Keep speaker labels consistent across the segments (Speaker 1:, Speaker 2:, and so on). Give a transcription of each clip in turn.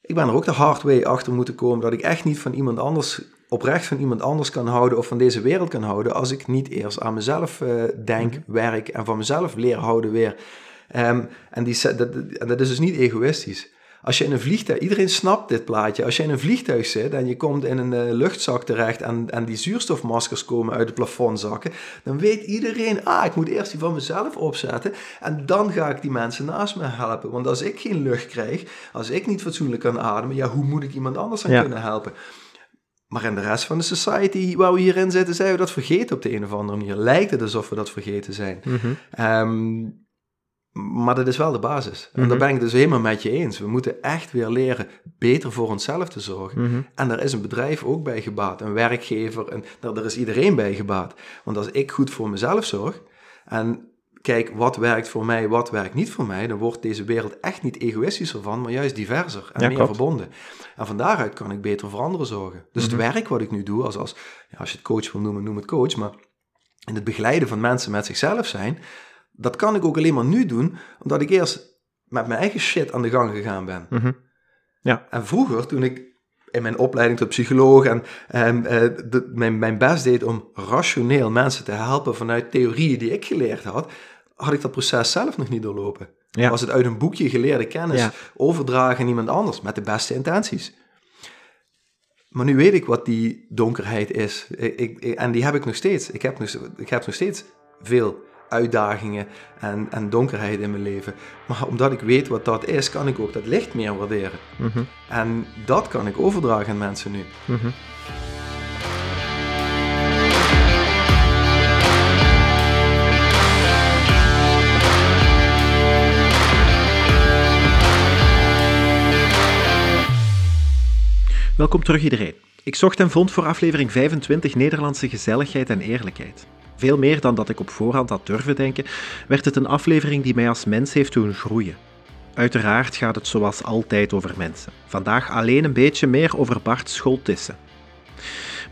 Speaker 1: Ik ben er ook de hard way achter moeten komen dat ik echt niet van iemand anders, oprecht van iemand anders kan houden of van deze wereld kan houden als ik niet eerst aan mezelf uh, denk,
Speaker 2: Mhm.
Speaker 1: werk en van mezelf leer houden weer. Ehm, en, die, dat, dat is dus niet egoïstisch. Als je in een vliegtuig, iedereen snapt dit plaatje. Als je in een vliegtuig zit en je komt in een uh, luchtzak terecht en, en die zuurstofmaskers komen uit het plafond zakken, dan weet iedereen, ah, ik moet eerst die van mezelf opzetten en dan ga ik die mensen naast me helpen. Want als ik geen lucht krijg, als ik niet fatsoenlijk kan ademen, ja, hoe moet ik iemand anders
Speaker 2: Ja.
Speaker 1: kunnen helpen? Maar in de rest van de society waar we hierin zitten, zijn we dat vergeten op de een of andere manier. Lijkt het alsof we dat vergeten zijn. Ehm, maar dat is wel de basis. En
Speaker 2: Mhm.
Speaker 1: daar ben ik dus helemaal met je eens. We moeten echt weer leren beter voor onszelf te zorgen.
Speaker 2: Mhm.
Speaker 1: En daar is een bedrijf ook bij gebaat, een werkgever, en daar, daar is iedereen bij gebaat. Want als ik goed voor mezelf zorg en kijk wat werkt voor mij, wat werkt niet voor mij, dan wordt deze wereld echt niet egoïstischer van, maar juist diverser en
Speaker 2: Ja,
Speaker 1: meer
Speaker 2: klopt.
Speaker 1: verbonden. En van daaruit kan ik beter voor anderen zorgen. Dus
Speaker 2: Mhm.
Speaker 1: het werk wat ik nu doe, als, als, ja, als je het coach wil noemen, noem het coach, maar in het begeleiden van mensen met zichzelf zijn, dat kan ik ook alleen maar nu doen, omdat ik eerst met mijn eigen shit aan de gang gegaan ben.
Speaker 2: Mhm.
Speaker 1: En vroeger, toen ik in mijn opleiding tot psycholoog en, en eh, de- mijn, mijn best deed om rationeel mensen te helpen vanuit theorieën die ik geleerd had, had ik dat proces zelf nog niet doorlopen.
Speaker 2: Ja.
Speaker 1: Was het uit een boekje geleerde kennis
Speaker 2: Ja.
Speaker 1: overdragen aan iemand anders met de beste intenties. Maar nu weet ik wat die donkerheid is. Ik- ik- en die heb ik nog steeds. Ik heb nog, ik heb nog steeds veel uitdagingen en, en donkerheid in mijn leven. Maar omdat ik weet wat dat is, kan ik ook dat licht meer waarderen.
Speaker 2: Mhm.
Speaker 1: En dat kan ik overdragen aan mensen nu.
Speaker 2: Mhm. Welkom terug iedereen. Ik zocht en vond voor aflevering 25 Nederlandse gezelligheid en eerlijkheid. Veel meer dan dat ik op voorhand had durven denken, werd het een aflevering die mij als mens heeft doen groeien. Uiteraard gaat het zoals altijd over mensen. Vandaag alleen een beetje meer over Bart Scholtissen.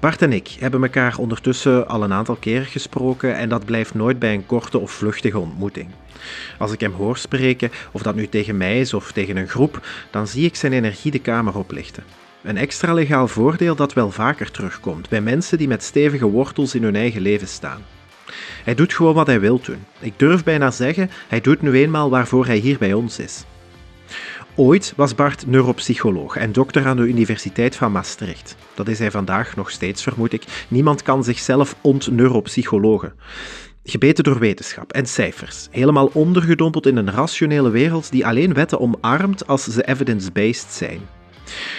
Speaker 2: Bart en ik hebben elkaar ondertussen al een aantal keren gesproken en dat blijft nooit bij een korte of vluchtige ontmoeting. Als ik hem hoor spreken, of dat nu tegen mij is of tegen een groep, dan zie ik zijn energie de kamer oplichten. Een extra legaal voordeel dat wel vaker terugkomt bij mensen die met stevige wortels in hun eigen leven staan. Hij doet gewoon wat hij wil doen. Ik durf bijna zeggen, hij doet nu eenmaal waarvoor hij hier bij ons is. Ooit was Bart neuropsycholoog en dokter aan de Universiteit van Maastricht. Dat is hij vandaag nog steeds, vermoed ik. Niemand kan zichzelf ontneuropsychologen. Gebeten door wetenschap en cijfers, helemaal ondergedompeld in een rationele wereld die alleen wetten omarmt als ze evidence-based zijn.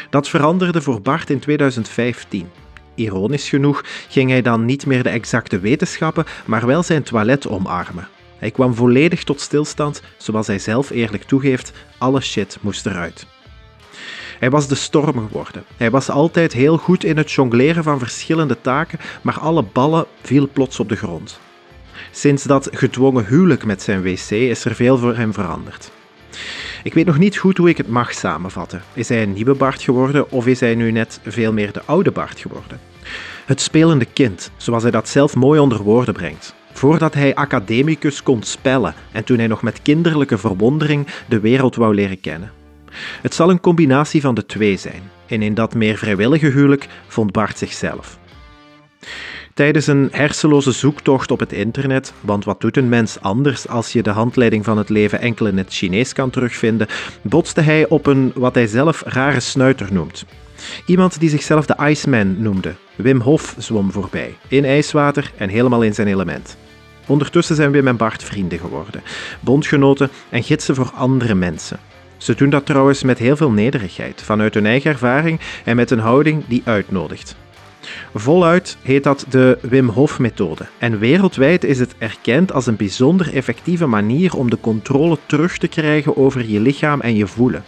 Speaker 2: Dat veranderde voor Bart in 2015. Ironisch genoeg ging hij dan niet meer de exacte wetenschappen, maar wel zijn toilet omarmen. Hij kwam volledig tot stilstand, zoals hij zelf eerlijk toegeeft, alle shit moest eruit. Hij was de storm geworden. Hij was altijd heel goed in het jongleren van verschillende taken, maar alle ballen viel plots op de grond. Sinds dat gedwongen huwelijk met zijn wc is er veel voor hem veranderd. Ik weet nog niet goed hoe ik het mag samenvatten. Is hij een nieuwe Bart geworden of is hij nu net veel meer de oude Bart geworden? Het spelende kind, zoals hij dat zelf mooi onder woorden brengt. Voordat hij academicus kon spellen en toen hij nog met kinderlijke verwondering de wereld wou leren kennen. Het zal een combinatie van de twee zijn. En in dat meer vrijwillige huwelijk vond Bart zichzelf. Tijdens een hersenloze zoektocht op het internet, want wat doet een mens anders als je de handleiding van het leven enkel in het Chinees kan terugvinden, botste hij op een wat hij zelf rare snuiter noemt. Iemand die zichzelf de Iceman noemde. Wim Hof zwom voorbij, in ijswater en helemaal in zijn element. Ondertussen zijn Wim en Bart vrienden geworden, bondgenoten en gidsen voor andere mensen. Ze doen dat trouwens met heel veel nederigheid, vanuit hun eigen ervaring en met een houding die uitnodigt. Voluit heet dat de Wim Hof-methode en wereldwijd is het erkend als een bijzonder effectieve manier om de controle terug te krijgen over je lichaam en je voelen.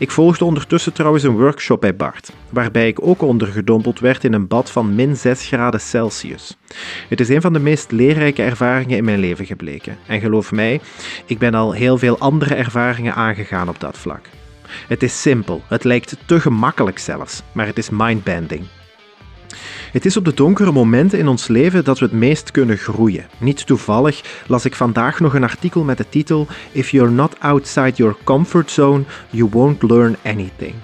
Speaker 2: Ik volgde ondertussen trouwens een workshop bij Bart, waarbij ik ook ondergedompeld werd in een bad van min 6 graden Celsius. Het is een van de meest leerrijke ervaringen in mijn leven gebleken. En geloof mij, ik ben al heel veel andere ervaringen aangegaan op dat vlak. Het is simpel, het lijkt te gemakkelijk zelfs, maar het is mindbending. Het is op de donkere momenten in ons leven dat we het meest kunnen groeien. Niet toevallig las ik vandaag nog een artikel met de titel If you're not outside your comfort zone, you won't learn anything.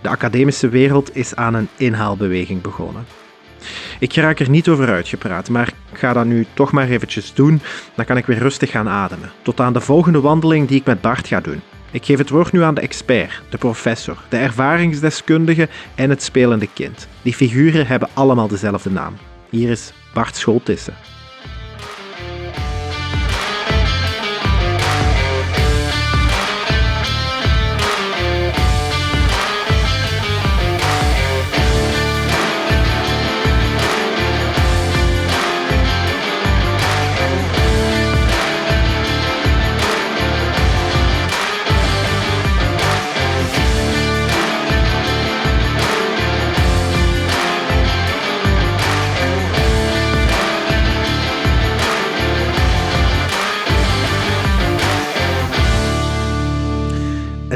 Speaker 2: De academische wereld is aan een inhaalbeweging begonnen. Ik raak er niet over uitgepraat, maar ik ga dat nu toch maar eventjes doen. Dan kan ik weer rustig gaan ademen. Tot aan de volgende wandeling die ik met Bart ga doen. Ik geef het woord nu aan de expert, de professor, de ervaringsdeskundige en het spelende kind. Die figuren hebben allemaal dezelfde naam. Hier is Bart Scholtissen.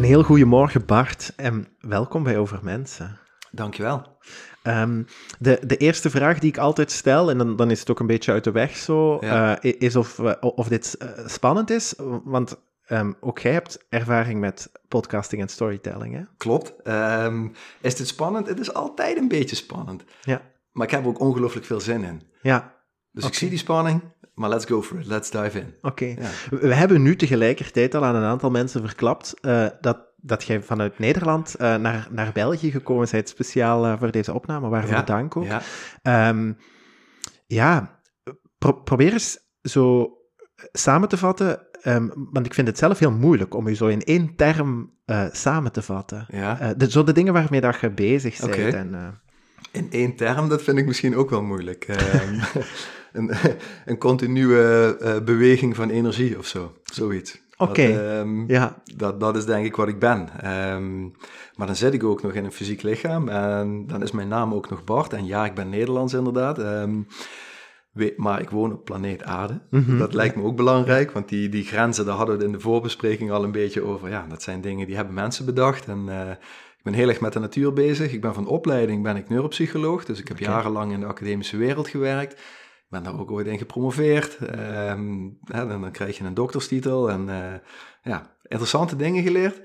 Speaker 2: Heel goedemorgen Bart en welkom bij Over Mensen.
Speaker 1: Dankjewel.
Speaker 2: Um, de, de eerste vraag die ik altijd stel, en dan, dan is het ook een beetje uit de weg zo,
Speaker 1: Ja.
Speaker 2: eh, is of, eh, of dit eh, spannend is. Want ehm, ook jij hebt ervaring met podcasting en storytelling, hè?
Speaker 1: Klopt. Ehm, is dit spannend? Het is altijd een beetje spannend.
Speaker 2: Ja.
Speaker 1: Maar ik heb er ook ongelooflijk veel zin in.
Speaker 2: Ja,
Speaker 1: Dus ik zie die spanning, maar let's go for it. Let's dive in.
Speaker 2: oké.
Speaker 1: Ja.
Speaker 2: We hebben nu tegelijkertijd al aan een aantal mensen verklapt eh, dat, dat jij vanuit Nederland eh, naar, naar België gekomen bent, speciaal eh, voor deze opname, waarvoor
Speaker 1: Ja,
Speaker 2: dank ook.
Speaker 1: Ja.
Speaker 2: Ehm, ja, pro- probeer eens zo samen te vatten, ehm, want ik vind het zelf heel moeilijk om je zo in één term samen te vatten.
Speaker 1: ja.
Speaker 2: De, zo de dingen waarmee dat je bezig bent. En,
Speaker 1: In één term, dat vind ik misschien ook wel moeilijk. Een, een continue eh, beweging van energie of zo. Zoiets.
Speaker 2: Oké.
Speaker 1: Ehm,
Speaker 2: ja,
Speaker 1: dat, dat is denk ik wat ik ben. Ehm, maar dan zit ik ook nog in een fysiek lichaam. En dan is mijn naam ook nog Bart. En ja, ik ben Nederlands inderdaad. Ehm, maar ik woon op planeet Aarde.
Speaker 2: Mhm.
Speaker 1: Dat lijkt me ook belangrijk. Want die, die grenzen, daar hadden we in de voorbespreking al een beetje over. Ja, dat zijn dingen die hebben mensen bedacht. En eh, ik ben heel erg met de natuur bezig. Ik ben van opleiding ben ik neuropsycholoog. Dus ik heb jarenlang in de academische wereld gewerkt. Ben daar ook ooit in gepromoveerd. Ehm, dan, krijg je een dokterstitel en eh, ja, interessante dingen geleerd.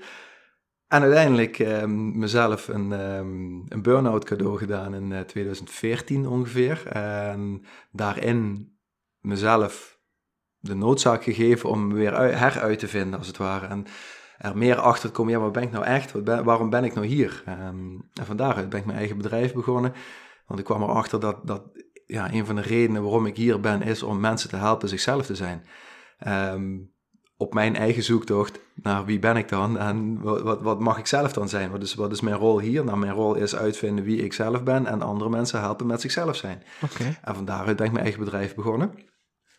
Speaker 1: En uiteindelijk ehm, mezelf een, ehm, een burn-out cadeau gedaan in eh, 2014 ongeveer. En daarin mezelf de noodzaak gegeven om me weer ui- heruit te vinden, als het ware. En er meer achter te komen, ja, wat ben ik nou echt? Wat ben- waarom ben ik nou hier? En van daaruit ben ik mijn eigen bedrijf begonnen. Want ik kwam erachter dat, dat ja, een van de redenen waarom ik hier ben, is om mensen te helpen zichzelf te zijn. Ehm, op mijn eigen zoektocht naar wie ben ik dan en wat, wat, mag ik zelf dan zijn? Wat is, wat is mijn rol hier? Nou, mijn rol is uitvinden wie ik zelf ben en andere mensen helpen met zichzelf zijn. En van daaruit ben ik mijn eigen bedrijf begonnen.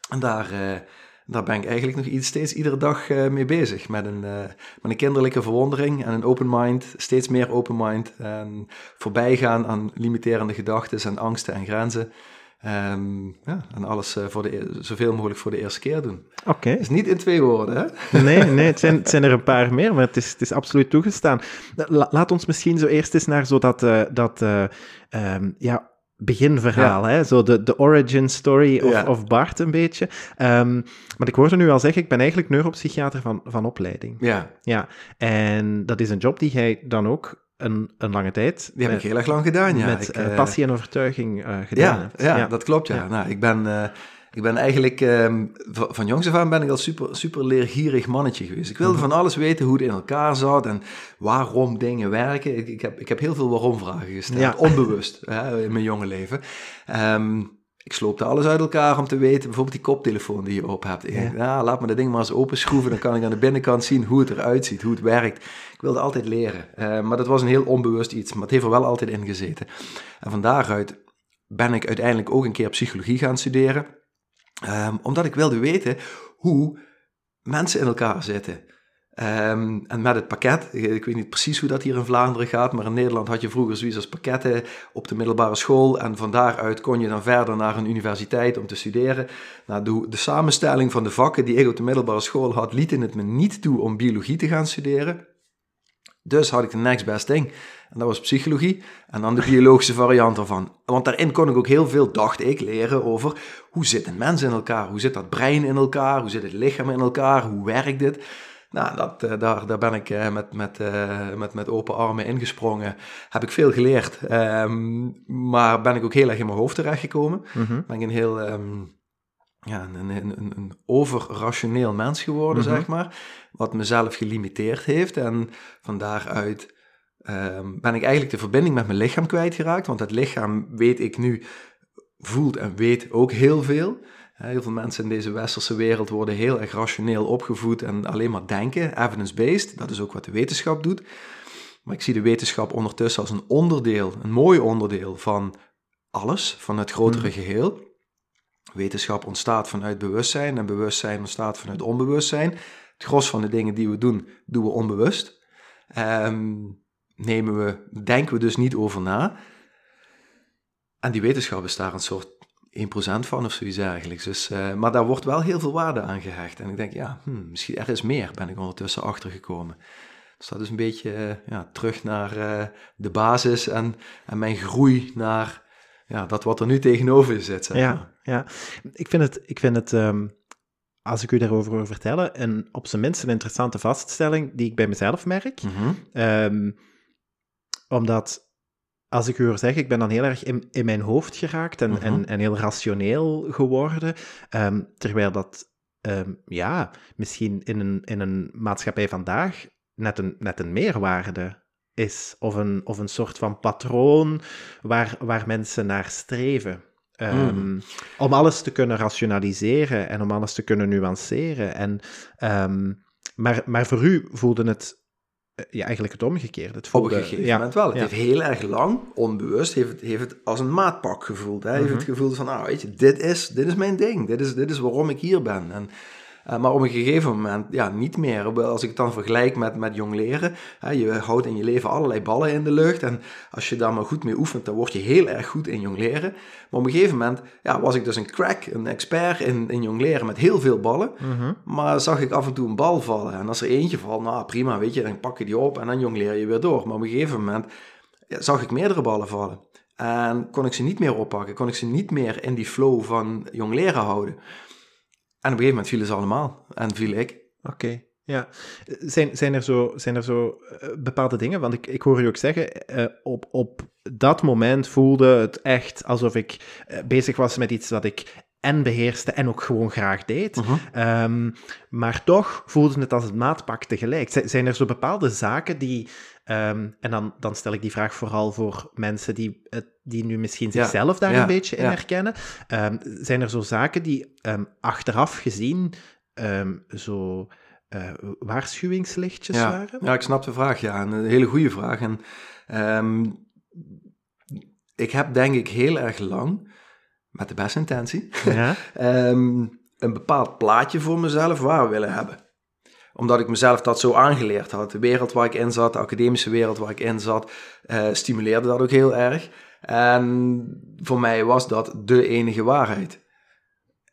Speaker 1: En daar, eh, daar ben ik eigenlijk nog iets, steeds iedere dag eh, mee bezig. Met een, eh, met een kinderlijke verwondering en een open mind. Steeds meer open mind. En voorbijgaan aan limiterende gedachten en angsten en grenzen. Ehm, ja, en alles eh, voor de, e- zoveel mogelijk voor de eerste keer doen.
Speaker 2: Oké.
Speaker 1: Is niet in twee woorden, hè?
Speaker 2: Nee, nee het, zijn, het zijn er een paar meer, maar het is, het is absoluut toegestaan. La- laat ons misschien zo eerst eens naar zo dat, eh, dat eh, ehm, ja, beginverhaal, hè? Zo de, de origin story of,
Speaker 1: Ja.
Speaker 2: of Bart een beetje. Ehm, maar ik hoorde nu al zeggen, ik ben eigenlijk neuropsychiater van, van opleiding.
Speaker 1: Ja,
Speaker 2: Ja, en dat is een job die jij dan ook een, een lange tijd
Speaker 1: die heb
Speaker 2: met,
Speaker 1: ik heel erg lang gedaan, ja.
Speaker 2: met
Speaker 1: Ik,
Speaker 2: eh,
Speaker 1: eh,
Speaker 2: passie en overtuiging eh, gedaan
Speaker 1: Ja, ja, dat klopt, ja.
Speaker 2: Ja.
Speaker 1: Nou, ik ben, ik ben eigenlijk, ehm, van, jongs af aan ben ik al super, super leergierig mannetje geweest. Ik wilde
Speaker 2: Mhm.
Speaker 1: van alles weten, hoe het in elkaar zat en waarom dingen werken. Ik, ik, heb, ik heb heel veel waarom-vragen gesteld,
Speaker 2: Ja.
Speaker 1: onbewust, hè, in mijn jonge leven. Ehm, ik sloopte alles uit elkaar om te weten, bijvoorbeeld die koptelefoon die je op hebt. Ik
Speaker 2: Ja.
Speaker 1: nou, laat me dat ding maar eens openschroeven, dan kan ik aan de binnenkant zien hoe het eruit ziet, hoe het werkt. Ik wilde altijd leren, Eh, maar dat was een heel onbewust iets, maar het heeft er wel altijd in gezeten. En van daaruit ben ik uiteindelijk ook een keer psychologie gaan studeren. Ehm, omdat ik wilde weten hoe mensen in elkaar zitten. Ehm, en met het pakket, ik weet niet precies hoe dat hier in Vlaanderen gaat, maar in Nederland had je vroeger zoiets als pakketten op de middelbare school. En van daaruit kon je dan verder naar een universiteit om te studeren. Nou, de, de samenstelling van de vakken die ik op de middelbare school had, lieten het me niet toe om biologie te gaan studeren. Dus had ik de next best thing. En dat was psychologie. En dan de biologische variant ervan. Want daarin kon ik ook heel veel, dacht ik, leren over hoe zit een mens in elkaar? Hoe zit dat brein in elkaar? Hoe zit het lichaam in elkaar? Hoe werkt dit? Nou, dat, eh, daar, daar ben ik eh, met, met, uh, met, met open armen ingesprongen. Heb ik veel geleerd. Um, maar ben ik ook heel erg in mijn hoofd terechtgekomen. Mm -hmm. Ben ik een heel... Um, ja, een, een, een, een overrationeel mens geworden, mm -hmm. zeg maar. Wat mezelf gelimiteerd heeft. En van daaruit um, ben ik eigenlijk de verbinding met mijn lichaam kwijtgeraakt. Want het lichaam, weet ik nu, voelt en weet ook heel veel. Heel veel mensen in deze westerse wereld worden heel erg rationeel opgevoed en alleen maar denken, evidence-based. Dat is ook wat de wetenschap doet. Maar ik zie de wetenschap ondertussen als een onderdeel, een mooi onderdeel van alles, van het grotere geheel. Wetenschap ontstaat vanuit bewustzijn en bewustzijn ontstaat vanuit onbewustzijn. Het gros van de dingen die we doen, doen we onbewust. Um, nemen we, denken we dus niet over na. En die wetenschap is daar een soort 1% van of zoiets eigenlijk. Dus, uh, maar daar wordt wel heel veel waarde aan gehecht. En ik denk, ja, hmm, misschien er is meer, ben ik ondertussen achtergekomen. Dus dat is een beetje uh, ja, terug naar uh, de basis en, en mijn groei naar ja, dat wat er nu tegenover zit. Zeg
Speaker 2: ja, ja, ik vind het, ik vind het um, als ik u daarover vertellen, een, op zijn minst een interessante vaststelling die ik bij mezelf merk. Mm -hmm. um, omdat als ik u hoor zeggen, ik ben dan heel erg in, in mijn hoofd geraakt en, en, mhm. en heel rationeel geworden, um, terwijl dat, um, ja, misschien in een, in een maatschappij vandaag net een, net een meerwaarde is, of een, of een soort van patroon waar, waar mensen naar streven. Um, mm. Om alles te kunnen rationaliseren en om alles te kunnen nuanceren. En, maar, maar voor u voelde het ja, eigenlijk het omgekeerde. Het
Speaker 1: voelde, Op een gegeven moment wel. Het heeft heel erg lang, onbewust, heeft het, heeft het als een maatpak gevoeld. Hè? Heeft mhm. het gevoel van, nou weet je, dit is, dit is mijn ding. Dit is, dit is waarom ik hier ben. En uh, maar op een gegeven moment, ja, niet meer. Als ik het dan vergelijk met, met jong leren, hè, je houdt in je leven allerlei ballen in de lucht. En als je daar maar goed mee oefent, dan word je heel erg goed in jong leren. Maar op een gegeven moment ja, was ik dus een crack, een expert in, in jong leren met heel veel ballen. Mm Maar zag ik af en toe een bal vallen. En als er eentje valt, nou prima, weet je, dan pak je die op en dan jong leer je weer door. Maar op een gegeven moment ja, zag ik meerdere ballen vallen. En kon ik ze niet meer oppakken, kon ik ze niet meer in die flow van jong leren houden. En op een gegeven moment vielen ze allemaal. En viel ik.
Speaker 2: Oké. Ja, zijn, zijn, er zo, zijn er zo uh, bepaalde dingen? Want ik, ik hoor je ook zeggen, uh, op, op dat moment voelde het echt alsof ik uh, bezig was met iets wat ik en beheerste en ook gewoon graag deed. -huh. um, maar toch voelde het als het maatpak tegelijk. Z zijn er zo bepaalde zaken die Um, en dan, dan stel ik die vraag vooral voor mensen die, die nu misschien zichzelf daar een beetje in herkennen. Um, zijn er zo zaken die um, achteraf gezien zo uh, waarschuwingslichtjes waren?
Speaker 1: Ja, ik snap de vraag, ja. Een hele goede vraag. En ik heb denk ik heel erg lang, met de beste intentie, een bepaald plaatje voor mezelf waar willen hebben omdat ik mezelf dat zo aangeleerd had. De wereld waar ik in zat, de academische wereld waar ik in zat, uh, stimuleerde dat ook heel erg. En voor mij was dat de enige waarheid.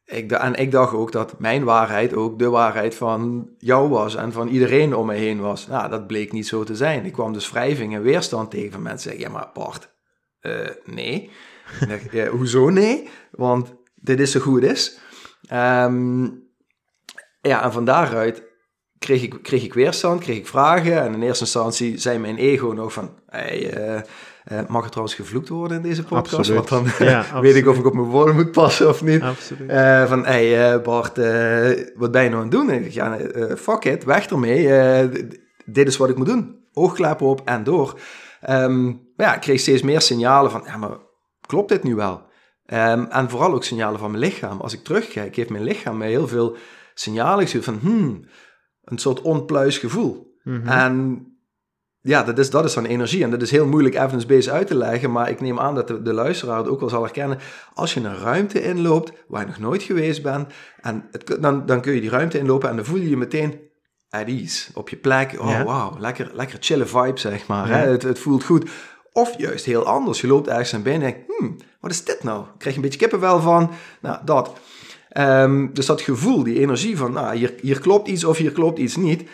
Speaker 1: Ik, en ik dacht ook dat mijn waarheid ook de waarheid van jou was en van iedereen om me heen was. Nou, dat bleek niet zo te zijn. Ik kwam dus wrijving en weerstand tegen van mensen. Ja, maar Bart, uh, nee. Hoezo nee? Want dit is zo goed is. Um, ja, en van daaruit kreeg ik, kreeg ik weerstand, kreeg ik vragen. En in eerste instantie zei mijn ego nog van... Hey, uh, uh, mag er trouwens gevloekt worden in deze podcast?
Speaker 2: Absoluut.
Speaker 1: Want dan ja, weet ik of ik op mijn woorden moet passen of niet. Uh, van, hey Bart, wat ben je nou aan het doen? En ik ja, fuck it, weg ermee. dit is wat ik moet doen. Oogklappen op en door. Um, maar ja, ik kreeg steeds meer signalen van... Ja, maar klopt dit nu wel? Um, en vooral ook signalen van mijn lichaam. Als ik terugkijk, heeft mijn lichaam mij heel veel signalen gestuurd van... Hmm, een soort onpluis gevoel. Mhm. En ja, dat is, dat is dan energie. En dat is heel moeilijk evidence-based uit te leggen, maar ik neem aan dat de, de luisteraar het ook wel zal herkennen. Als je een ruimte inloopt waar je nog nooit geweest bent, en het, dan, dan kun je die ruimte inlopen en dan voel je je meteen at ease, op je plek. Oh, ja. wauw, lekker, lekker chille vibe, zeg maar. Hè? Het, het voelt goed. Of juist heel anders. Je loopt ergens naar binnen en denkt, hmm, wat is dit nou? Ik krijg je een beetje kippenvel van. Nou, dat. Um, dus dat gevoel, die energie van, nou, hier, hier klopt iets of hier klopt iets niet,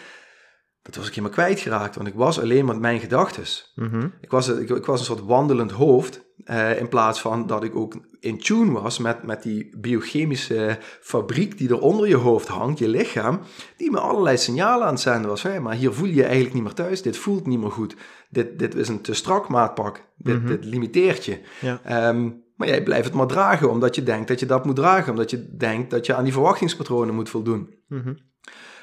Speaker 1: dat was ik helemaal kwijtgeraakt, want ik was alleen met mijn gedachten.
Speaker 2: Mhm.
Speaker 1: Ik was, ik, ik was een soort wandelend hoofd, eh, in plaats van dat ik ook in tune was met, met die biochemische fabriek die er onder je hoofd hangt, je lichaam, die me allerlei signalen aan het zenden was. Hey, maar hier voel je je eigenlijk niet meer thuis, dit voelt niet meer goed, dit, dit is een te strak maatpak, dit,
Speaker 2: Mhm.
Speaker 1: dit limiteert je.
Speaker 2: Ja.
Speaker 1: Ehm, maar jij blijft het maar dragen, omdat je denkt dat je dat moet dragen, omdat je denkt dat je aan die verwachtingspatronen moet voldoen.
Speaker 2: Mhm.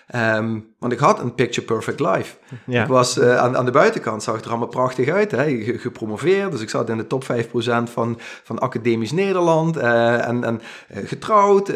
Speaker 1: Ehm, want ik had een picture perfect life.
Speaker 2: Ja.
Speaker 1: Ik was eh, aan, aan de buitenkant, zag het er allemaal prachtig uit. Hè? Ge- Gepromoveerd, dus ik zat in de top 5% van, van academisch Nederland. eh, en en eh, getrouwd.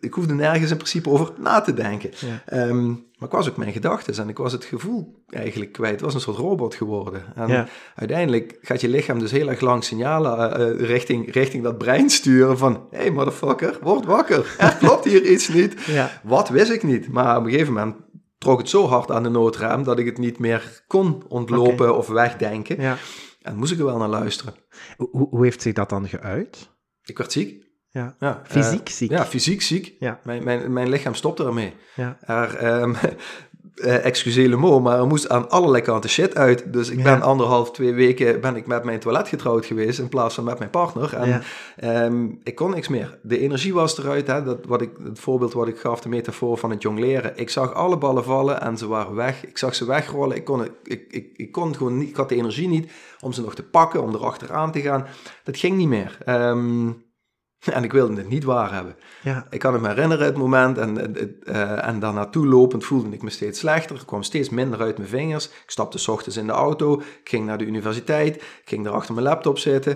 Speaker 1: ik hoefde nergens in principe over na te denken.
Speaker 2: Ja.
Speaker 1: Ehm, maar ik was ook mijn gedachten en ik was het gevoel eigenlijk kwijt. Het was een soort robot geworden. En
Speaker 2: Ja.
Speaker 1: uiteindelijk gaat je lichaam dus heel erg lang signalen eh, eh, richting, richting dat brein sturen van... Hé hey, motherfucker, word wakker. Er klopt hier iets niet.
Speaker 2: Ja.
Speaker 1: Wat wist ik niet. Maar op een gegeven moment trok het zo hard aan de noodrem dat ik het niet meer kon ontlopen of wegdenken.
Speaker 2: Ja.
Speaker 1: En moest ik er wel naar luisteren.
Speaker 2: Hoe, hoe heeft zich dat dan geuit?
Speaker 1: Ik werd ziek.
Speaker 2: Ja.
Speaker 1: Ja,
Speaker 2: Fysiek
Speaker 1: eh,
Speaker 2: ziek?
Speaker 1: Ja, fysiek ziek.
Speaker 2: Ja.
Speaker 1: Mijn, mijn, mijn lichaam stopte ermee.
Speaker 2: Ja.
Speaker 1: Er, eh, excusez le mot, maar er moest aan allerlei kanten shit uit. Dus ik
Speaker 2: Ja.
Speaker 1: ben anderhalf, twee weken ben ik met mijn toilet getrouwd geweest in plaats van met mijn partner. En
Speaker 2: Ja.
Speaker 1: ehm, ik kon niks meer. De energie was eruit. Hè? Dat, wat ik, het voorbeeld wat ik gaf, de metafoor van het jongleren. Ik zag alle ballen vallen en ze waren weg. Ik zag ze wegrollen. Ik kon, ik, ik, ik kon gewoon niet. Ik had de energie niet om ze nog te pakken, om erachteraan te gaan. Dat ging niet meer. Ehm, en ik wilde het niet waar hebben.
Speaker 2: Ja.
Speaker 1: Ik kan het me herinneren, het moment. En, eh, en daar naartoe lopend voelde ik me steeds slechter. Ik kwam steeds minder uit mijn vingers. Ik stapte 's ochtends in de auto. Ik ging naar de universiteit. Ik ging daar achter mijn laptop zitten.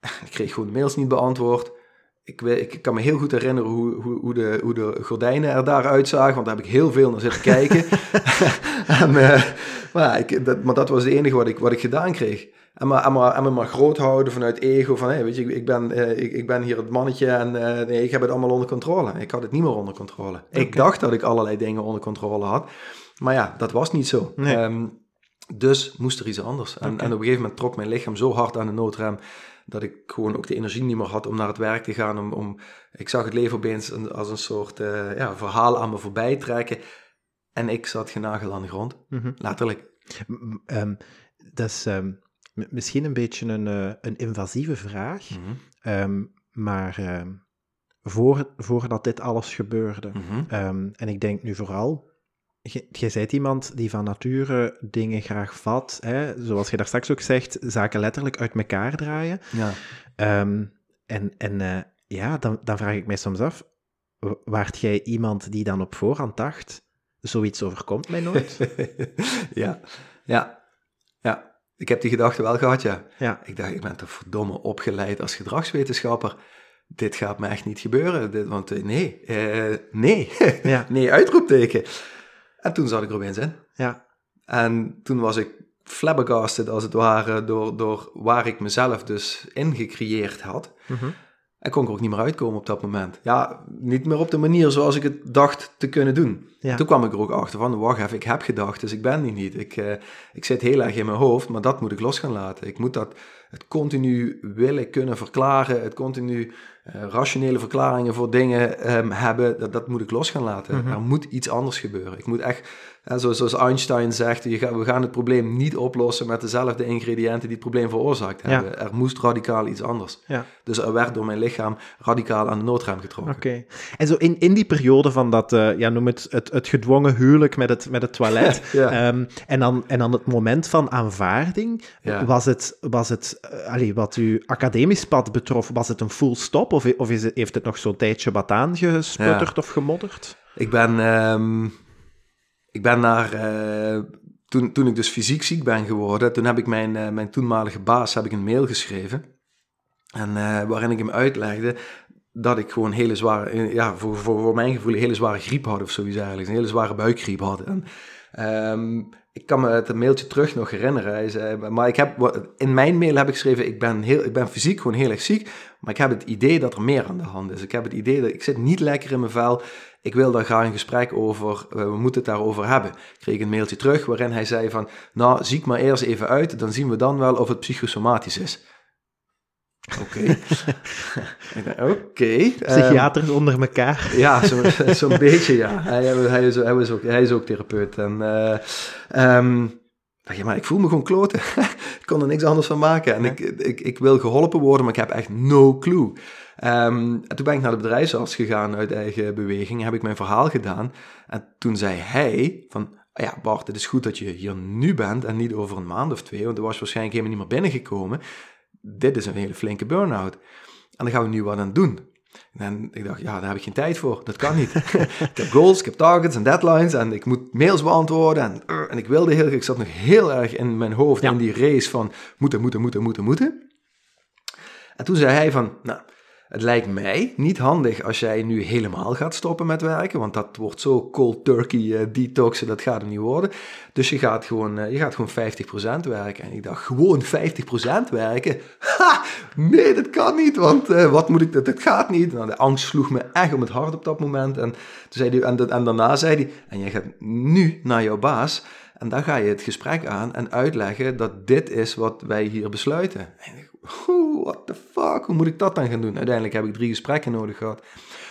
Speaker 1: Ik kreeg gewoon de mails niet beantwoord. Ik, ik kan me heel goed herinneren hoe, hoe, hoe, de, hoe de gordijnen er daar uitzagen. Want daar heb ik heel veel naar zitten kijken. en, eh, maar, ik, dat, maar dat was het enige wat ik, wat ik gedaan kreeg. En maar, en maar, en me maar groot houden vanuit ego. Van, hey, weet je, ik, ik ben, eh, ik, ik ben hier het mannetje en eh, nee, ik heb het allemaal onder controle. Ik had het niet meer onder controle. Ik dacht dat ik allerlei dingen onder controle had. Maar ja, dat was niet zo.
Speaker 2: Nee.
Speaker 1: Ehm, dus moest er iets anders. En, en op een gegeven moment trok mijn lichaam zo hard aan de noodrem dat ik gewoon ook de energie niet meer had om naar het werk te gaan. Om, om, ik zag het leven opeens een- als een soort eh, ja, verhaal aan me voorbij trekken. En ik zat genageld aan de grond.
Speaker 2: Mhm.
Speaker 1: Letterlijk.
Speaker 2: Ehm, dat is ehm, misschien een beetje een, eh, een invasieve vraag,
Speaker 1: Mhm.
Speaker 2: ehm, maar ehm, voor, voordat dit alles gebeurde,
Speaker 1: Mhm.
Speaker 2: ehm, en ik denk nu vooral, jij bent iemand die van nature dingen graag vat, hè, zoals je daar straks ook zegt, zaken letterlijk uit elkaar draaien.
Speaker 1: Ja.
Speaker 2: En en eh, ja, dan, dan vraag ik mij soms af, wa- waart jij iemand die dan op voorhand dacht, zoiets overkomt mij nooit?
Speaker 1: ja, ja. Ik heb die gedachte wel gehad, ja.
Speaker 2: ja.
Speaker 1: Ik dacht, ik ben toch verdomme opgeleid als gedragswetenschapper. Dit gaat me echt niet gebeuren. Dit, want eh, nee, eh, nee,
Speaker 2: Ja.
Speaker 1: nee, uitroepteken. En toen zat ik er opeens in.
Speaker 2: Ja.
Speaker 1: En toen was ik flabbergasted, als het ware, door, door waar ik mezelf dus ingecreëerd had.
Speaker 2: Mhm.
Speaker 1: En kon ik er ook niet meer uitkomen op dat moment. Ja, niet meer op de manier zoals ik het dacht te kunnen doen.
Speaker 2: Ja.
Speaker 1: Toen kwam ik er ook achter van, wacht even, ik heb gedacht, dus ik ben die niet. Ik, eh, ik zit heel erg in mijn hoofd, maar dat moet ik los gaan laten. Ik moet dat, het continu willen kunnen verklaren, het continu eh, rationele verklaringen voor dingen ehm, hebben, dat, dat moet ik los gaan laten.
Speaker 2: Mhm.
Speaker 1: Er moet iets anders gebeuren. Ik moet echt, hè, zoals, Einstein zegt, je gaat, we gaan het probleem niet oplossen met dezelfde ingrediënten die het probleem veroorzaakt
Speaker 2: Ja.
Speaker 1: hebben. Er moest radicaal iets anders.
Speaker 2: Ja.
Speaker 1: Dus er werd door mijn lichaam radicaal aan de noodrem getrokken.
Speaker 2: Oké. En zo in, in die periode van dat, eh, ja, noem het, het, het gedwongen huwelijk met het, met het toilet.
Speaker 1: Ja.
Speaker 2: ehm, en, dan, en dan het moment van aanvaarding. Was het, was het eh, allee, wat uw academisch pad betrof, was het een full stop? Of, of is het, heeft het nog zo'n tijdje wat aangesputterd of gemodderd?
Speaker 1: Ik ben, ehm, ik ben naar, eh, toen, toen ik dus fysiek ziek ben geworden, toen heb ik mijn, eh, mijn toenmalige baas heb ik een mail geschreven. En eh, waarin ik hem uitlegde dat ik gewoon hele zware, ja, voor, voor, voor mijn gevoel een hele zware griep had of zoiets eigenlijk. Een hele zware buikgriep had. En, ehm, ik kan me het mailtje terug nog herinneren. Hij zei, maar ik heb, in mijn mail heb ik geschreven, ik ben, heel, ik ben fysiek gewoon heel erg ziek, maar ik heb het idee dat er meer aan de hand is. Ik heb het idee dat ik zit niet lekker in mijn vel. Ik wil daar graag een gesprek over, eh, we moeten het daarover hebben. Ik kreeg een mailtje terug waarin hij zei van, nou, ziek maar eerst even uit, dan zien we dan wel of het psychosomatisch is. Oké. Oké.
Speaker 2: Psychiaters onder elkaar.
Speaker 1: Ja, zo'n zo beetje, ja. Hij, hij, is, hij, is ook, hij is ook therapeut. En, uh, um, ja, maar ik voel me gewoon kloten. ik kon er niks anders van maken. En ik, ik, ik wil geholpen worden, maar ik heb echt no clue. Um, en toen ben ik naar de bedrijfsarts gegaan uit eigen beweging. Heb ik mijn verhaal gedaan. En toen zei hij van... Ja, Bart, het is goed dat je hier nu bent en niet over een maand of twee, want er was waarschijnlijk helemaal niet meer binnengekomen dit is een hele flinke burn-out. En dan gaan we nu wat aan doen. En ik dacht, ja, daar heb ik geen tijd voor. Dat kan niet. ik heb goals, ik heb targets en deadlines en ik moet mails beantwoorden. En, uh, en ik wilde heel, ik zat nog heel erg in mijn hoofd in die race van moeten, moeten, moeten, moeten, moeten. En toen zei hij van, nou, het lijkt mij niet handig als jij nu helemaal gaat stoppen met werken, want dat wordt zo cold turkey uh, detoxen, dat gaat hem niet worden. Dus je gaat gewoon, uh, je gaat gewoon 50% werken. En ik dacht, gewoon 50% werken? Ha! Nee, dat kan niet, want uh, wat moet ik, dat, gaat niet. Nou, de angst sloeg me echt om het hart op dat moment. En, toen zei en, en daarna zei hij, en jij gaat nu naar jouw baas, en dan ga je het gesprek aan en uitleggen dat dit is wat wij hier besluiten. En what the fuck, hoe moet ik dat dan gaan doen? Uiteindelijk heb ik drie gesprekken nodig gehad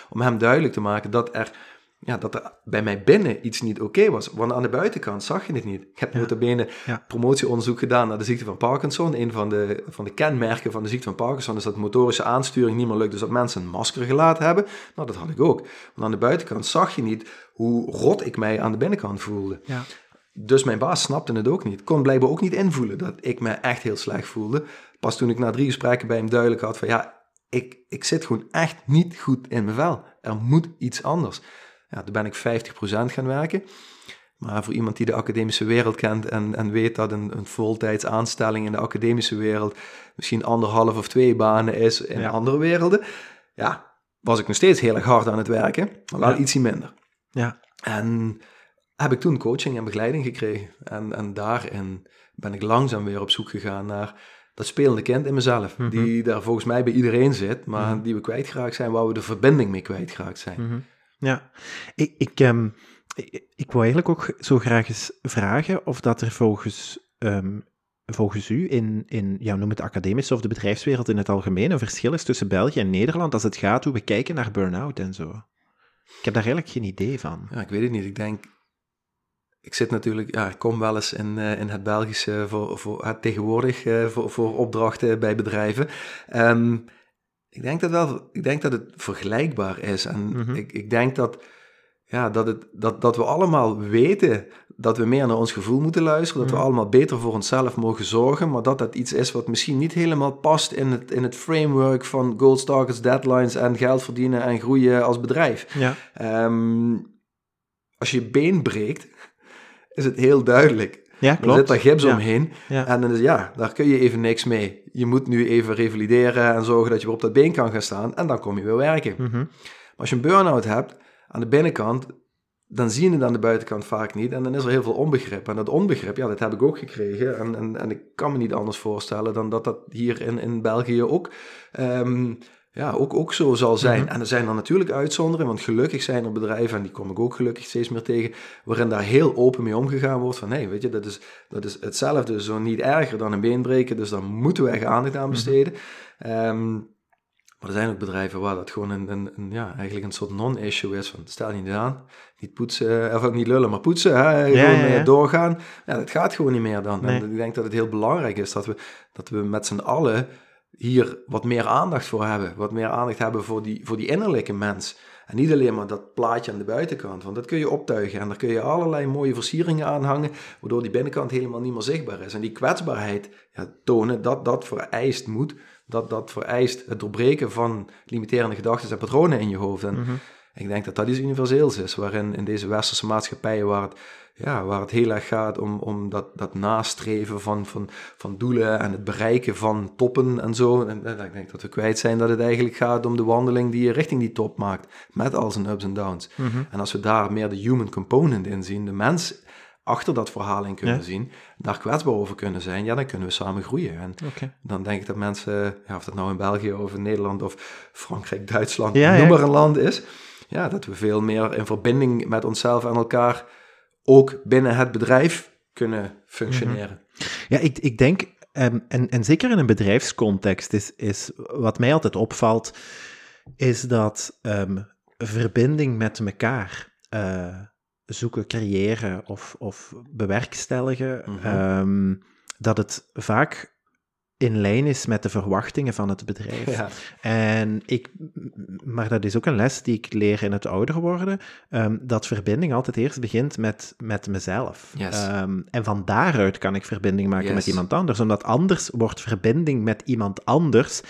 Speaker 1: om hem duidelijk te maken dat er, ja, dat er bij mij binnen iets niet oké was. Want aan de buitenkant zag je het niet. Ik heb ja. notabene ja. promotieonderzoek gedaan naar de ziekte van Parkinson. Een van de, van de kenmerken van de ziekte van Parkinson is dat motorische aansturing niet meer lukt. Dus dat mensen een masker gelaten hebben. Nou, dat had ik ook. Want aan de buitenkant zag je niet hoe rot ik mij aan de binnenkant voelde. Ja. Dus mijn baas snapte het ook niet. Kon blijkbaar ook niet invoelen dat ik me echt heel slecht voelde. Pas toen ik na drie gesprekken bij hem duidelijk had van ja, ik, ik zit gewoon echt niet goed in mijn vel. Er moet iets anders. Ja, toen ben ik 50% gaan werken. Maar voor iemand die de academische wereld kent en, en weet dat een, een voltijds aanstelling in de academische wereld misschien anderhalf of twee banen is in ja. andere werelden, ja, was ik nog steeds heel erg hard aan het werken, maar wel ja. ietsje minder.
Speaker 2: Ja.
Speaker 1: En heb ik toen coaching en begeleiding gekregen. En, en daarin ben ik langzaam weer op zoek gegaan naar dat spelende kind in mezelf. Mm -hmm. Die daar volgens mij bij iedereen zit, maar mm -hmm. die we kwijtgeraakt zijn, waar we de verbinding mee kwijtgeraakt zijn.
Speaker 2: Mm -hmm. Ja, ik, ik, um, ik, ik wil eigenlijk ook zo graag eens vragen of dat er volgens, um, volgens u in, in ja, noem het academische of de bedrijfswereld in het algemeen een verschil is tussen België en Nederland als het gaat hoe we kijken naar burn-out en zo. Ik heb daar eigenlijk geen idee van.
Speaker 1: Ja, ik weet het niet. Ik denk ik zit natuurlijk, ja, ik kom wel eens in, uh, in het Belgische voor, voor, uh, tegenwoordig uh, voor, voor opdrachten bij bedrijven. Um, ik, denk dat wel, ik denk dat het vergelijkbaar is. En mm -hmm. ik, ik denk dat, ja, dat, het, dat, dat we allemaal weten dat we meer naar ons gevoel moeten luisteren. Dat we allemaal beter voor onszelf mogen zorgen. Maar dat dat iets is wat misschien niet helemaal past in het, in het framework van goals, targets, deadlines en geld verdienen en groeien als bedrijf.
Speaker 2: Ja.
Speaker 1: Um, als je been breekt is het heel duidelijk.
Speaker 2: Ja, klopt.
Speaker 1: Er zit daar gips
Speaker 2: ja.
Speaker 1: omheen.
Speaker 2: Ja.
Speaker 1: En dan is ja, daar kun je even niks mee. Je moet nu even revalideren en zorgen dat je weer op dat been kan gaan staan. En dan kom je weer werken.
Speaker 2: Mm -hmm.
Speaker 1: Maar als je een burn-out hebt, aan de binnenkant, dan zie je het aan de buitenkant vaak niet. En dan is er heel veel onbegrip. En dat onbegrip, ja, dat heb ik ook gekregen. En, en, en ik kan me niet anders voorstellen dan dat dat hier in, in België ook... Um, ja, ook, ook zo zal zijn. Mm -hmm. En er zijn er natuurlijk uitzonderingen, want gelukkig zijn er bedrijven, en die kom ik ook gelukkig steeds meer tegen, waarin daar heel open mee omgegaan wordt van, hé, hey, weet je, dat is, dat is hetzelfde, zo niet erger dan een been breken, dus daar moeten we echt aandacht aan besteden. Mm -hmm. um, maar er zijn ook bedrijven waar dat gewoon een, een, een ja, eigenlijk een soort non-issue is, van stel je niet aan, niet poetsen, of ook niet lullen, maar poetsen, hè,
Speaker 2: ja,
Speaker 1: gewoon
Speaker 2: ja, ja.
Speaker 1: doorgaan. Ja, dat gaat gewoon niet meer dan.
Speaker 2: Nee.
Speaker 1: En ik denk dat het heel belangrijk is dat we, dat we met z'n allen hier wat meer aandacht voor hebben. Wat meer aandacht hebben voor die, voor die innerlijke mens. En niet alleen maar dat plaatje aan de buitenkant. Want dat kun je optuigen en daar kun je allerlei mooie versieringen aan hangen, waardoor die binnenkant helemaal niet meer zichtbaar is. En die kwetsbaarheid ja, tonen, dat dat vereist moet. Dat dat vereist het doorbreken van limiterende gedachten en patronen in je hoofd. En mm -hmm. ik denk dat dat iets universeels is, waarin in deze westerse maatschappijen waar het ja, waar het heel erg gaat om, om dat, dat nastreven van, van, van doelen en het bereiken van toppen en zo. En, en ik denk dat we kwijt zijn dat het eigenlijk gaat om de wandeling die je richting die top maakt, met al zijn ups en downs.
Speaker 2: Mm -hmm.
Speaker 1: En als we daar meer de human component in zien, de mens achter dat verhaal in kunnen ja. zien, daar kwetsbaar over kunnen zijn, ja, dan kunnen we samen groeien. En
Speaker 2: okay.
Speaker 1: dan denk ik dat mensen, ja, of dat nou in België of in Nederland of Frankrijk, Duitsland,
Speaker 2: ja,
Speaker 1: noem maar een land is, ja, dat we veel meer in verbinding met onszelf en elkaar ook binnen het bedrijf kunnen functioneren.
Speaker 2: Ja, ik, ik denk Ehm, en, en zeker in een bedrijfscontext is, is wat mij altijd opvalt, is dat ehm, verbinding met elkaar eh, zoeken, creëren of, of bewerkstelligen,
Speaker 1: Mhm.
Speaker 2: ehm, dat het vaak in lijn is met de verwachtingen van het bedrijf.
Speaker 1: Ja.
Speaker 2: En ik, maar dat is ook een les die ik leer in het ouder worden, ehm, dat verbinding altijd eerst begint met, met mezelf.
Speaker 1: Yes.
Speaker 2: Ehm, en van daaruit kan ik verbinding maken
Speaker 1: Yes.
Speaker 2: met iemand anders, omdat anders wordt verbinding met iemand anders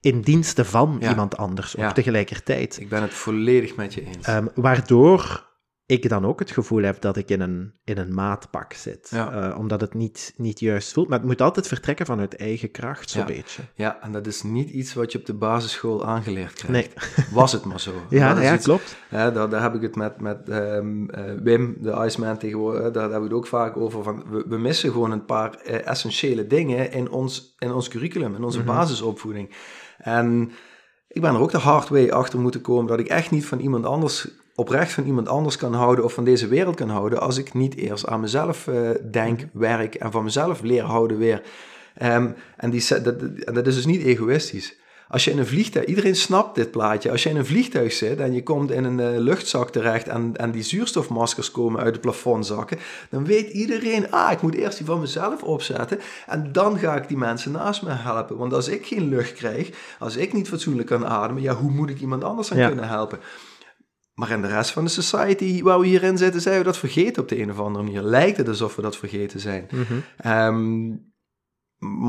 Speaker 2: in dienste van
Speaker 1: Ja.
Speaker 2: iemand anders, ook
Speaker 1: Ja.
Speaker 2: tegelijkertijd.
Speaker 1: Ik ben het volledig met je eens.
Speaker 2: Ehm, waardoor ik dan ook het gevoel heb dat ik in een, in een maatpak zit.
Speaker 1: Ja.
Speaker 2: Eh, omdat het niet, niet juist voelt. Maar het moet altijd vertrekken vanuit eigen kracht, zo'n
Speaker 1: Ja.
Speaker 2: beetje.
Speaker 1: ja, en dat is niet iets wat je op de basisschool aangeleerd krijgt.
Speaker 2: Nee.
Speaker 1: Was het maar zo.
Speaker 2: Ja,
Speaker 1: Dat is
Speaker 2: ja
Speaker 1: iets-
Speaker 2: klopt.
Speaker 1: Hè, daar, daar heb ik het met, met ehm, eh, Wim, de Iceman tegenwoordig, hè, daar hebben we het ook vaak over. Van, we, we missen gewoon een paar eh, essentiële dingen in ons, in ons curriculum, in onze
Speaker 2: Mhm.
Speaker 1: basisopvoeding. En ik ben er ook de hard way achter moeten komen dat ik echt niet van iemand anders, oprecht van iemand anders kan houden of van deze wereld kan houden als ik niet eerst aan mezelf eh, denk, werk en van mezelf leer houden weer. Ehm, en, die, dat, dat is dus niet egoïstisch. Als je in een vliegtuig, iedereen snapt dit plaatje. Als je in een vliegtuig zit en je komt in een eh, luchtzak terecht en, en die zuurstofmaskers komen uit het plafond zakken, dan weet iedereen, ah, ik moet eerst die van mezelf opzetten en dan ga ik die mensen naast me helpen. Want als ik geen lucht krijg, als ik niet fatsoenlijk kan ademen, ja, hoe moet ik iemand anders dan
Speaker 2: Ja.
Speaker 1: kunnen helpen? Maar in de rest van de society waar we hierin zitten, zijn we dat vergeten op de een of andere manier. Lijkt het alsof we dat vergeten zijn.
Speaker 2: Mhm.
Speaker 1: Ehm,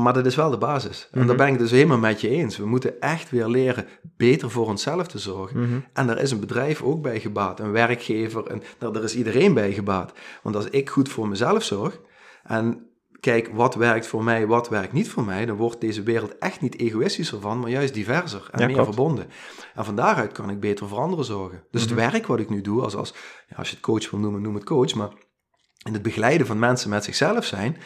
Speaker 1: maar dat is wel de basis. En
Speaker 2: Mhm.
Speaker 1: daar ben ik dus helemaal met je eens. We moeten echt weer leren beter voor onszelf te zorgen.
Speaker 2: Mhm.
Speaker 1: En daar is een bedrijf ook bij gebaat, een werkgever, en daar is iedereen bij gebaat. Want als ik goed voor mezelf zorg en kijk wat werkt voor mij, wat werkt niet voor mij, dan wordt deze wereld echt niet egoïstischer van, maar juist diverser en
Speaker 2: Ja,
Speaker 1: meer
Speaker 2: klopt.
Speaker 1: verbonden. En van daaruit kan ik beter voor anderen zorgen. Dus
Speaker 2: Mhm.
Speaker 1: het werk wat ik nu doe, als, als, ja, als je het coach wil noemen, noem het coach, maar in het begeleiden van mensen met zichzelf zijn,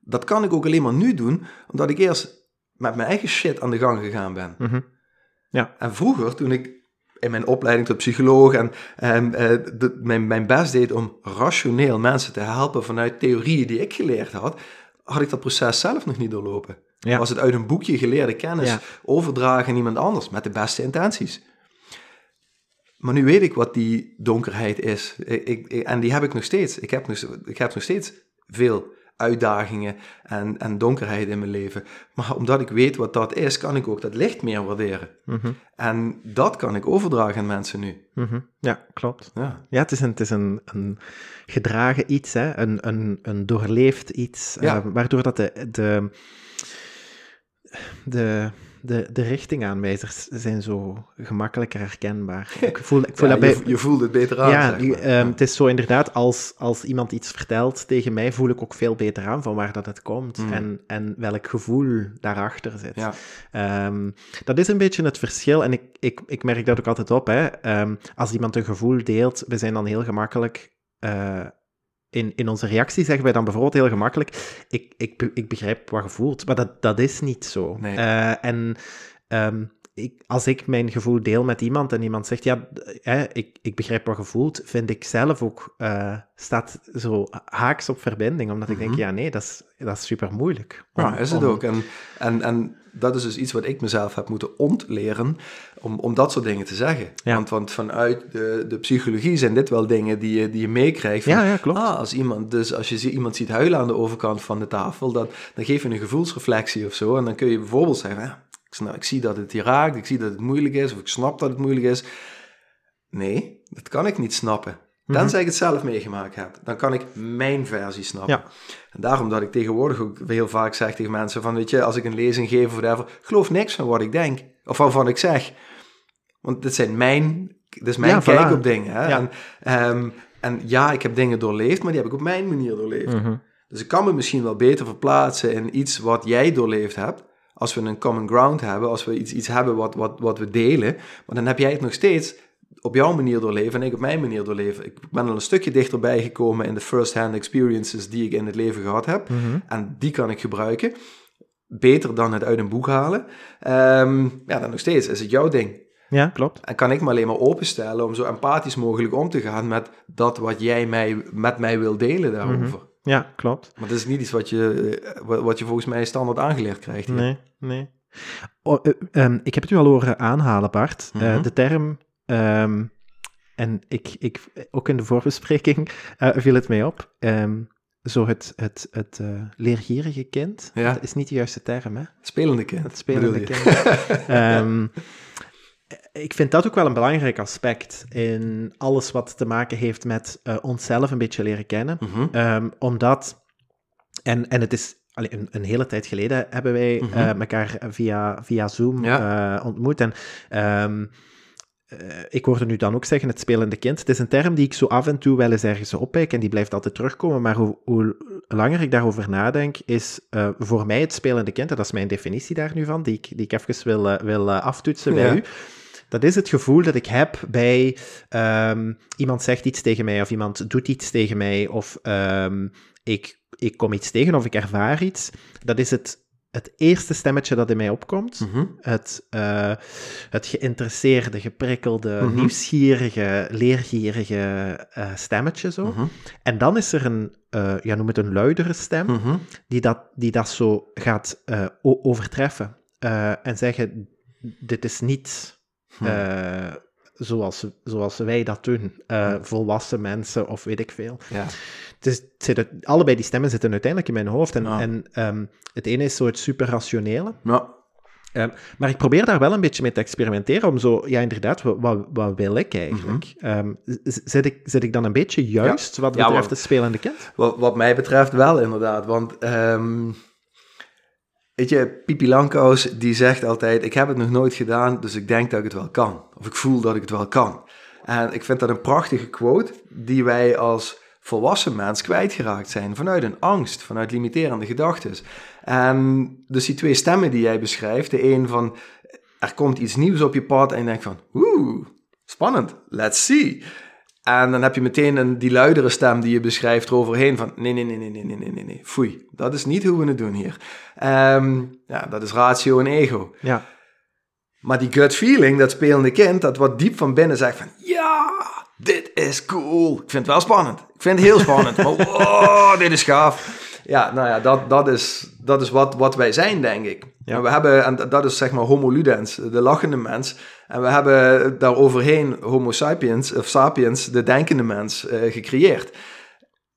Speaker 1: dat kan ik ook alleen maar nu doen, omdat ik eerst met mijn eigen shit aan de gang gegaan ben.
Speaker 2: Mhm.
Speaker 1: En vroeger, toen ik in mijn opleiding tot psycholoog en, en eh, de- mijn, mijn best deed om rationeel mensen te helpen vanuit theorieën die ik geleerd had, had ik dat proces zelf nog niet doorlopen.
Speaker 2: Ja.
Speaker 1: Was het uit een boekje geleerde kennis
Speaker 2: Ja.
Speaker 1: overdragen aan iemand anders met de beste intenties. Maar nu weet ik wat die donkerheid is. Ik, en die heb ik nog steeds. Ik heb nog, ik heb nog steeds veel uitdagingen en, en donkerheid in mijn leven. Maar omdat ik weet wat dat is, kan ik ook dat licht meer waarderen.
Speaker 2: Mhm.
Speaker 1: En dat kan ik overdragen aan mensen nu.
Speaker 2: Mhm. Ja, klopt.
Speaker 1: Ja,
Speaker 2: Ja, het is een, het is een, een gedragen iets, hè? Een, een, een doorleefd iets,
Speaker 1: Ja.
Speaker 2: eh, waardoor dat de, de, de, de, de richtingaanwijzers zijn zo gemakkelijker herkenbaar. Ik voel, ik voel
Speaker 1: Ja,
Speaker 2: dat bij...
Speaker 1: je, je voelt het beter aan,
Speaker 2: ja,
Speaker 1: zeg maar.
Speaker 2: ehm, het is zo inderdaad, als, als iemand iets vertelt tegen mij, voel ik ook veel beter aan van waar dat het komt
Speaker 1: Mm.
Speaker 2: en, en welk gevoel daarachter zit.
Speaker 1: Ja.
Speaker 2: Ehm, dat is een beetje het verschil. En ik, ik, ik merk dat ook altijd op. Hè. Ehm, als iemand een gevoel deelt, we zijn dan heel gemakkelijk. eh, in, in onze reactie zeggen wij dan bijvoorbeeld heel gemakkelijk: Ik, ik, ik begrijp wat je voelt. Maar dat, dat is niet zo.
Speaker 1: Nee.
Speaker 2: Eh, en ehm, ik, als ik mijn gevoel deel met iemand en iemand zegt: Ja, eh, ik, ik begrijp wat je voelt, vind ik zelf ook. eh, staat zo haaks op verbinding. Omdat ik denk:
Speaker 1: Mhm.
Speaker 2: Ja, nee, dat is, dat is super moeilijk.
Speaker 1: Ja, is het ook. En, en, en dat is dus iets wat ik mezelf heb moeten ontleren om, om dat soort dingen te zeggen.
Speaker 2: Ja.
Speaker 1: Want, want vanuit de, de psychologie zijn dit wel dingen die je, die je meekrijgt. van,
Speaker 2: Ja, ja, klopt.
Speaker 1: Ah, als iemand, dus als je iemand ziet huilen aan de overkant van de tafel, dan, dan geef je een gevoelsreflectie of zo. En dan kun je bijvoorbeeld zeggen, ja, ik, snap- ik zie dat het je raakt, ik zie dat het moeilijk is, of ik snap dat het moeilijk is. Nee, dat kan ik niet snappen. Tenzij ik het zelf meegemaakt heb. Dan kan ik mijn versie snappen.
Speaker 2: Ja.
Speaker 1: En daarom dat ik tegenwoordig ook heel vaak zeg tegen mensen van, weet je, als ik een lezing geef of whatever, geloof niks van wat ik denk. Of waarvan ik zeg. Want dit zijn mijn, dit is mijn
Speaker 2: Ja,
Speaker 1: kijk
Speaker 2: voilà.
Speaker 1: op dingen. Hè?
Speaker 2: Ja.
Speaker 1: En, ehm, en ja, ik heb dingen doorleefd, maar die heb ik op mijn manier doorleefd.
Speaker 2: Mhm.
Speaker 1: Dus ik kan me misschien wel beter verplaatsen in iets wat jij doorleefd hebt. Als we een common ground hebben, als we iets, iets hebben wat, wat, wat we delen. Maar dan heb jij het nog steeds op jouw manier doorleven en ik op mijn manier doorleven. Ik ben al een stukje dichterbij gekomen in de first-hand experiences die ik in het leven gehad heb.
Speaker 2: Mhm.
Speaker 1: En die kan ik gebruiken. Beter dan het uit een boek halen. Ehm, ja, dan nog steeds is het jouw ding.
Speaker 2: Ja, klopt.
Speaker 1: En kan ik me alleen maar openstellen om zo empathisch mogelijk om te gaan met dat wat jij mij, met mij wil delen daarover.
Speaker 2: Ja, klopt.
Speaker 1: Maar dat is niet iets wat je, eh, wat, je volgens mij standaard aangeleerd krijgt. hier.
Speaker 2: Nee, nee. Oh, eh, ehm, ik heb het u al horen aanhalen, Bart. Eh,
Speaker 1: Mhm.
Speaker 2: de term, ehm, en ik, ik, ook in de voorbespreking eh, viel het mij op, ehm, zo het, het, het eh, leergierige kind,
Speaker 1: Ja.
Speaker 2: dat is niet de juiste term, hè?
Speaker 1: Spelende kind.
Speaker 2: Het spelende kind. Ehm, ik vind dat ook wel een belangrijk aspect in alles wat te maken heeft met eh, onszelf een beetje leren kennen.
Speaker 1: Mhm.
Speaker 2: Ehm, omdat, en, en het is allee, een, een hele tijd geleden hebben wij eh, elkaar via, via Zoom eh, ontmoet. En eh, ik hoorde nu dan ook zeggen, het spelende kind. Het is een term die ik zo af en toe wel eens ergens oppik en die blijft altijd terugkomen. Maar hoe, hoe langer ik daarover nadenk, is voor mij het spelende kind, en dat is mijn definitie daar nu van, die ik, die ik even wil, wil aftoetsen bij u. Dat is het gevoel dat ik heb bij ehm, iemand zegt iets tegen mij of iemand doet iets tegen mij of ehm, ik, ik kom iets tegen of ik ervaar iets. Dat is het, het eerste stemmetje dat in mij opkomt.
Speaker 1: Mhm.
Speaker 2: Het, eh, het geïnteresseerde, geprikkelde,
Speaker 1: Mhm.
Speaker 2: nieuwsgierige, leergierige eh, stemmetje zo.
Speaker 1: Mhm.
Speaker 2: En dan is er een, eh, ja, noem het een luidere stem, die dat, die dat zo gaat overtreffen. En zeggen, dit is niet
Speaker 1: Hm.
Speaker 2: eh, zoals, zoals wij dat doen, eh, volwassen mensen of weet ik veel.
Speaker 1: Ja.
Speaker 2: Is, het zit, allebei die stemmen zitten uiteindelijk in mijn hoofd. En,
Speaker 1: Ja.
Speaker 2: en ehm, het ene is zo het superrationele.
Speaker 1: Ja.
Speaker 2: Ehm, maar ik probeer daar wel een beetje mee te experimenteren om zo, ja inderdaad, wat, wat, wil ik eigenlijk? Z- zit, ik, zit ik dan een beetje juist wat.
Speaker 1: Ja,
Speaker 2: betreft
Speaker 1: maar-
Speaker 2: het spelende kind?
Speaker 1: Wat, wat mij betreft wel, inderdaad. Want, weet je, Pipi Langkous, die zegt altijd... Ik heb het nog nooit gedaan, dus ik denk dat ik het wel kan. Of ik voel dat ik het wel kan. En ik vind dat een prachtige quote... die wij als volwassen mens kwijtgeraakt zijn. Vanuit een angst, vanuit limiterende gedachten. En dus die twee stemmen die jij beschrijft... de een van... Er komt iets nieuws op je pad en je denkt van... Oeh, spannend, let's see... En dan heb je meteen een, die luidere stem die je beschrijft eroverheen van nee, nee, nee, nee, nee, nee, nee, nee, nee, foei. Dat is niet hoe we het doen hier. Ehm, ja, dat is ratio en ego.
Speaker 2: Ja,
Speaker 1: Maar die gut feeling, dat spelende kind, dat wat diep van binnen zegt van ja, dit is cool. Ik vind het wel spannend. Ik vind het heel spannend. maar wow, dit is gaaf. Ja, nou ja, dat, dat is, dat is wat, wat wij zijn, denk ik.
Speaker 2: Ja.
Speaker 1: En we hebben, en dat is zeg maar homo ludens, de lachende mens. En we hebben daar overheen homo sapiens, of sapiens, de denkende mens, eh, gecreëerd.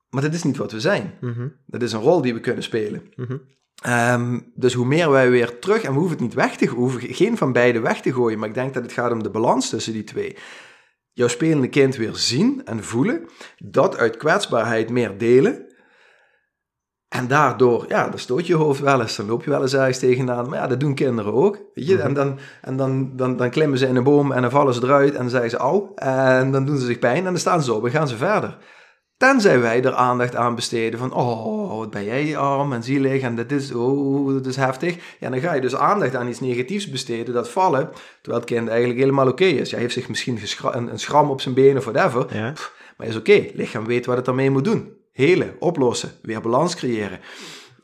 Speaker 1: Maar dat is niet wat we zijn.
Speaker 2: mhm,
Speaker 1: Dat is een rol die we kunnen spelen.
Speaker 2: mhm.
Speaker 1: Ehm, dus hoe meer wij weer terug, en we hoeven het niet weg te gooien, geen van beide weg te gooien, maar ik denk dat het gaat om de balans tussen die twee. Jouw spelende kind weer zien en voelen, dat uit kwetsbaarheid meer delen. En daardoor, ja, dan stoot je hoofd wel eens, dan loop je wel eens ergens tegenaan. Maar ja, dat doen kinderen ook. Weet je? En, dan, en dan, dan, dan klimmen ze in een boom en dan vallen ze eruit en dan zeggen ze au. En dan doen ze zich pijn en dan staan ze op en gaan ze verder. Tenzij wij er aandacht aan besteden van, oh, wat ben jij arm en zielig en dit is, oh, dat is heftig. Ja, dan ga je dus aandacht aan iets negatiefs besteden, dat vallen, terwijl het kind eigenlijk helemaal oké is. Hij heeft zich misschien een, een schram op zijn been of whatever,
Speaker 2: Ja.
Speaker 1: maar is oké. Lichaam weet wat het ermee moet doen. Helen, oplossen, weer balans creëren.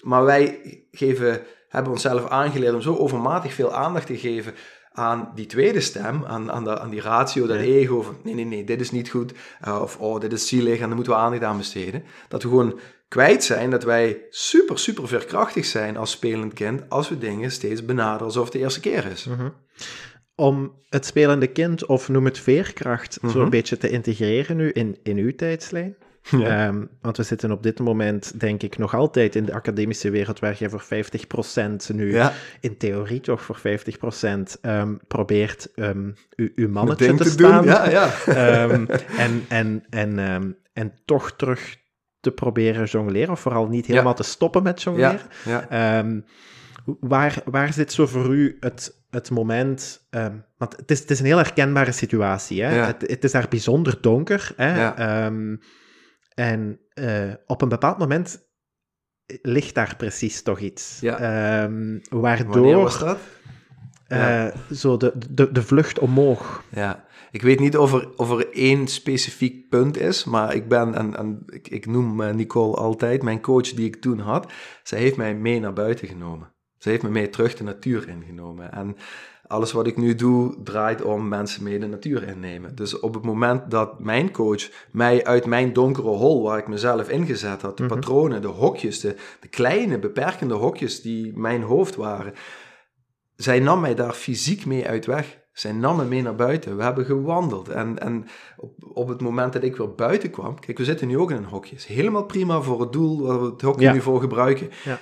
Speaker 1: Maar wij geven, hebben onszelf aangeleerd om zo overmatig veel aandacht te geven aan die tweede stem, aan, aan, de, aan die ratio, dat ego van nee, nee, nee, dit is niet goed, eh, of oh, dit is zielig en daar moeten we aandacht aan besteden. Dat we gewoon kwijt zijn dat wij super, super veerkrachtig zijn als spelend kind als we dingen steeds benaderen alsof het de eerste keer is.
Speaker 2: Mhm. Om het spelende kind, of noem het veerkracht, zo
Speaker 1: Mhm.
Speaker 2: beetje te integreren nu in, in uw tijdslijn.
Speaker 1: Ja.
Speaker 2: Ehm, want we zitten op dit moment, denk ik, nog altijd in de academische wereld waar je voor 50% nu,
Speaker 1: Ja,
Speaker 2: in theorie toch voor 50% ehm, probeert um, uw, uw mannetje te,
Speaker 1: te
Speaker 2: staan.
Speaker 1: doen. Ja, ja.
Speaker 2: Ehm, en, en, en, ehm, en toch terug te proberen jongleren, of vooral niet helemaal te stoppen met jongleren.
Speaker 1: ja.
Speaker 2: Ehm, waar, waar zit zo voor u het, het moment... ehm, want het is, het is een heel herkenbare situatie. Hè?
Speaker 1: Ja.
Speaker 2: Het, het is daar bijzonder donker. Hè?
Speaker 1: Ja.
Speaker 2: Ehm, en eh, op een bepaald moment ligt daar precies toch iets.
Speaker 1: Ja.
Speaker 2: Ehm,
Speaker 1: Wanneer
Speaker 2: waardoor
Speaker 1: was dat?
Speaker 2: eh, zo de, de, de vlucht omhoog.
Speaker 1: Ja, ik weet niet of er, of er één specifiek punt is, maar ik ben, en, en ik, ik noem eh, Nicole altijd, mijn coach die ik toen had, zij heeft mij mee naar buiten genomen. Ze heeft me mee terug de natuur ingenomen. En alles wat ik nu doe draait om mensen mee de natuur innemen. Dus op het moment dat mijn coach mij uit mijn donkere hol, waar ik mezelf ingezet had, de
Speaker 2: Mhm.
Speaker 1: patronen, de hokjes, de, de kleine beperkende hokjes die mijn hoofd waren, zij nam mij daar fysiek mee uit weg. Zij nam me mee naar buiten. We hebben gewandeld. En, en op, op het moment dat ik weer buiten kwam... Kijk, we zitten nu ook in een hokje. Is helemaal prima voor het doel waar we het hokje
Speaker 2: Ja.
Speaker 1: nu voor gebruiken.
Speaker 2: Ja.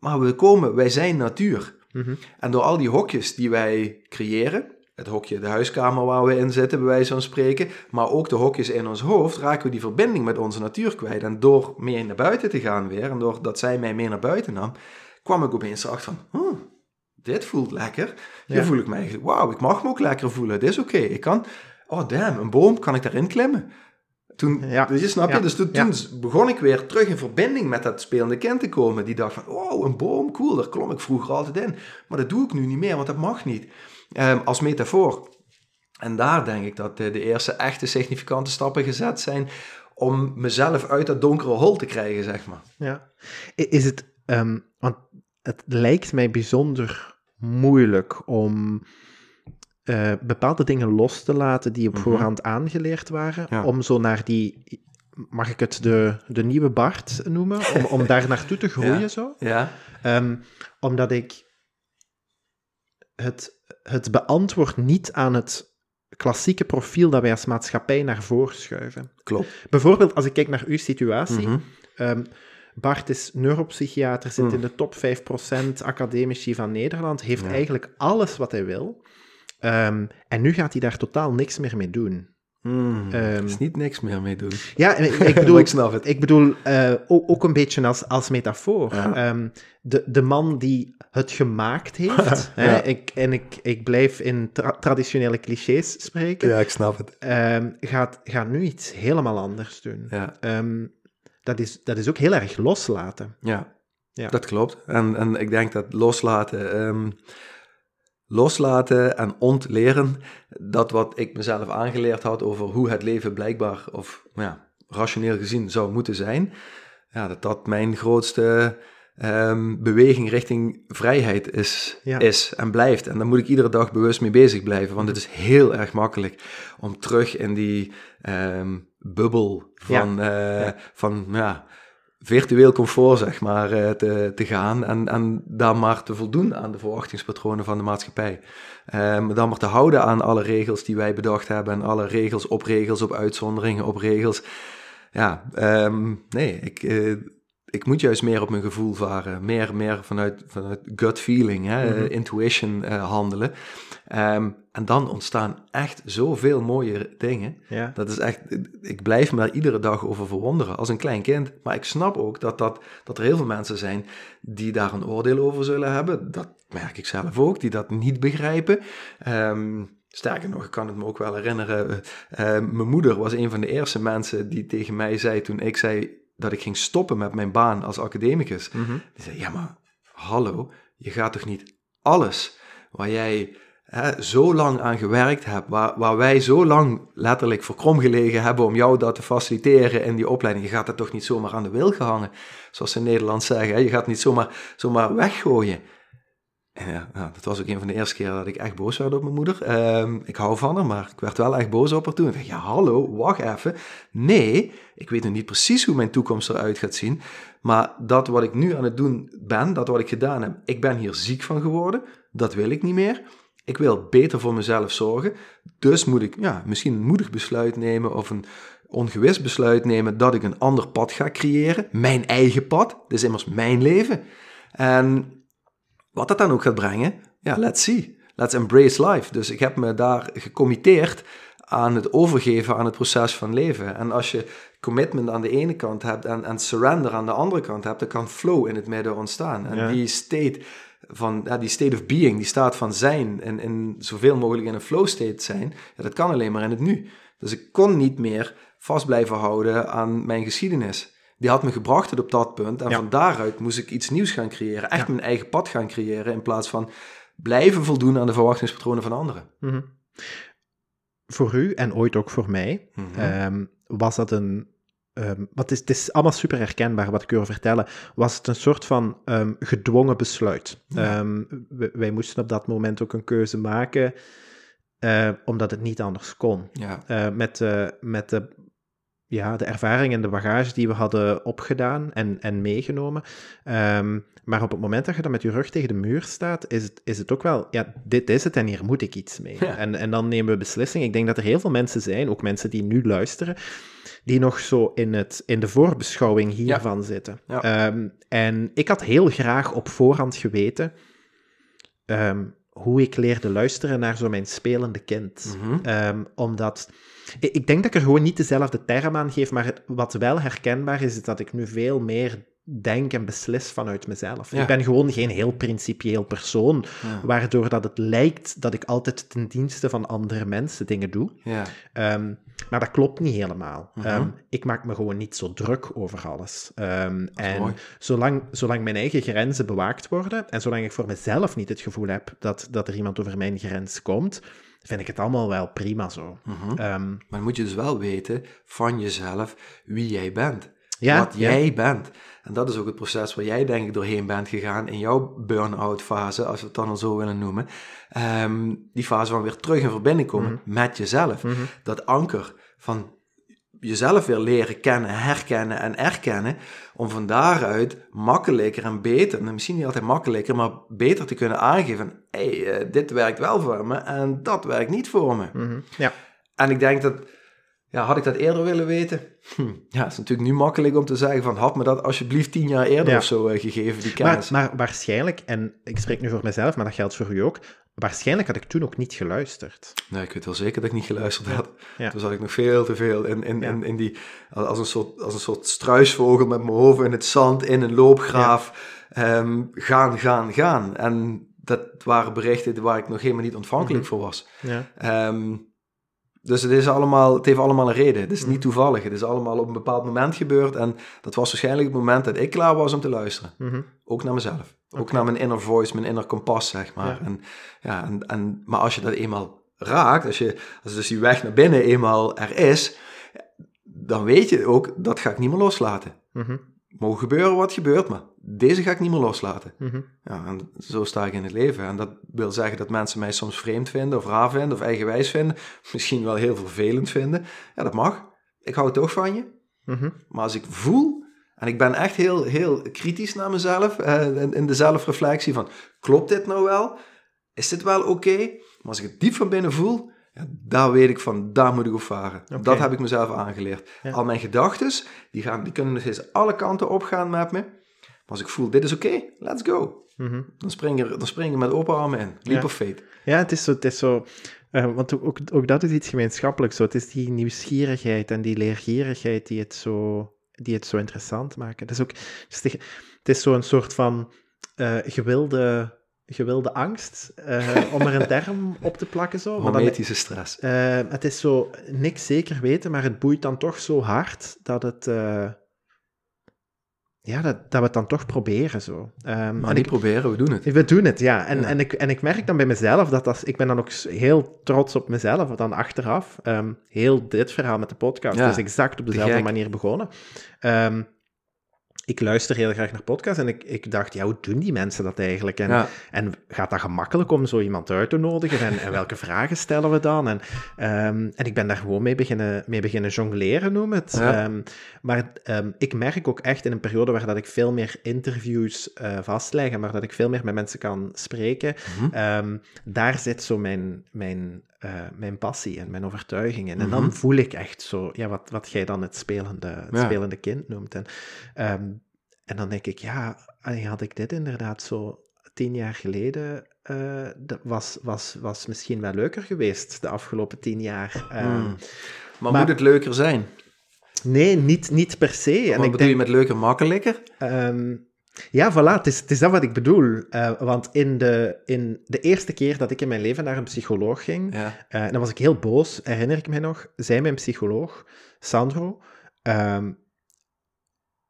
Speaker 1: Maar we komen, wij zijn natuur.
Speaker 2: Mhm.
Speaker 1: En door al die hokjes die wij creëren... Het hokje, de huiskamer waar we in zitten, bij wijze van spreken. Maar ook de hokjes in ons hoofd, raken we die verbinding met onze natuur kwijt. En door mee naar buiten te gaan weer, en doordat zij mij mee naar buiten nam, kwam ik opeens erachter van, "Huh, dit voelt lekker. Hier
Speaker 2: Ja.
Speaker 1: voel ik mij, wauw, ik mag me ook lekker voelen. Dit is oké. Ik kan, oh damn, een boom, kan ik daarin klimmen? Toen,
Speaker 2: Ja.
Speaker 1: dus je snap je?
Speaker 2: Ja.
Speaker 1: Dus toen,
Speaker 2: Ja.
Speaker 1: begon ik weer terug in verbinding met dat spelende kind te komen. Die dacht van, wow, een boom, cool, daar klom ik vroeger altijd in. Maar dat doe ik nu niet meer, want dat mag niet. Ehm, als metafoor. En daar denk ik dat de, de eerste echte significante stappen gezet zijn om mezelf uit dat donkere hol te krijgen, zeg maar.
Speaker 2: Ja. Is het, ehm, want het lijkt mij bijzonder moeilijk om eh, bepaalde dingen los te laten die op
Speaker 1: Mhm.
Speaker 2: voorhand aangeleerd waren,
Speaker 1: Ja.
Speaker 2: om zo naar die, mag ik het de, de nieuwe Bart noemen, om, om daar naartoe te groeien
Speaker 1: Ja.
Speaker 2: zo?
Speaker 1: Ja,
Speaker 2: Ehm, omdat ik het, het beantwoord niet aan het klassieke profiel dat wij als maatschappij naar voren schuiven.
Speaker 1: klopt.
Speaker 2: Bijvoorbeeld, als ik kijk naar uw situatie,
Speaker 1: Mhm.
Speaker 2: Ehm, Bart is neuropsychiater, zit
Speaker 1: Mm.
Speaker 2: in de top 5% academici van Nederland, heeft
Speaker 1: Ja.
Speaker 2: eigenlijk alles wat hij wil. Ehm, en nu gaat hij daar totaal niks meer mee doen.
Speaker 1: Er is niet niks meer mee doen.
Speaker 2: Ja, en ik, bedoel,
Speaker 1: ik snap het.
Speaker 2: ik bedoel eh, ook, ook een beetje als, als metafoor.
Speaker 1: Ja.
Speaker 2: Ehm, de, de man die het gemaakt heeft,
Speaker 1: Ja.
Speaker 2: hè, ik, en ik, ik blijf in tra- traditionele clichés spreken,
Speaker 1: Ja, ik snap het.
Speaker 2: gaat, gaat nu iets helemaal anders doen.
Speaker 1: Ja,
Speaker 2: dat, is, dat is ook heel erg loslaten.
Speaker 1: ja.
Speaker 2: Ja.
Speaker 1: dat klopt. En, en ik denk dat loslaten, loslaten en ontleren, dat wat ik mezelf aangeleerd had over hoe het leven blijkbaar, of ja, rationeel gezien zou moeten zijn, ja, dat dat mijn grootste ehm, beweging richting vrijheid is,
Speaker 2: Ja.
Speaker 1: is en blijft. En daar moet ik iedere dag bewust mee bezig blijven, want het is heel erg makkelijk om terug in die ehm, bubbel van, eh,
Speaker 2: Ja.
Speaker 1: van ja, virtueel comfort, zeg maar, eh, te, te gaan en, en daar maar te voldoen aan de verwachtingspatronen van de maatschappij. Ehm, dan maar te houden aan alle regels die wij bedacht hebben en alle regels op regels, op uitzonderingen, op regels. Ja, ehm, nee, ik, eh, ik moet juist meer op mijn gevoel varen, meer, meer vanuit, vanuit gut feeling, hè,
Speaker 2: Mhm.
Speaker 1: eh, intuition eh, handelen. Ehm, en dan ontstaan echt zoveel mooie dingen.
Speaker 2: Ja.
Speaker 1: Dat is echt, ik blijf me daar iedere dag over verwonderen als een klein kind. Maar ik snap ook dat, dat, dat er heel veel mensen zijn die daar een oordeel over zullen hebben. Dat merk ik zelf ook, die dat niet begrijpen. Ehm, sterker nog, ik kan het me ook wel herinneren. eh, mijn moeder was een van de eerste mensen die tegen mij zei toen ik zei dat ik ging stoppen met mijn baan als academicus.
Speaker 2: Mhm.
Speaker 1: Die zei, ja maar hallo, je gaat toch niet alles waar jij hè, zo lang aan gewerkt hebt, waar, waar wij zo lang letterlijk voor krom gelegen hebben om jou dat te faciliteren in die opleiding, je gaat dat toch niet zomaar aan de wil gehangen, zoals ze in Nederland zeggen, hè? je gaat niet zomaar, zomaar weggooien. Ja, nou, dat was ook een van de eerste keren dat ik echt boos werd op mijn moeder. Ehm, ik hou van haar, maar ik werd wel echt boos op haar toen. Ik dacht, ja, hallo, wacht even. Nee, ik weet nog niet precies hoe mijn toekomst eruit gaat zien. Maar dat wat ik nu aan het doen ben, dat wat ik gedaan heb, ik ben hier ziek van geworden. Dat wil ik niet meer. Ik wil beter voor mezelf zorgen. Dus moet ik ja, misschien een moedig besluit nemen of een ongewis besluit nemen dat ik een ander pad ga creëren. Mijn eigen pad. Dit is immers mijn leven. En wat dat dan ook gaat brengen, ja, let's see. Let's embrace life. Dus ik heb me daar gecommitteerd aan het overgeven aan het proces van leven. En als je commitment aan de ene kant hebt en, en surrender aan de andere kant hebt, dan kan flow in het midden ontstaan. En
Speaker 2: Ja.
Speaker 1: die state van, ja, die state of being, die staat van zijn en, en zoveel mogelijk in een flow state zijn, ja, dat kan alleen maar in het nu. Dus ik kon niet meer vast blijven houden aan mijn geschiedenis. Die had me gebracht tot op dat punt. En
Speaker 2: Ja.
Speaker 1: van daaruit moest ik iets nieuws gaan creëren. Echt
Speaker 2: Ja.
Speaker 1: mijn eigen pad gaan creëren. In plaats van blijven voldoen aan de verwachtingspatronen van anderen.
Speaker 2: Mhm. Voor u en ooit ook voor mij
Speaker 1: Mhm.
Speaker 2: ehm, was dat een um, wat is, het is allemaal super herkenbaar wat ik u wil vertellen, was het een soort van um, gedwongen besluit. Wij moesten op dat moment ook een keuze maken, uh, omdat het niet anders kon.
Speaker 1: Ja.
Speaker 2: Uh, met, uh, met de, ja, de ervaring en de bagage die we hadden opgedaan en, en meegenomen. maar op het moment dat je dan met je rug tegen de muur staat, is het, is het ook wel, ja, dit is het en hier moet ik iets mee.
Speaker 1: Ja.
Speaker 2: En, en dan nemen we beslissingen. Ik denk dat er heel veel mensen zijn, ook mensen die nu luisteren, die nog zo in, het, in de voorbeschouwing hiervan zitten.
Speaker 1: Ja.
Speaker 2: Um, en ik had heel graag op voorhand geweten um, hoe ik leerde luisteren naar zo mijn spelende kind.
Speaker 1: Mhm.
Speaker 2: Omdat ik, denk dat ik er gewoon niet dezelfde term aan geef, maar wat wel herkenbaar is, is dat ik nu veel meer denk en beslis vanuit mezelf.
Speaker 1: Ja.
Speaker 2: Ik ben gewoon geen heel principieel persoon,
Speaker 1: Ja.
Speaker 2: waardoor dat het lijkt dat ik altijd ten dienste van andere mensen dingen doe.
Speaker 1: Ja.
Speaker 2: Um, maar dat klopt niet helemaal.
Speaker 1: Mhm.
Speaker 2: um, ik maak me gewoon niet zo druk over alles. Um,
Speaker 1: is
Speaker 2: en
Speaker 1: mooi.
Speaker 2: zolang, zolang mijn eigen grenzen bewaakt worden en zolang ik voor mezelf niet het gevoel heb dat, dat er iemand over mijn grens komt, vind ik het allemaal wel prima zo. Um,
Speaker 1: Maar moet je dus wel weten van jezelf wie jij bent.
Speaker 2: ja,
Speaker 1: wat
Speaker 2: ja.
Speaker 1: jij bent. En dat is ook het proces waar jij denk ik doorheen bent gegaan in jouw burn-out fase, als we het dan al zo willen noemen. Ehm, die fase van weer terug in verbinding komen
Speaker 2: Mhm.
Speaker 1: met jezelf.
Speaker 2: Mhm.
Speaker 1: Dat anker van jezelf weer leren kennen, herkennen en erkennen, om van daaruit makkelijker en beter, nou, misschien niet altijd makkelijker, maar beter te kunnen aangeven, hé, hey, eh, dit werkt wel voor me en dat werkt niet voor me.
Speaker 2: Mhm. ja.
Speaker 1: En ik denk dat, ja, had ik dat eerder willen weten? Hm, ja, het is natuurlijk nu makkelijk om te zeggen van, had me dat alsjeblieft tien jaar eerder
Speaker 2: Ja.
Speaker 1: of zo eh, gegeven, die
Speaker 2: Maar,
Speaker 1: kennis.
Speaker 2: maar waarschijnlijk, en ik spreek nu voor mezelf, maar dat geldt voor u ook, waarschijnlijk had ik toen ook niet geluisterd.
Speaker 1: Nee, ik weet wel zeker dat ik niet geluisterd had.
Speaker 2: Ja.
Speaker 1: Toen zat ik nog veel te veel in, in,
Speaker 2: Ja.
Speaker 1: in, in die, als een, soort, als een soort struisvogel met mijn hoofd in het zand, in een loopgraaf. Ehm, gaan, gaan, gaan. En dat waren berichten waar ik nog helemaal niet ontvankelijk
Speaker 2: Mhm.
Speaker 1: voor was.
Speaker 2: Ja.
Speaker 1: Ehm, dus het, is allemaal, het heeft allemaal een reden. Het is niet toevallig. Het is allemaal op een bepaald moment gebeurd. En dat was waarschijnlijk het moment dat ik klaar was om te luisteren.
Speaker 2: Mhm.
Speaker 1: Ook naar mezelf. Ook naar mijn inner voice, mijn inner kompas, zeg maar.
Speaker 2: Ja.
Speaker 1: En, ja, en, en, maar als je dat eenmaal raakt, als, je, als dus die weg naar binnen eenmaal er is, dan weet je ook, dat ga ik niet meer loslaten.
Speaker 2: Mhm.
Speaker 1: Mogen gebeuren wat gebeurt, maar deze ga ik niet meer loslaten.
Speaker 2: Mhm.
Speaker 1: Ja, en zo sta ik in het leven. En dat wil zeggen dat mensen mij soms vreemd vinden, of raar vinden, of eigenwijs vinden. Misschien wel heel vervelend vinden. Ja, dat mag. Ik hou toch van je.
Speaker 2: Mhm.
Speaker 1: Maar als ik voel, en ik ben echt heel, heel kritisch naar mezelf, eh, in, in de zelfreflectie van, klopt dit nou wel? Is dit wel oké? Maar als ik het diep van binnen voel, ja, daar weet ik van, daar moet ik op varen. Dat heb ik mezelf aangeleerd.
Speaker 2: Ja.
Speaker 1: Al mijn gedachten, die, gaan, die kunnen eens alle kanten opgaan met me. Maar als ik voel, dit is oké, let's go.
Speaker 2: Mhm.
Speaker 1: Dan spring, je, dan spring je met open armen in. Leap
Speaker 2: Ja.
Speaker 1: of fate.
Speaker 2: Ja, het is zo. Het is zo eh, want ook, ook dat is iets gemeenschappelijks. Zo. Het is die nieuwsgierigheid en die leergierigheid die het zo, die het zo interessant maken. Het is ook het is, is zo'n soort van eh, gewilde, gewilde angst, eh, om er een term op te plakken. Zo. Dan,
Speaker 1: Hormetische stress.
Speaker 2: eh, het is zo niks zeker weten, maar het boeit dan toch zo hard dat het. eh, ja, dat, dat we het dan toch proberen zo. Ehm,
Speaker 1: Maar
Speaker 2: en
Speaker 1: niet
Speaker 2: ik,
Speaker 1: proberen, we doen het.
Speaker 2: we doen het, ja. En,
Speaker 1: Ja.
Speaker 2: En, ik, en ik merk dan bij mezelf dat als, ik ben dan ook heel trots op mezelf, dan achteraf. Ehm, heel dit verhaal met de podcast
Speaker 1: Ja,
Speaker 2: is exact op dezelfde manier begonnen. Ehm, ik luister heel graag naar podcasts en ik, ik dacht, ja, hoe doen die mensen dat eigenlijk? En,
Speaker 1: Ja.
Speaker 2: en gaat dat gemakkelijk om zo iemand uit te nodigen? En, en welke vragen stellen we dan? En, ehm, en ik ben daar gewoon mee beginnen, mee beginnen jongleren, noem het.
Speaker 1: Ja.
Speaker 2: Ehm, maar ehm, ik merk ook echt in een periode waar dat ik veel meer interviews eh, vastleg en waar dat ik veel meer met mensen kan spreken,
Speaker 1: Mhm.
Speaker 2: daar zit zo mijn, mijn, eh, mijn passie en mijn overtuiging in. En dan
Speaker 1: Mhm.
Speaker 2: voel ik echt zo, ja, wat, wat jij dan het spelende, het
Speaker 1: Ja.
Speaker 2: spelende kind noemt. En, ehm, en dan denk ik, ja, had ik dit inderdaad zo tien jaar geleden, eh, dat was, was, was misschien wel leuker geweest de afgelopen tien jaar. Ehm,
Speaker 1: Hmm. Maar,
Speaker 2: maar-
Speaker 1: moet het leuker zijn?
Speaker 2: Nee, niet, niet per se.
Speaker 1: Wat
Speaker 2: En
Speaker 1: bedoel
Speaker 2: ik denk,
Speaker 1: je met leuker makkelijker?
Speaker 2: Ehm, ja, voilà, het is, het is dat wat ik bedoel. Eh, want in de, in de eerste keer dat ik in mijn leven naar een psycholoog ging,
Speaker 1: Ja.
Speaker 2: eh, en dan was ik heel boos, herinner ik me nog, zei mijn psycholoog, Sandro, ehm,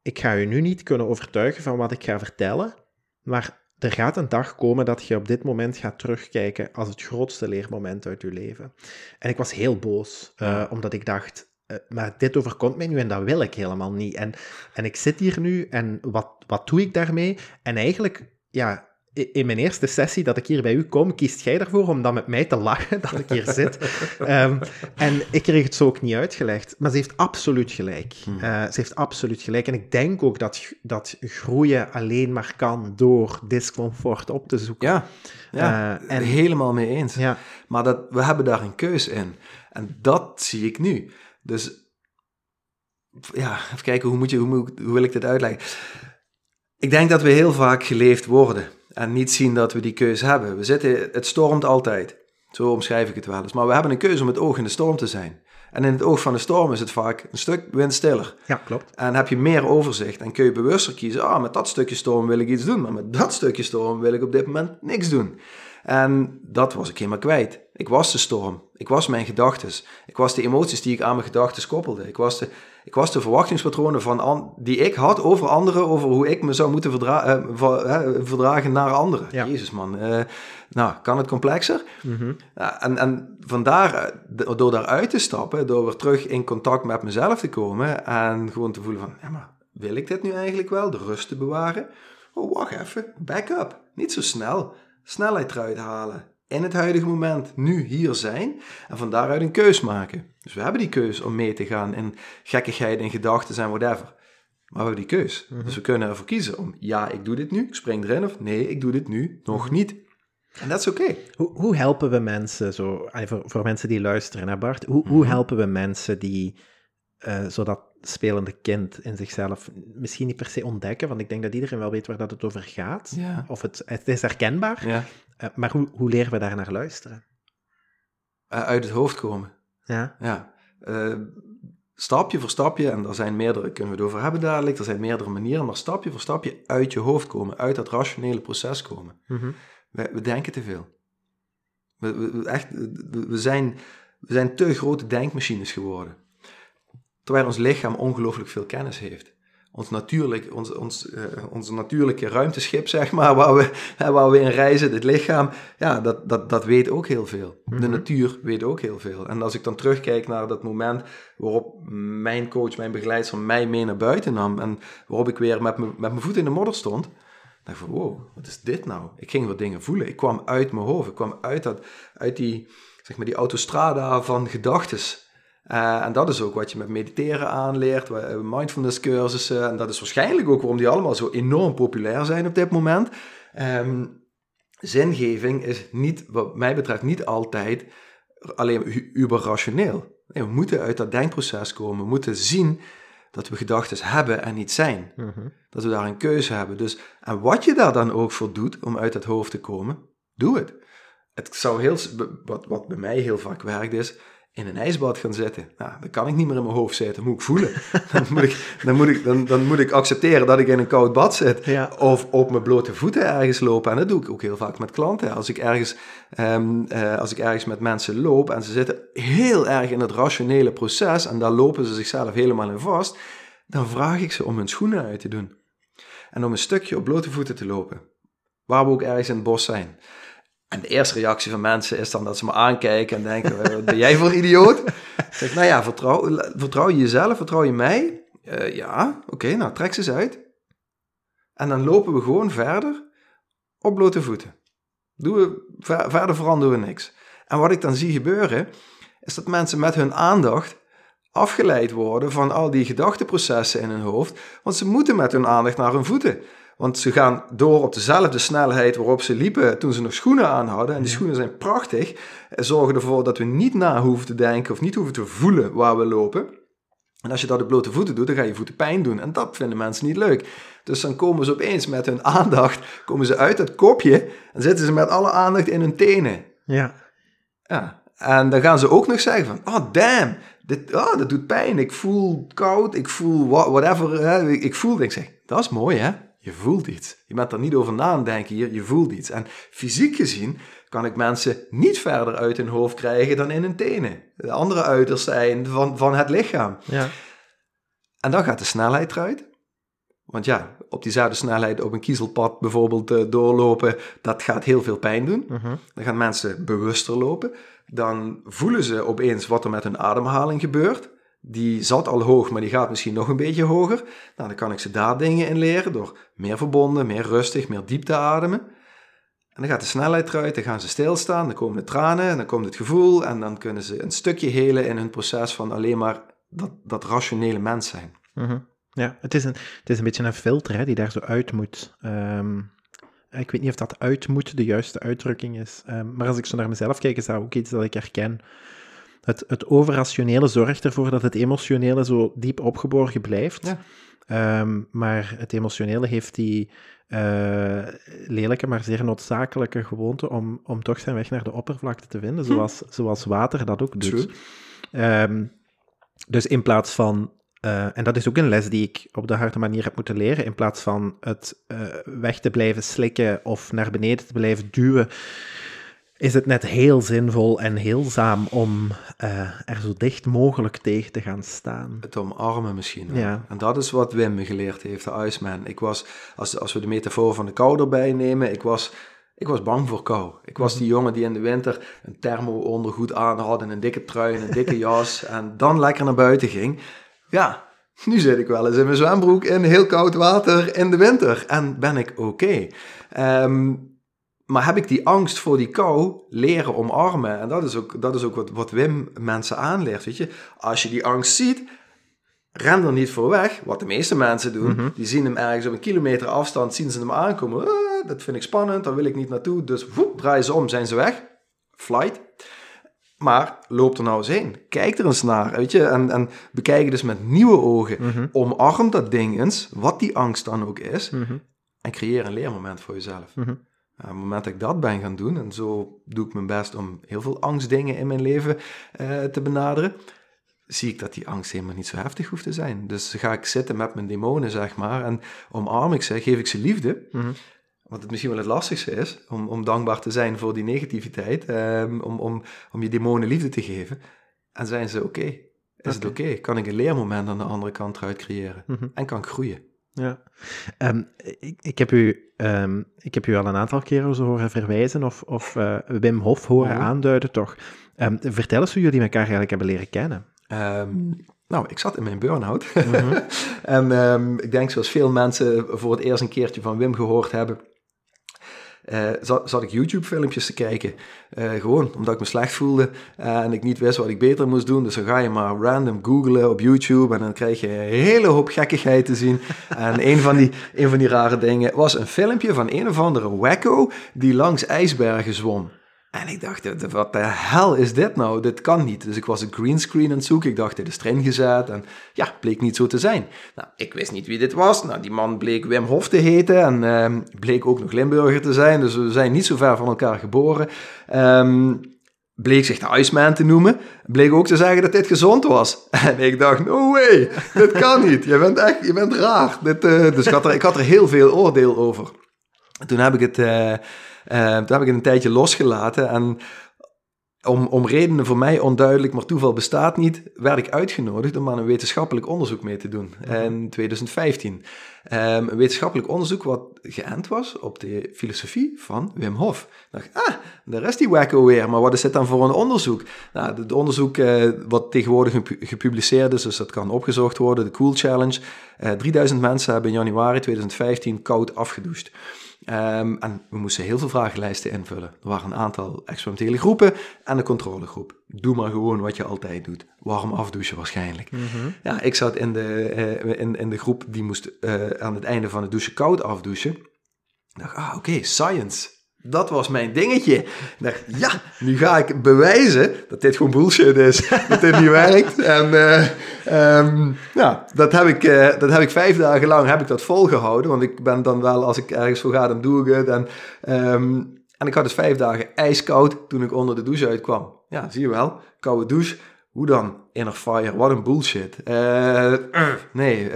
Speaker 2: ik ga u nu niet kunnen overtuigen van wat ik ga vertellen, maar er gaat een dag komen dat je op dit moment gaat terugkijken als het grootste leermoment uit je leven. En ik was heel boos, eh,
Speaker 1: Ja.
Speaker 2: omdat ik dacht, eh, maar dit overkomt mij nu en dat wil ik helemaal niet. En, en ik zit hier nu en wat, wat doe ik daarmee? En eigenlijk, ja, in mijn eerste sessie dat ik hier bij u kom, kiest jij ervoor om dan met mij te lachen dat ik hier zit. Ehm, en ik kreeg het zo ook niet uitgelegd. Maar ze heeft absoluut gelijk. Hmm. Eh, ze heeft absoluut gelijk. En ik denk ook dat, dat groeien alleen maar kan door discomfort op te zoeken.
Speaker 1: Ja, ja uh, en, helemaal mee eens. Ja. Maar dat, we hebben daar een keus in. En dat zie ik nu. Dus ja, even kijken, hoe, moet je, hoe, hoe wil ik dit uitleggen? Ik denk dat we heel vaak geleefd worden en niet zien dat we die keuze hebben. We zitten, het stormt altijd. Zo omschrijf ik het wel eens. Maar we hebben een keuze om het oog in de storm te zijn. En in het oog van de storm is het vaak een stuk windstiller.
Speaker 2: Ja, klopt.
Speaker 1: En heb je meer overzicht en kun je bewuster kiezen. Ah, met dat stukje storm wil ik iets doen, maar met dat stukje storm wil ik op dit moment niks doen. En dat was ik helemaal kwijt. Ik was de storm. Ik was mijn gedachten. Ik was de emoties die ik aan mijn gedachten koppelde. Ik was de, ik was de verwachtingspatronen van die ik had over anderen, over hoe ik me zou moeten verdra uh, verdragen naar anderen. Jezus man, uh, nou, kan het complexer? Mm en, en vandaar, door daaruit te stappen, door weer terug in contact met mezelf te komen en gewoon te voelen van, ja maar, wil ik dit nu eigenlijk wel? De rust te bewaren? Oh, wacht even, back up. Niet zo snel snelheid eruit halen. In het huidige moment, nu hier zijn en van daaruit een keus maken. Dus we hebben die keus om mee te gaan in gekkigheid en gedachten en whatever. Maar we hebben die keus. Mhm. Dus we kunnen ervoor kiezen om ja, ik doe dit nu, ik spring erin, of nee, ik doe dit nu nog niet. En dat is oké.
Speaker 2: Hoe, hoe, helpen we mensen, zo, voor, voor mensen die luisteren naar Bart, hoe, hoe mhm. helpen we mensen die uh, zodat spelende kind in zichzelf misschien niet per se ontdekken, want ik denk dat iedereen wel weet waar dat het over gaat. Ja. Of het, het is herkenbaar. Ja. Uh, maar hoe, hoe leren we daar naar luisteren?
Speaker 1: Uh, uit het hoofd komen. Ja. ja. Uh, stapje voor stapje, en er zijn meerdere, kunnen we het over hebben dadelijk, er zijn meerdere manieren, maar stapje voor stapje uit je hoofd komen, uit dat rationele proces komen. Mm -hmm. we, we, denken te veel. We, we, echt, we, zijn, we zijn te grote denkmachines geworden. Terwijl ons lichaam ongelooflijk veel kennis heeft. Ons natuurlijk, ons, ons, uh, ons natuurlijke ruimteschip, zeg maar, waar we, waar we in reizen, het lichaam, ja, dat, dat, dat weet ook heel veel. De mhm. natuur weet ook heel veel. En als ik dan terugkijk naar dat moment waarop mijn coach, mijn begeleider mij mee naar buiten nam en waarop ik weer met, met mijn voet in de modder stond, dacht ik van, wow, wat is dit nou? Ik ging wat dingen voelen. Ik kwam uit mijn hoofd. Ik kwam uit, dat, uit die, zeg maar, die autostrada van gedachtes uh, en dat is ook wat je met mediteren aanleert, mindfulness cursussen. En dat is waarschijnlijk ook waarom die allemaal zo enorm populair zijn op dit moment. Um, zingeving is niet, wat mij betreft, niet altijd alleen uber rationeel. Nee, we moeten uit dat denkproces komen. We moeten zien dat we gedachten hebben en niet zijn. Mhm. Dat we daar een keuze hebben. Dus, en wat je daar dan ook voor doet om uit het hoofd te komen, doe het. Het zou heel, wat, wat bij mij heel vaak werkt is, in een ijsbad gaan zitten. Nou, dan kan ik niet meer in mijn hoofd zitten, moet ik voelen. dan, moet ik, dan, moet ik, dan, dan moet ik accepteren dat ik in een koud bad zit. Of op mijn blote voeten ergens lopen. En dat doe ik ook heel vaak met klanten. Als ik ergens, um, uh, als ik ergens met mensen loop en ze zitten heel erg in het rationele proces en daar lopen ze zichzelf helemaal in vast, dan vraag ik ze om hun schoenen uit te doen. En om een stukje op blote voeten te lopen. Waar we ook ergens in het bos zijn. En de eerste reactie van mensen is dan dat ze me aankijken en denken, wat ben jij voor idioot? Zeg, nou ja, vertrouw, vertrouw je jezelf, vertrouw je mij? Uh, ja, oké, nou trek ze eens uit. En dan lopen we gewoon verder op blote voeten. Doen we, verder veranderen we niks. En wat ik dan zie gebeuren, is dat mensen met hun aandacht afgeleid worden van al die gedachteprocessen in hun hoofd, want ze moeten met hun aandacht naar hun voeten. Want ze gaan door op dezelfde snelheid waarop ze liepen toen ze nog schoenen aan hadden. En die schoenen zijn prachtig. Zorgen ervoor dat we niet na hoeven te denken of niet hoeven te voelen waar we lopen. En als je dat op blote voeten doet, dan ga je voeten pijn doen. En dat vinden mensen niet leuk. Dus dan komen ze opeens met hun aandacht, komen ze uit het kopje en zitten ze met alle aandacht in hun tenen.
Speaker 2: Ja.
Speaker 1: Ja. En dan gaan ze ook nog zeggen van, oh damn, dit, oh, dat doet pijn. Ik voel koud, ik voel whatever. Hè. Ik voel, ik zeg, dat is mooi hè. Je voelt iets. Je bent er niet over na aan denken hier, je voelt iets. En fysiek gezien kan ik mensen niet verder uit hun hoofd krijgen dan in hun tenen. De andere uiterst zijn van, van het lichaam. Ja. En dan gaat de snelheid eruit. Want ja, op diezelfde snelheid op een kiezelpad bijvoorbeeld uh, doorlopen, dat gaat heel veel pijn doen. Mhm. Dan gaan mensen bewuster lopen. Dan voelen ze opeens wat er met hun ademhaling gebeurt. Die zat al hoog, maar die gaat misschien nog een beetje hoger. Nou, dan kan ik ze daar dingen in leren door meer verbonden, meer rustig, meer diep te ademen. En dan gaat de snelheid eruit, dan gaan ze stilstaan, dan komen de tranen, en dan komt het gevoel en dan kunnen ze een stukje helen in hun proces van alleen maar dat, dat rationele mens zijn.
Speaker 2: Mhm. Ja, het is, een, het is een beetje een filter hè, die daar zo uit moet. Ehm, ik weet niet of dat uit moet de juiste uitdrukking is. Ehm, maar als ik zo naar mezelf kijk, is dat ook iets dat ik herken. Het, het overrationele zorgt ervoor dat het emotionele zo diep opgeborgen blijft.
Speaker 1: Ja.
Speaker 2: Ehm, maar het emotionele heeft die uh, lelijke, maar zeer noodzakelijke gewoonte om, om toch zijn weg naar de oppervlakte te vinden, hm. zoals, zoals water dat ook doet. Um, dus in plaats van uh, en dat is ook een les die ik op de harde manier heb moeten leren. In plaats van het uh, weg te blijven slikken of naar beneden te blijven duwen, is het net heel zinvol en heelzaam om uh, er zo dicht mogelijk tegen te gaan staan.
Speaker 1: Het omarmen misschien. Ja. En dat is wat Wim me geleerd heeft, de Iceman. Ik was, als, als we de metafoor van de kou erbij nemen, ik was, ik was bang voor kou. Ik was die jongen die in de winter een thermo-ondergoed aan had en een dikke trui en een dikke jas en dan lekker naar buiten ging. Ja, nu zit ik wel eens in mijn zwembroek in heel koud water in de winter en ben ik oké. Ehm, maar heb ik die angst voor die kou leren omarmen? En dat is ook, dat is ook wat, wat Wim mensen aanleert. Weet je? Als je die angst ziet, ren er niet voor weg. Wat de meeste mensen doen. Mhm. Die zien hem ergens op een kilometer afstand, zien ze hem aankomen. Ah, dat vind ik spannend, daar wil ik niet naartoe. Dus woep, draaien ze om, zijn ze weg. Flight. Maar loop er nou eens heen. Kijk er eens naar, weet je. En, en bekijk dus met nieuwe ogen. Mm Omarm dat ding eens, wat die angst dan ook is. Mhm. En creëer een leermoment voor jezelf. Op het moment dat ik dat ben gaan doen, en zo doe ik mijn best om heel veel angstdingen in mijn leven uh, te benaderen, zie ik dat die angst helemaal niet zo heftig hoeft te zijn. Dus ga ik zitten met mijn demonen, zeg maar, en omarm ik ze, geef ik ze liefde. Mm wat het misschien wel het lastigste is, om, om dankbaar te zijn voor die negativiteit, um, om, om, om je demonen liefde te geven. En zijn ze oké? Is het oké? Kan ik een leermoment aan de andere kant eruit creëren? Mhm. En kan ik groeien?
Speaker 2: Ja, um, ik, ik, heb u, um, ik heb u al een aantal keren zo horen verwijzen of, of uh, Wim Hof horen aanduiden, toch? vertel eens hoe jullie elkaar eigenlijk hebben leren kennen.
Speaker 1: nou, ik zat in mijn burn-out. Mhm. en ik denk zoals veel mensen voor het eerst een keertje van Wim gehoord hebben, uh, zat, zat, ik YouTube-filmpjes te kijken. Uh, gewoon omdat ik me slecht voelde en ik niet wist wat ik beter moest doen. Dus dan ga je maar random googlen op YouTube en dan krijg je een hele hoop gekkigheid te zien. en een van, die, een van die rare dingen was een filmpje van een of andere wacko die langs ijsbergen zwom. En ik dacht, wat de hel is dit nou? Dit kan niet. Dus ik was een greenscreen aan het zoeken. Ik dacht, dit is erin gezet. En ja, bleek niet zo te zijn. Nou, ik wist niet wie dit was. Nou, die man bleek Wim Hof te heten. En uh, bleek ook nog Limburger te zijn. Dus we zijn niet zo ver van elkaar geboren. Um, bleek zich de Iceman te noemen. Bleek ook te zeggen dat dit gezond was. En ik dacht, no way, dit kan niet. Je bent echt, je bent raar. Dit, uh, dus ik had, er, ik had er heel veel oordeel over. toen heb ik het... Uh, uh, toen heb ik het een tijdje losgelaten en om, om redenen voor mij onduidelijk, maar toeval bestaat niet, werd ik uitgenodigd om aan een wetenschappelijk onderzoek mee te doen mhm. in 2015. Ehm, een wetenschappelijk onderzoek wat geënt was op de filosofie van Wim Hof. Ik dacht, ah, daar is die wacko weer, maar wat is dit dan voor een onderzoek? Nou, het onderzoek uh, wat tegenwoordig gepubliceerd is, dus dat kan opgezocht worden, de Cool Challenge. Uh, eh, 3000 mensen hebben in januari 2015 koud afgedoucht. Um, en we moesten heel veel vragenlijsten invullen. Er waren een aantal experimentele groepen en een controlegroep. Doe maar gewoon wat je altijd doet. Warm afdouchen waarschijnlijk. Mhm. Ja, ik zat in de, uh, in, in de groep die moest uh, aan het einde van het douchen koud afdouchen. Ik dacht, ah oké, okay, science. Dat was mijn dingetje. Dacht, ja, nu ga ik bewijzen dat dit gewoon bullshit is. dat dit niet werkt. En uh, um, ja, dat heb, ik, uh, dat heb ik vijf dagen lang heb ik dat volgehouden. Want ik ben dan wel, als ik ergens voor ga, dan doe ik het. En, um, en ik had dus vijf dagen ijskoud toen ik onder de douche uitkwam. Ja, zie je wel. Koude douche. Hoe dan? Inner fire, wat een bullshit. Uh, nee,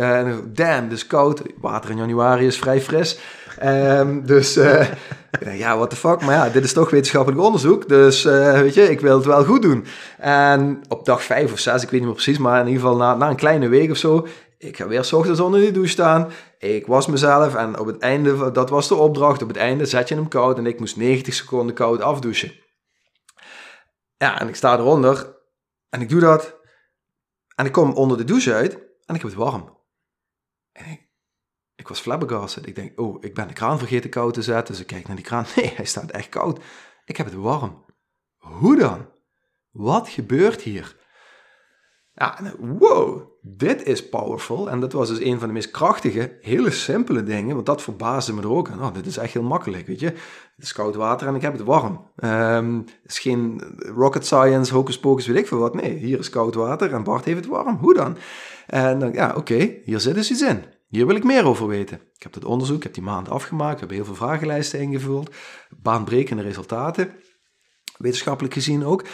Speaker 1: damn, dus koud. Water in januari is vrij fris. Um, dus uh, ja, what the fuck. Maar ja, dit is toch wetenschappelijk onderzoek. Dus weet je, ik wil het wel goed doen. En op dag vijf of zes, ik weet niet meer precies, maar in ieder geval na, na een kleine week of zo, ik ga weer s ochtends onder die douche staan. Ik was mezelf en op het einde, dat was de opdracht, op het einde zet je hem koud en ik moest 90 seconden koud afdouchen. Ja, en ik sta eronder en ik doe dat. En ik kom onder de douche uit en ik heb het warm. En ik was flabbergasted. Ik denk, oh, ik ben de kraan vergeten koud te zetten. Dus ik kijk naar die kraan. Nee, hij staat echt koud. Ik heb het warm. Hoe dan? Wat gebeurt hier? Ja, wow, dit is powerful. En dat was dus een van de meest krachtige, hele simpele dingen. Want dat verbaasde me er ook aan. Oh, dit is echt heel makkelijk, weet je. Het is koud water en ik heb het warm. Um, het is geen rocket science, hocus pocus, weet ik veel wat. Nee, hier is koud water en Bart heeft het warm. Hoe dan? En dan, ja, oké, hier zit dus in. Hier wil ik meer over weten. Ik heb dat onderzoek, ik heb die maand afgemaakt, we hebben heel veel vragenlijsten ingevuld, baanbrekende resultaten, wetenschappelijk gezien ook.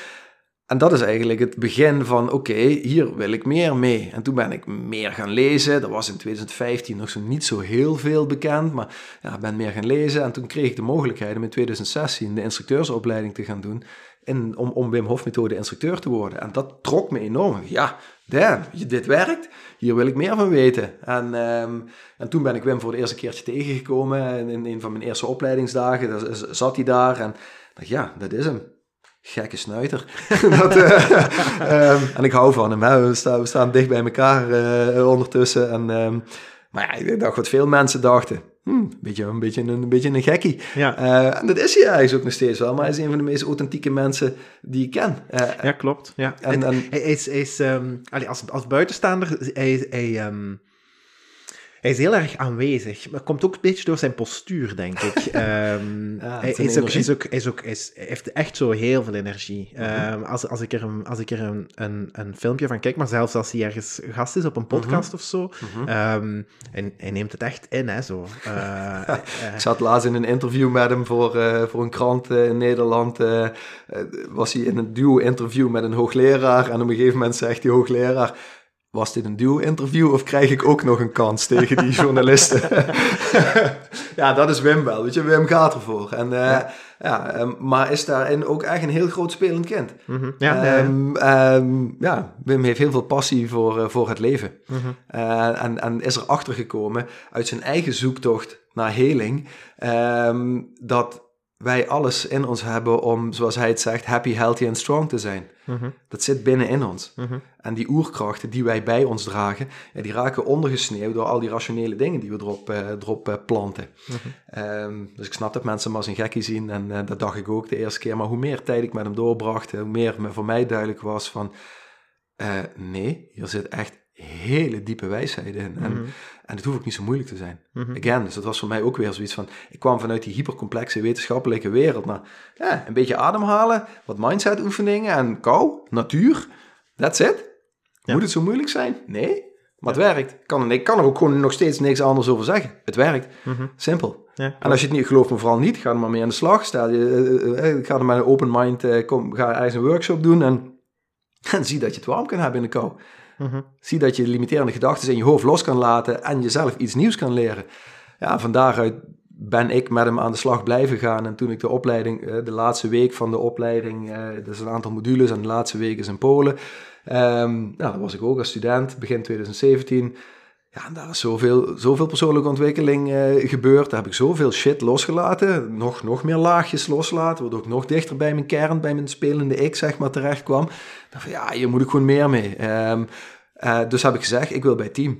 Speaker 1: En dat is eigenlijk het begin van, oké, hier wil ik meer mee. En toen ben ik meer gaan lezen. Dat was in 2015 nog zo niet zo heel veel bekend, maar ja, ben meer gaan lezen. En toen kreeg ik de mogelijkheid om in 2016 de instructeursopleiding te gaan doen, in, om, om Wim Hof methode instructeur te worden. En dat trok me enorm. Ja, damn, dit werkt. Hier wil ik meer van weten. En, um, en toen ben ik Wim voor de eerste keertje tegengekomen in een van mijn eerste opleidingsdagen. Zat hij daar en dacht, ja, dat is hem gekke snuiter. dat, uh, um, en ik hou van hem. We, staan, we staan dicht bij elkaar uh, ondertussen. En, um, maar ja, ik dacht wat veel mensen dachten. Hmm, een, beetje, een, beetje een, een beetje een gekkie. Ja. Uh, en dat is hij eigenlijk ook nog steeds wel. Maar hij is een van de meest authentieke mensen die ik ken.
Speaker 2: ja, klopt. Ja. En, en, hij, is, hij is um, als, als buitenstaander, hij, hij um, hij is heel erg aanwezig. Maar komt ook een beetje door zijn postuur, denk ik. Um, hij, is ook, is ook, is ook, is, heeft echt zo heel veel energie. Um, als, als ik er, een, als ik er een, een, een, filmpje van kijk, maar zelfs als hij ergens gast is op een podcast of zo, um, en hij neemt het echt in, hè, zo. Uh,
Speaker 1: uh, ik zat laatst in een interview met hem voor, voor een krant in Nederland. was hij in een duo-interview met een hoogleraar en op een gegeven moment zegt die hoogleraar was dit een duo-interview of krijg ik ook nog een kans tegen die journalisten? ja, dat is Wim wel, weet je, Wim gaat ervoor. En, uh, ja. ja um, maar is daarin ook echt een heel groot spelend kind. Mm -hmm. ja, um, um, ja, Wim heeft heel veel passie voor, uh, voor het leven. Mm -hmm. uh, en, en is erachter gekomen uit zijn eigen zoektocht naar heling, dat wij alles in ons hebben om, zoals hij het zegt, happy, healthy en strong te zijn. Mhm. Dat zit binnenin ons. Mhm. En die oerkrachten die wij bij ons dragen, ja, die raken ondergesneeuwd door al die rationele dingen die we erop, uh, erop uh, planten. Mhm. Um, dus ik snap dat mensen hem als een gekkie zien en uh, dat dacht ik ook de eerste keer. Maar hoe meer tijd ik met hem doorbracht, hoe meer me voor mij duidelijk was van, nee, hier zit echt hele diepe wijsheid in. En, en het hoeft ook niet zo moeilijk te zijn. Mm Again, dus dat was voor mij ook weer zoiets van... Ik kwam vanuit die hypercomplexe wetenschappelijke wereld naar ja, een beetje ademhalen, wat mindset oefeningen en kou, natuur. That's it. Moet het zo moeilijk zijn? Nee, maar het werkt. Kan, ik kan er ook gewoon nog steeds niks anders over zeggen. Het werkt. Mhm. Simpel. Ja, en als je het niet gelooft, me vooral niet, ga er maar mee aan de slag. Stel je, uh, uh, ga er met een open mind, kom, ga ergens een workshop doen en, en zie dat je het warm kan hebben in de kou. Mhm. Zie dat je limiterende gedachten in je hoofd los kan laten en jezelf iets nieuws kan leren. Ja, van ben ik met hem aan de slag blijven gaan. En toen ik de opleiding, eh, de laatste week van de opleiding, is een aantal modules en de laatste week is in Polen. Um, nou, dan was ik ook als student, begin 2017. Ja, en daar is zoveel, zoveel persoonlijke ontwikkeling uh, gebeurd. Daar heb ik zoveel shit losgelaten. Nog, nog meer laagjes loslaten, waardoor ik nog dichter bij mijn kern, bij mijn spelende ik, zeg maar, terecht kwam. Dan van, ja, hier moet ik gewoon meer mee. Um, uh, dus heb ik gezegd, ik wil bij team.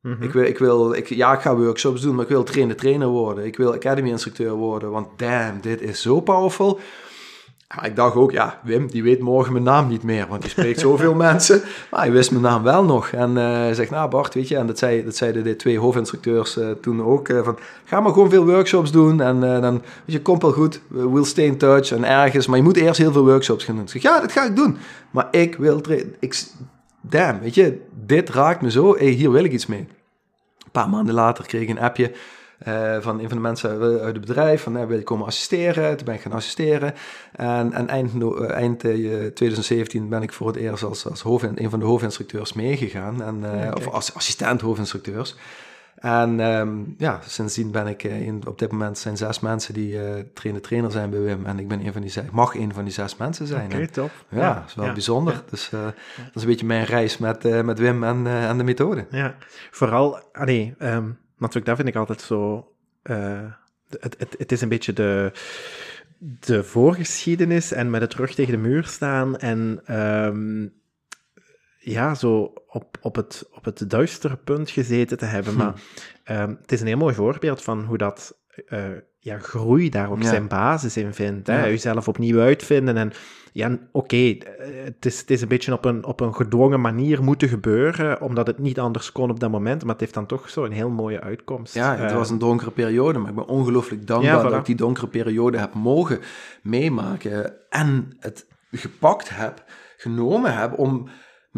Speaker 1: Mm -hmm. Ik wil, ik wil ik, ja, ik ga workshops doen, maar ik wil trainer-trainer worden. Ik wil academy-instructeur worden, want damn, dit is zo powerful. Maar ik dacht ook, ja, Wim, die weet morgen mijn naam niet meer, want die spreekt zoveel mensen. Maar hij wist mijn naam wel nog. En uh, hij zegt, nou Bart, weet je, en dat, zei, dat zeiden de twee hoofdinstructeurs uh, toen ook, uh, van ga maar gewoon veel workshops doen en dan, weet je, komt wel goed, we'll stay in touch en ergens, maar je moet eerst heel veel workshops gaan doen. Ik zeg, ja, dat ga ik doen, maar ik wil, ik, damn, weet je, dit raakt me zo, hey, hier wil ik iets mee. Een paar maanden later kreeg ik een appje uh, van een van de mensen uit het bedrijf, van uh, wil je komen assisteren? Toen ben ik gaan assisteren. En, en eind, uh, eind 2017 ben ik voor het eerst als, als hoofd, een van de hoofdinstructeurs meegegaan, en, okay. of als assistent hoofdinstructeurs. En um, ja, sindsdien ben ik in, op dit moment zijn zes mensen die uh, trainer-trainer zijn bij Wim. En ik ben een van die zes, mag een van die zes mensen zijn.
Speaker 2: Oké, okay, top.
Speaker 1: Ja, ja, is wel ja. bijzonder. Ja. Dus uh, dat is een beetje mijn reis met, uh, met Wim en, en de methode.
Speaker 2: Ja, vooral, ah nee, um, natuurlijk, dat vind ik altijd zo. Uh, het, het, het is een beetje de, de voorgeschiedenis en met het rug tegen de muur staan. En um, ja, zo op, op, het, op het duistere punt gezeten te hebben. Maar ehm, het is een heel mooi voorbeeld van hoe dat eh, ja, groei daar ook zijn basis in vindt. Hè? Ja. Jezelf opnieuw uitvinden. En ja, oké, eh, het, is, het is een beetje op een, op een gedwongen manier moeten gebeuren, omdat het niet anders kon op dat moment. Maar het heeft dan toch zo een heel mooie uitkomst.
Speaker 1: Ja, het was een donkere periode, maar ik ben ongelooflijk dankbaar dat ik die donkere periode heb mogen meemaken. En het gepakt heb, genomen heb om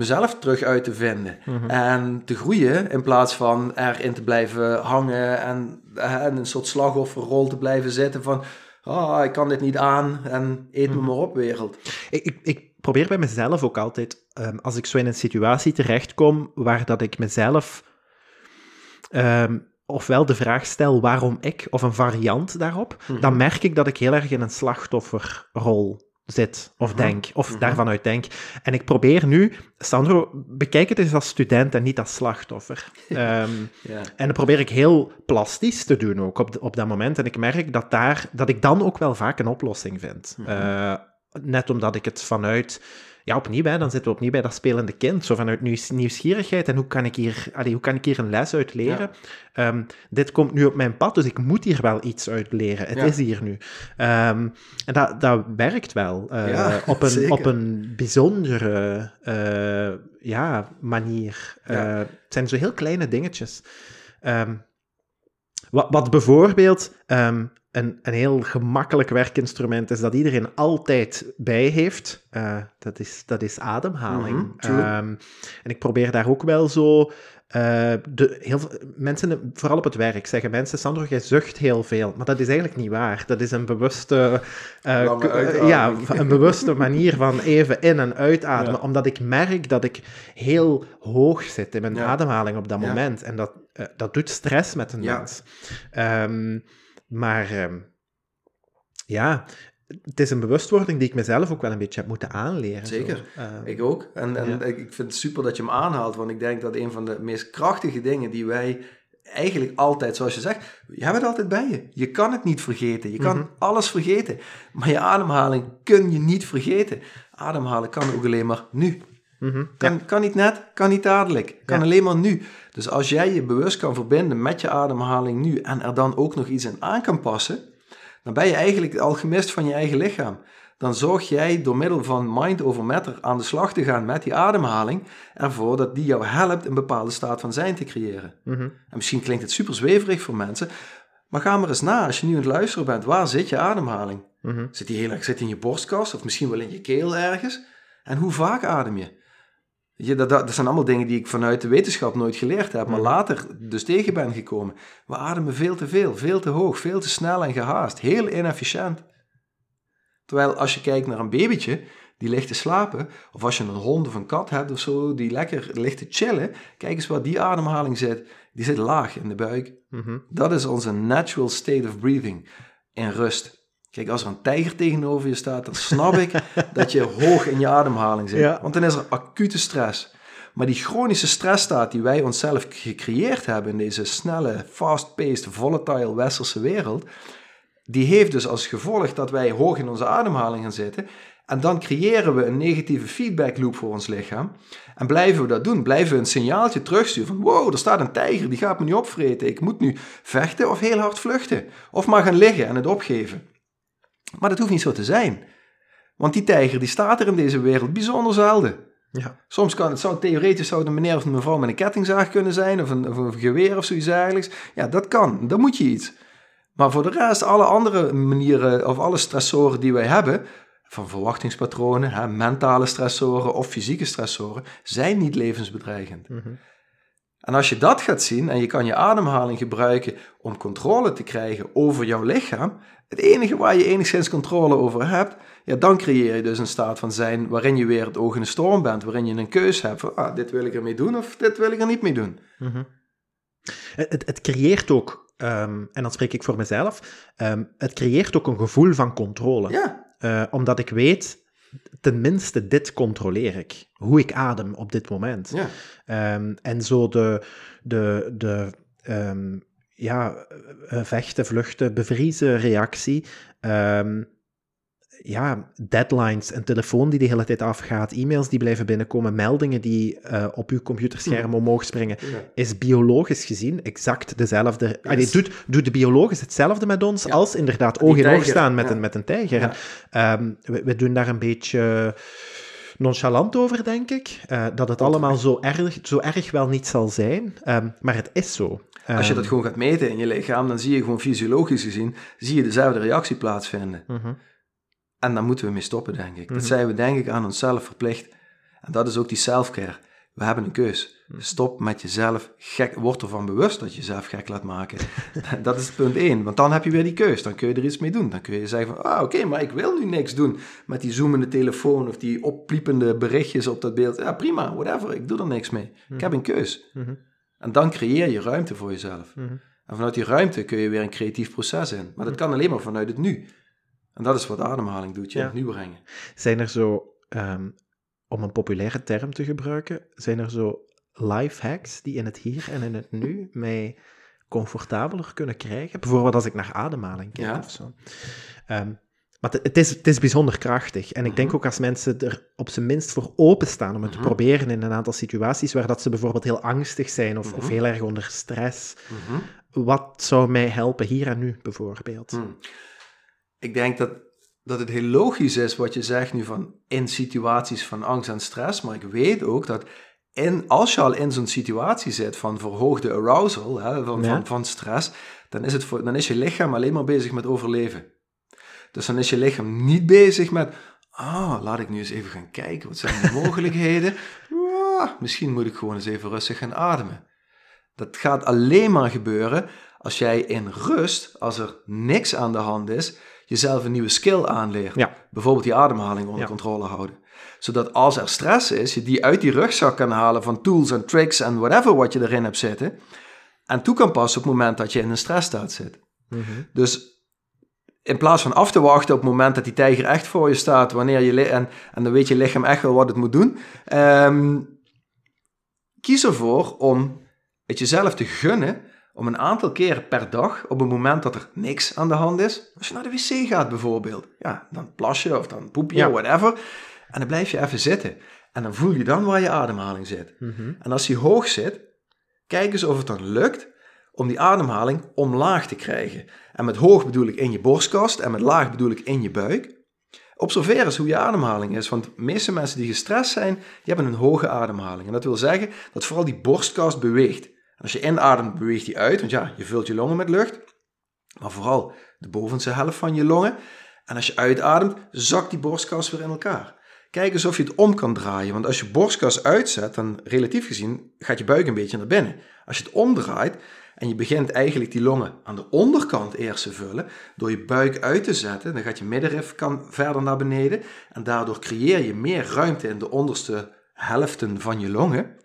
Speaker 1: mezelf terug uit te vinden. Mhm. En te groeien in plaats van erin te blijven hangen en, en een soort slachtofferrol te blijven zitten van... Oh, ik kan dit niet aan en eet me mhm. maar op, wereld.
Speaker 2: Ik, ik, ik, probeer bij mezelf ook altijd, um, als ik zo in een situatie terechtkom waar dat ik mezelf um, ofwel de vraag stel waarom ik, of een variant daarop, mhm. dan merk ik dat ik heel erg in een slachtofferrol zit of mhm. denk, of mhm. daarvan uit denk. En ik probeer nu, Sandro, bekijk het eens als student en niet als slachtoffer. um, ja. En dat probeer ik heel plastisch te doen ook op, op dat moment. En ik merk dat, daar, dat ik dan ook wel vaak een oplossing vind. Uh, net omdat ik het vanuit ja, opnieuw, hè, dan zitten we opnieuw bij dat spelende kind. Zo vanuit nieuwsgierigheid en hoe kan ik hier, allee, hoe kan ik hier een les uit leren? Ehm, dit komt nu op mijn pad, dus ik moet hier wel iets uit leren. Het is hier nu. Ehm, en dat, dat werkt wel uh, op, een, op een bijzondere uh, ja, manier. Uh, het zijn zo heel kleine dingetjes. Um, wat, wat bijvoorbeeld een, een heel gemakkelijk werkinstrument is dat iedereen altijd bij heeft. Uh, dat, is, dat is ademhaling. Mm -hmm, en ik probeer daar ook wel zo. Uh, de, heel mensen, vooral op het werk, zeggen mensen: Sandro, jij zucht heel veel. Maar dat is eigenlijk niet waar. Dat is een bewuste, uh, ja, een bewuste manier van even in- en uitademen. Ja. Omdat ik merk dat ik heel hoog zit in mijn ja. ademhaling op dat moment. En dat, dat doet stress met een mens. Um, maar uh, ja, het is een bewustwording die ik mezelf ook wel een beetje heb moeten aanleren.
Speaker 1: Zeker, uh, ik ook. En, en ik vind het super dat je hem aanhaalt, want ik denk dat een van de meest krachtige dingen die wij eigenlijk altijd, zoals je zegt, je hebt het altijd bij je. Je kan het niet vergeten. Je kan mm -hmm. alles vergeten. Maar je ademhaling kun je niet vergeten. Ademhalen kan ook alleen maar nu. Mm -hmm. kan, ja. kan niet net, kan niet dadelijk. Kan ja. alleen maar nu. Dus als jij je bewust kan verbinden met je ademhaling nu en er dan ook nog iets in aan kan passen, dan ben je eigenlijk het alchemist van je eigen lichaam. Dan zorg jij door middel van mind over matter aan de slag te gaan met die ademhaling ervoor dat die jou helpt een bepaalde staat van zijn te creëren. Mm -hmm. En misschien klinkt het super zweverig voor mensen, maar ga maar eens na als je nu aan het luisteren bent. Waar zit je ademhaling? Mm -hmm. Zit die heel erg zit in je borstkas of misschien wel in je keel ergens? En hoe vaak adem je? Je, dat, dat, zijn allemaal dingen die ik vanuit de wetenschap nooit geleerd heb, maar hmm. later dus tegen ben gekomen. We ademen veel te veel, veel te hoog, veel te snel en gehaast. Heel inefficiënt. Terwijl als je kijkt naar een babytje, die ligt te slapen, of als je een hond of een kat hebt of zo, die lekker ligt te chillen, kijk eens waar die ademhaling zit. Die zit laag in de buik. Mm -hmm. Dat is onze natural state of breathing, in rust. Kijk, als er een tijger tegenover je staat, dan snap ik dat je hoog in je ademhaling zit. Ja. Want dan is er acute stress. Maar die chronische stressstaat die wij onszelf gecreëerd hebben in deze snelle, fast-paced, volatile westerse wereld, die heeft dus als gevolg dat wij hoog in onze ademhaling gaan zitten. En dan creëren we een negatieve feedback loop voor ons lichaam. En blijven we dat doen, blijven we een signaaltje terugsturen van wow, er staat een tijger, die gaat me niet opvreten. Ik moet nu vechten of heel hard vluchten. Of maar gaan liggen en het opgeven. Maar dat hoeft niet zo te zijn. Want die tijger die staat er in deze wereld bijzonder zelden. Ja. Soms kan het, zou, theoretisch zou het een meneer of een mevrouw met een kettingzaag kunnen zijn, of een, of een geweer of zoiets dergelijks. Ja, dat kan, dan moet je iets. Maar voor de rest, alle andere manieren of alle stressoren die wij hebben, van verwachtingspatronen, hè, mentale stressoren of fysieke stressoren, zijn niet levensbedreigend. Mm -hmm. En als je dat gaat zien en je kan je ademhaling gebruiken om controle te krijgen over jouw lichaam, het enige waar je enigszins controle over hebt, ja, dan creëer je dus een staat van zijn waarin je weer het oog in de storm bent, waarin je een keus hebt van, ah, dit wil ik ermee doen of dit wil ik er niet mee doen. Mm -hmm.
Speaker 2: het, het, creëert ook, um, en dan spreek ik voor mezelf, um, het creëert ook een gevoel van controle. Ja. Uh, omdat ik weet, tenminste dit controleer ik. Hoe ik adem op dit moment. Ja. Um, en zo de, de, de um, ja, vechten, vluchten, bevriezen reactie. Um, ja, deadlines, een telefoon die de hele tijd afgaat, e-mails die blijven binnenkomen, meldingen die uh, op uw computerscherm omhoog springen, is biologisch gezien exact dezelfde. Yes. doet, doet de biologisch hetzelfde met ons als inderdaad oog in oog staan met, een, met een tijger. Um, we, we, doen daar een beetje nonchalant over, denk ik. Uh, dat het allemaal zo erg, zo erg wel niet zal zijn. Um, maar het is zo.
Speaker 1: Als je dat gewoon gaat meten in je lichaam, dan zie je gewoon fysiologisch gezien, zie je dezelfde reactie plaatsvinden. Mm En daar moeten we mee stoppen, denk ik. Dat mhm. zijn we denk ik aan onszelf verplicht. En dat is ook die self-care. We hebben een keus. Mhm. Stop met jezelf gek. Word ervan bewust dat je jezelf gek laat maken. dat is punt één. Want dan heb je weer die keus. Dan kun je er iets mee doen. Dan kun je zeggen van, ah oké, maar ik wil nu niks doen met die zoomende telefoon of die oppliepende berichtjes op dat beeld. Ja, prima, whatever. Ik doe er niks mee. Ik mhm. heb een keus. En dan creëer je ruimte voor jezelf. En vanuit die ruimte kun je weer een creatief proces in. Maar dat kan alleen maar vanuit het nu. En dat is wat ademhaling doet, je ja. het nu brengen.
Speaker 2: Zijn er zo, um, om een populaire term te gebruiken, zijn er zo life hacks die in het hier en in het nu mij comfortabeler kunnen krijgen? Bijvoorbeeld als ik naar ademhaling kijk of zo. Um, maar het is, het is bijzonder krachtig. En ik denk mhm. ook als mensen er op zijn minst voor openstaan om het te mhm. proberen in een aantal situaties waar dat ze bijvoorbeeld heel angstig zijn of, of mhm. heel erg onder stress. Wat zou mij helpen hier en nu bijvoorbeeld?
Speaker 1: Ik denk dat, dat het heel logisch is wat je zegt nu van in situaties van angst en stress. Maar ik weet ook dat in, als je al in zo'n situatie zit van verhoogde arousal, hè, van, van, van stress, dan is, het voor, dan is je lichaam alleen maar bezig met overleven. Dus dan is je lichaam niet bezig met, ah, laat ik nu eens even gaan kijken, wat zijn de mogelijkheden? Ah, misschien moet ik gewoon eens even rustig gaan ademen. Dat gaat alleen maar gebeuren als jij in rust, als er niks aan de hand is, jezelf een nieuwe skill aanleert. Ja. Bijvoorbeeld die ademhaling onder controle houden. Zodat als er stress is, je die uit die rugzak kan halen van tools en tricks en whatever wat je erin hebt zitten. En toe kan passen op het moment dat je in een stressstaat zit. Mm Dus in plaats van af te wachten op het moment dat die tijger echt voor je staat, wanneer je en, en dan weet je lichaam echt wel wat het moet doen, um, kies ervoor om het jezelf te gunnen om een aantal keren per dag, op een moment dat er niks aan de hand is, als je naar de wc gaat bijvoorbeeld, ja, dan plas je of dan poep je, whatever, en dan blijf je even zitten. En dan voel je dan waar je ademhaling zit. Mhm. En als die hoog zit, kijk eens of het dan lukt om die ademhaling omlaag te krijgen. En met hoog bedoel ik in je borstkast en met laag bedoel ik in je buik. Observeer eens hoe je ademhaling is, want de meeste mensen die gestrest zijn, die hebben een hoge ademhaling. En dat wil zeggen dat vooral die borstkast beweegt. Als je inademt, beweegt die uit, want ja, je vult je longen met lucht. Maar vooral de bovenste helft van je longen. En als je uitademt, zakt die borstkast weer in elkaar. Kijk eens of je het om kan draaien, want als je borstkast uitzet, dan relatief gezien gaat je buik een beetje naar binnen. Als je het omdraait, en je begint eigenlijk die longen aan de onderkant eerst te vullen. Door je buik uit te zetten. Dan gaat je middenrif kan verder naar beneden. En daardoor creëer je meer ruimte in de onderste helften van je longen.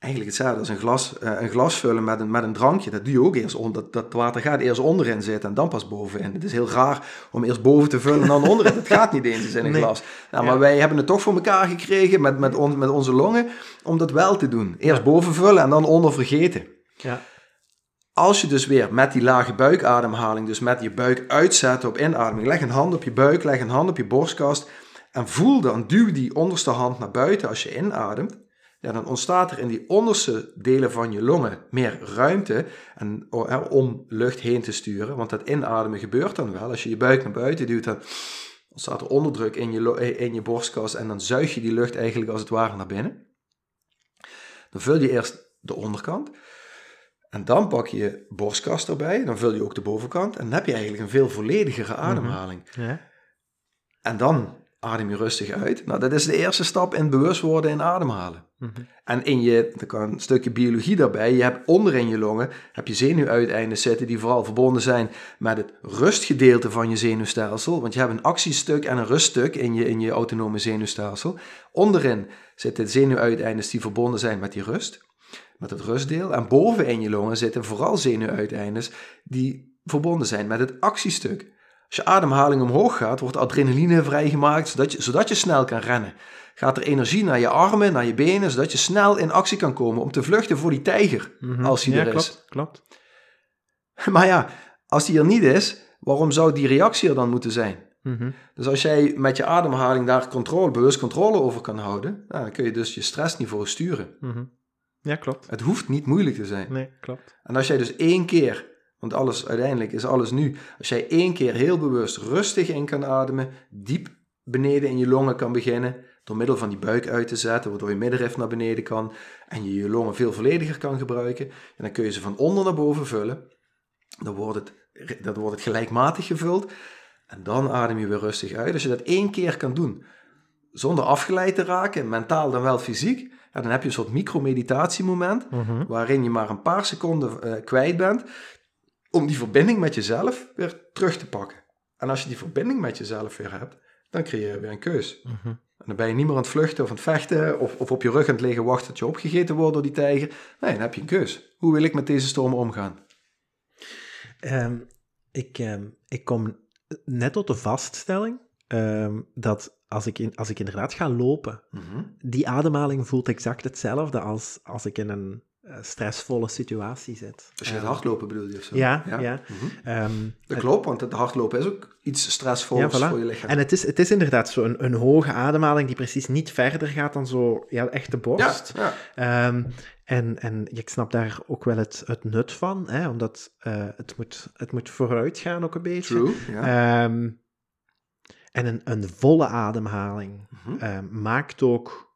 Speaker 1: Eigenlijk hetzelfde als een glas, uh, een glas vullen met een, met een drankje. Dat doe je ook eerst onder. Dat, dat water gaat eerst onderin zitten en dan pas bovenin. Het is heel raar om eerst boven te vullen en dan onderin. Dat gaat niet eens in een glas. Nou, maar wij hebben het toch voor elkaar gekregen met, met, met onze longen om dat wel te doen. Eerst boven vullen en dan onder vergeten. Ja. Als je dus weer met die lage buikademhaling, dus met je buik uitzetten op inademing, leg een hand op je buik, leg een hand op je borstkast en voel dan, duw die onderste hand naar buiten als je inademt. Ja, dan ontstaat er in die onderste delen van je longen meer ruimte en, om lucht heen te sturen. Want dat inademen gebeurt dan wel. Als je je buik naar buiten duwt, dan ontstaat er onderdruk in je, in je borstkast en dan zuig je die lucht eigenlijk als het ware naar binnen. Dan vul je eerst de onderkant. En dan pak je borstkast erbij, dan vul je ook de bovenkant en dan heb je eigenlijk een veel volledigere mhm. ademhaling. ja. En dan adem je rustig uit. Nou, dat is de eerste stap in bewust worden in ademhalen. Mhm. En in je, er kan een stukje biologie daarbij, je hebt onderin je longen, heb je zenuwuiteinden zitten die vooral verbonden zijn met het rustgedeelte van je zenuwstelsel. Want je hebt een actiestuk en een ruststuk in je, in je autonome zenuwstelsel. Onderin zitten zenuwuiteinden die verbonden zijn met die rust met het rustdeel. En boven in je longen zitten vooral zenuwuiteindes die verbonden zijn met het actiestuk. Als je ademhaling omhoog gaat, wordt adrenaline vrijgemaakt, zodat je, zodat je snel kan rennen. Gaat er energie naar je armen, naar je benen, zodat je snel in actie kan komen om te vluchten voor die tijger, mhm. als die er is.
Speaker 2: Klopt, klopt.
Speaker 1: Maar ja, als die er niet is, waarom zou die reactie er dan moeten zijn?
Speaker 2: Mhm.
Speaker 1: Dus als jij met je ademhaling daar controle, bewust controle over kan houden, nou, dan kun je dus je stressniveau sturen.
Speaker 2: Mhm. Ja, klopt.
Speaker 1: Het hoeft niet moeilijk te zijn.
Speaker 2: Nee, klopt.
Speaker 1: En als jij dus één keer, want alles uiteindelijk is alles nu, als jij één keer heel bewust rustig in kan ademen, diep beneden in je longen kan beginnen, door middel van die buik uit te zetten, waardoor je middenrif naar beneden kan en je je longen veel vollediger kan gebruiken, en dan kun je ze van onder naar boven vullen. Dan wordt het, dan wordt het gelijkmatig gevuld en dan adem je weer rustig uit. Als je dat één keer kan doen, zonder afgeleid te raken, mentaal dan wel fysiek, ja, dan heb je een soort micromeditatiemoment,
Speaker 2: Mhm.
Speaker 1: waarin je maar een paar seconden eh, kwijt bent om die verbinding met jezelf weer terug te pakken. En als je die verbinding met jezelf weer hebt, dan creëer je weer een keus.
Speaker 2: Mhm.
Speaker 1: En dan ben je niet meer aan het vluchten of aan het vechten of, of op je rug aan het liggen wachten tot je opgegeten wordt door die tijger. Nee, dan heb je een keus. Hoe wil ik met deze storm omgaan?
Speaker 2: Ehm, ik, ehm, ik kom net tot de vaststelling ehm, dat als ik, in, als ik inderdaad ga lopen,
Speaker 1: Mhm.
Speaker 2: die ademhaling voelt exact hetzelfde als als ik in een stressvolle situatie zit.
Speaker 1: Als je het
Speaker 2: Ehm,
Speaker 1: hardlopen bedoel je of zo?
Speaker 2: Ja, ja.
Speaker 1: Mhm.
Speaker 2: ehm,
Speaker 1: Dat klopt, want het hardlopen is ook iets stressvols
Speaker 2: Ja, voilà.
Speaker 1: voor je lichaam.
Speaker 2: En het is, het is inderdaad zo een, een hoge ademhaling die precies niet verder gaat dan zo ja, echt de
Speaker 1: ja,
Speaker 2: borst.
Speaker 1: ja.
Speaker 2: Ehm, en, en ik snap daar ook wel het, het nut van, hè, omdat eh, het, moet, het moet vooruit gaan ook een beetje.
Speaker 1: true. Ja.
Speaker 2: Ehm, en een, een volle ademhaling
Speaker 1: Mhm.
Speaker 2: maakt ook,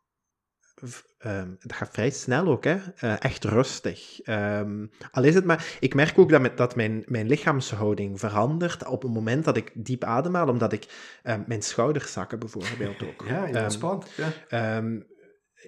Speaker 2: ehm, het gaat vrij snel ook, hè, eh, echt rustig. Ehm, al is het maar, ik merk ook dat, met, dat mijn, mijn lichaamshouding verandert op het moment dat ik diep ademhaal, omdat ik ehm, mijn schouders zakken bijvoorbeeld ook.
Speaker 1: ja, je ontspant. Ja.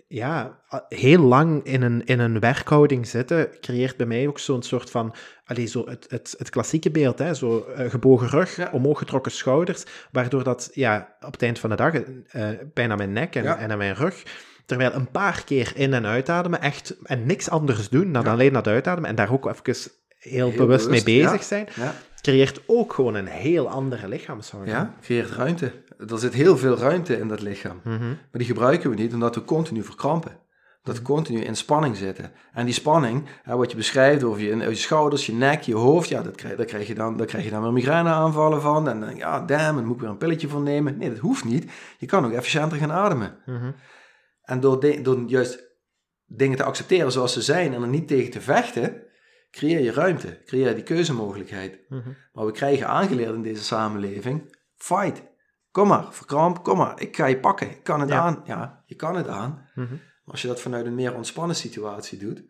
Speaker 2: Ja, heel lang in een, in een werkhouding zitten creëert bij mij ook zo'n soort van, allee, zo het, het, het klassieke beeld, hè, zo eh, gebogen rug,
Speaker 1: Ja.
Speaker 2: omhoog getrokken schouders, waardoor dat ja, op het eind van de dag eh, pijn aan mijn nek en,
Speaker 1: Ja.
Speaker 2: en aan mijn rug. Terwijl een paar keer in- en uitademen echt en niks anders doen dan
Speaker 1: Ja.
Speaker 2: alleen dat uitademen en daar ook even heel,
Speaker 1: Heel
Speaker 2: bewust, mee
Speaker 1: ja.
Speaker 2: bezig zijn,
Speaker 1: Ja.
Speaker 2: creëert ook gewoon een heel andere lichaamshouding.
Speaker 1: ja, creëert ruimte. Er zit heel veel ruimte in dat lichaam.
Speaker 2: Mhm.
Speaker 1: Maar die gebruiken we niet omdat we continu verkrampen. Dat we continu in spanning zitten. En die spanning, hè, wat je beschrijft over je, je schouders, je nek, je hoofd, ja, dat krijg, daar, krijg je dan, daar krijg je dan weer migraineaanvallen van. En dan, ja, damn, dan moet ik weer een pilletje voor nemen. Nee, dat hoeft niet. Je kan ook efficiënter gaan ademen.
Speaker 2: Mhm.
Speaker 1: En door, de- door juist dingen te accepteren zoals ze zijn en er niet tegen te vechten, creëer je ruimte, creëer je die keuzemogelijkheid.
Speaker 2: Mhm.
Speaker 1: Maar we krijgen aangeleerd in deze samenleving, fight. Kom maar, verkramp, kom maar. Ik ga je pakken, ik kan het
Speaker 2: Ja.
Speaker 1: aan. Ja, je kan het aan.
Speaker 2: Mhm.
Speaker 1: Maar als je dat vanuit een meer ontspannen situatie doet,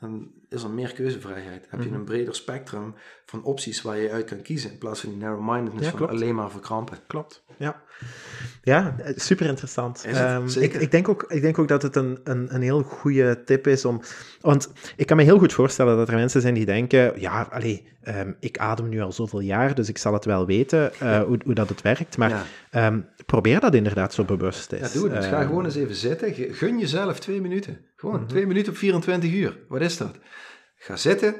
Speaker 1: dan is er meer keuzevrijheid. Heb je
Speaker 2: Mhm.
Speaker 1: een breder spectrum van opties waar je uit kan kiezen, in plaats van die narrow-mindedness
Speaker 2: Ja,
Speaker 1: van alleen maar verkrampen.
Speaker 2: Klopt, ja. Ja, eh, super interessant. Ehm. Ik, ik, denk ook, ik denk ook dat het een, een, een heel goede tip is om... Want ik kan me heel goed voorstellen dat er mensen zijn die denken... Ja, allee, ehm, ik adem nu al zoveel jaar, dus ik zal het wel weten eh, hoe, hoe dat het werkt. Maar
Speaker 1: Ja.
Speaker 2: ehm, probeer dat inderdaad zo bewust is.
Speaker 1: Ja, doe het. Dus ga gewoon eens even zitten. Gun jezelf twee minuten. Gewoon
Speaker 2: Mhm.
Speaker 1: twee minuten op 24 uur. Wat is dat? Ga zitten.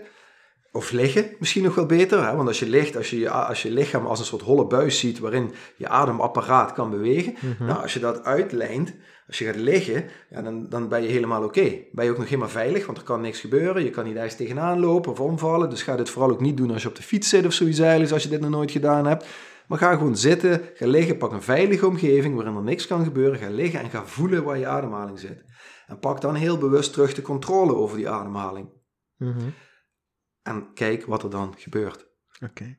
Speaker 1: Of liggen, misschien nog wel beter. Hè? Want als je ligt, als je, je, als je lichaam als een soort holle buis ziet waarin je ademapparaat kan bewegen.
Speaker 2: mhm.
Speaker 1: Nou, als je dat uitlijnt, als je gaat liggen, ja, dan, dan ben je helemaal oké. Ben je ook nog helemaal veilig, want er kan niks gebeuren. Je kan niet ergens tegenaan lopen of omvallen. Dus ga dit vooral ook niet doen als je op de fiets zit of zoiets eigenlijk, als je dit nog nooit gedaan hebt. Maar ga gewoon zitten, ga liggen, pak een veilige omgeving waarin er niks kan gebeuren. Ga liggen en ga voelen waar je ademhaling zit. En pak dan heel bewust terug de controle over die ademhaling.
Speaker 2: Mhm.
Speaker 1: En kijk wat er dan gebeurt.
Speaker 2: Oké,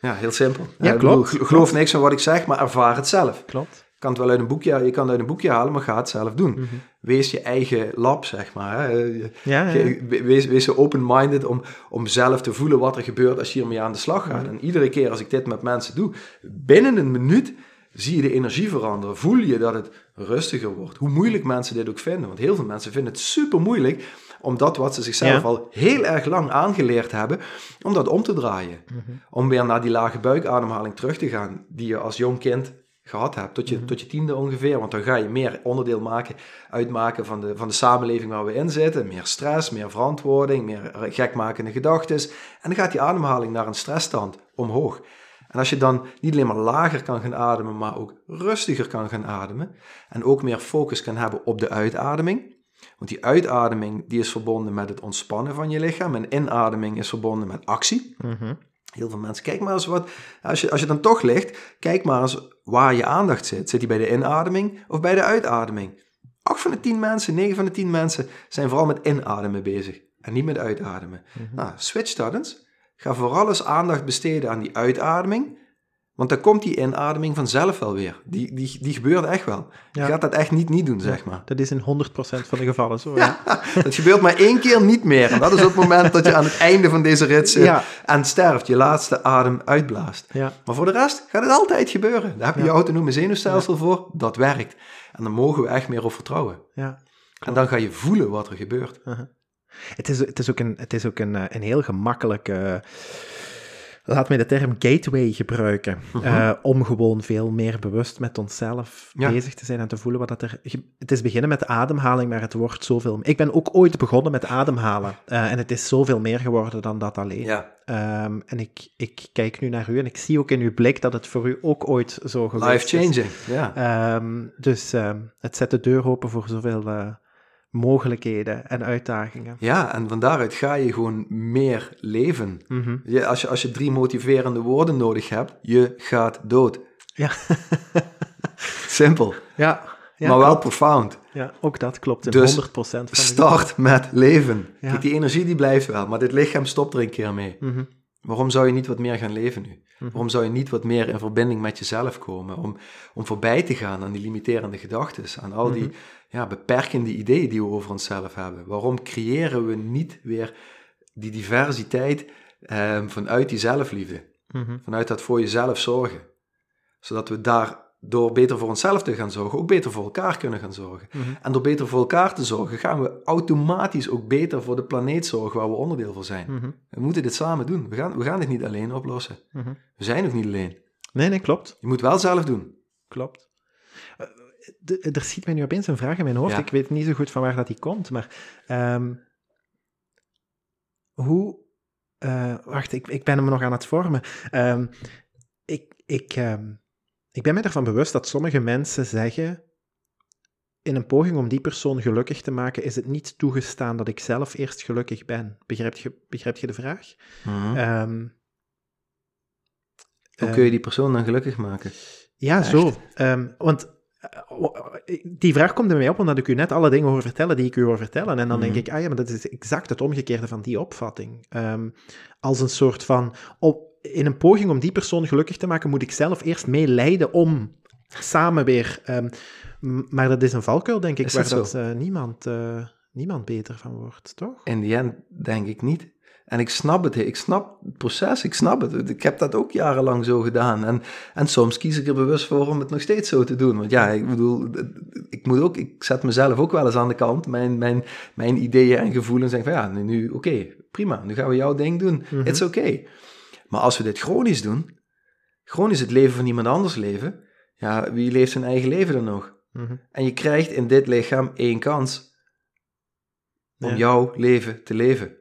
Speaker 1: Ja, heel simpel.
Speaker 2: Ja, klopt.
Speaker 1: gel- geloof niks van wat ik zeg, maar ervaar het zelf.
Speaker 2: klopt.
Speaker 1: Je kan het wel uit een boekje, je kan het uit een boekje halen, maar ga het zelf doen.
Speaker 2: Mhm.
Speaker 1: Wees je eigen lab, zeg maar.
Speaker 2: Ja, ja.
Speaker 1: Wees, wees zo open-minded om, om zelf te voelen wat er gebeurt als je hiermee aan de slag gaat.
Speaker 2: Mhm.
Speaker 1: En iedere keer als ik dit met mensen doe, binnen een minuut zie je de energie veranderen. Voel je dat het rustiger wordt. Hoe moeilijk mensen dit ook vinden. Want heel veel mensen vinden het super moeilijk om dat wat ze zichzelf
Speaker 2: Ja.
Speaker 1: al heel erg lang aangeleerd hebben, om dat om te draaien.
Speaker 2: Mhm.
Speaker 1: Om weer naar die lage buikademhaling terug te gaan die je als jong kind gehad hebt, tot je,
Speaker 2: Mhm.
Speaker 1: tot je tiende ongeveer. Want dan ga je meer onderdeel maken, uitmaken van de, van de samenleving waar we in zitten. Meer stress, meer verantwoording, meer gekmakende gedachten. En dan gaat die ademhaling naar een stressstand omhoog. En als je dan niet alleen maar lager kan gaan ademen, maar ook rustiger kan gaan ademen. En ook meer focus kan hebben op de uitademing. Want die uitademing die is verbonden met het ontspannen van je lichaam. En inademing is verbonden met actie.
Speaker 2: Mhm.
Speaker 1: Heel veel mensen. Kijk maar eens wat, als je, als je dan toch ligt, kijk maar eens waar je aandacht zit. Zit die bij de inademing of bij de uitademing? Acht van de tien mensen, negen van de tien mensen zijn vooral met inademen bezig en niet met uitademen. Nou, switch dat eens. Ga vooral eens aandacht besteden aan die uitademing. Want dan komt die inademing vanzelf wel weer. Die, die, die gebeurt echt wel. Je
Speaker 2: Ja.
Speaker 1: gaat dat echt niet niet doen, zeg maar.
Speaker 2: Dat is in 100% van de gevallen zo. Ja.
Speaker 1: Dat gebeurt maar één keer niet meer. En dat is op het moment dat je aan het einde van deze rit zit
Speaker 2: Ja.
Speaker 1: en sterft, je laatste adem uitblaast. Maar voor de rest gaat het altijd gebeuren. Daar heb je je autonome zenuwstelsel voor. Dat werkt. En daar mogen we echt meer op vertrouwen.
Speaker 2: ja.
Speaker 1: En dan ga je voelen wat er gebeurt.
Speaker 2: Het is, het is ook een, het is ook een, eh, een heel gemakkelijke. Laat mij de term gateway gebruiken. eh, om gewoon veel meer bewust met onszelf
Speaker 1: Ja.
Speaker 2: bezig te zijn en te voelen wat dat er. Het is beginnen met ademhaling, maar het wordt zoveel. Ik ben ook ooit begonnen met ademhalen. eh, en het is zoveel meer geworden dan dat alleen.
Speaker 1: Ja,
Speaker 2: Ehm, en ik, ik kijk nu naar u en ik zie ook in uw blik dat het voor u ook ooit zo geweest is.
Speaker 1: life-changing. Ja.
Speaker 2: Ehm, dus ehm, het zet de deur open voor zoveel eh, mogelijkheden en uitdagingen.
Speaker 1: ja, en van daaruit ga je gewoon meer leven.
Speaker 2: Mhm.
Speaker 1: Je, als, je, als je drie motiverende woorden nodig hebt, je gaat dood.
Speaker 2: Ja.
Speaker 1: Simpel,
Speaker 2: Ja, ja,
Speaker 1: maar wel
Speaker 2: klopt.
Speaker 1: profound.
Speaker 2: ja, ook dat klopt in
Speaker 1: Dus
Speaker 2: 100% van de
Speaker 1: Start met leven.
Speaker 2: Ja.
Speaker 1: Kijk, die energie die blijft wel, maar dit lichaam stopt er een keer mee.
Speaker 2: Mhm.
Speaker 1: Waarom zou je niet wat meer gaan leven nu? Waarom zou je niet wat meer in verbinding met jezelf komen? Om, om voorbij te gaan aan die limiterende gedachten, aan al die ja, beperkende ideeën die we over onszelf hebben. Waarom creëren we niet weer die diversiteit eh, vanuit die zelfliefde?
Speaker 2: Mhm.
Speaker 1: Vanuit dat voor jezelf zorgen. Zodat we daar door beter voor onszelf te gaan zorgen, ook beter voor elkaar kunnen gaan zorgen.
Speaker 2: Mhm.
Speaker 1: En door beter voor elkaar te zorgen, gaan we automatisch ook beter voor de planeet zorgen waar we onderdeel van zijn.
Speaker 2: Mhm.
Speaker 1: We moeten dit samen doen. We gaan, we gaan dit niet alleen oplossen. We zijn ook niet alleen.
Speaker 2: Nee, nee, klopt.
Speaker 1: Je moet wel zelf doen.
Speaker 2: Klopt. De- er schiet mij nu opeens een vraag in mijn hoofd.
Speaker 1: Ja.
Speaker 2: Ik weet niet zo goed van waar dat die komt, maar ehm, hoe... eh, wacht, ik, ik ben hem nog aan het vormen. Ehm, ik, ik, ehm, ik ben me ervan bewust dat sommige mensen zeggen... In een poging om die persoon gelukkig te maken, is het niet toegestaan dat ik zelf eerst gelukkig ben. Begrijp je, begrijp je de vraag? Ehm,
Speaker 1: Hoe kun je die persoon dan gelukkig maken?
Speaker 2: Ja,
Speaker 1: Echt?
Speaker 2: zo. Want die vraag komt er mij op omdat ik u net alle dingen hoor vertellen die ik u hoor vertellen. En dan denk
Speaker 1: Mhm.
Speaker 2: ik, ah ja, maar dat is exact het omgekeerde van die opvatting. Ehm, als een soort van, op, in een poging om die persoon gelukkig te maken, moet ik zelf eerst meelijden om samen weer... ehm, maar dat is een valkuil, denk ik, waar
Speaker 1: dat
Speaker 2: eh, niemand, eh, niemand beter van wordt, toch?
Speaker 1: In die end denk ik niet. En ik snap het, ik snap het proces, ik snap het. Ik heb dat ook jarenlang zo gedaan. En, en soms kies ik er bewust voor om het nog steeds zo te doen. Want ja, ik bedoel, ik moet ook, ik zet mezelf ook wel eens aan de kant. Mijn, mijn, mijn ideeën en gevoelens. En van ja, nu, nu oké, prima, nu gaan we jouw ding doen.
Speaker 2: Mhm.
Speaker 1: It's oké. Maar als we dit chronisch doen, chronisch het leven van iemand anders leven, ja, wie leeft zijn eigen leven dan nog?
Speaker 2: Mhm.
Speaker 1: En je krijgt in dit lichaam één kans om
Speaker 2: Ja.
Speaker 1: jouw leven te leven.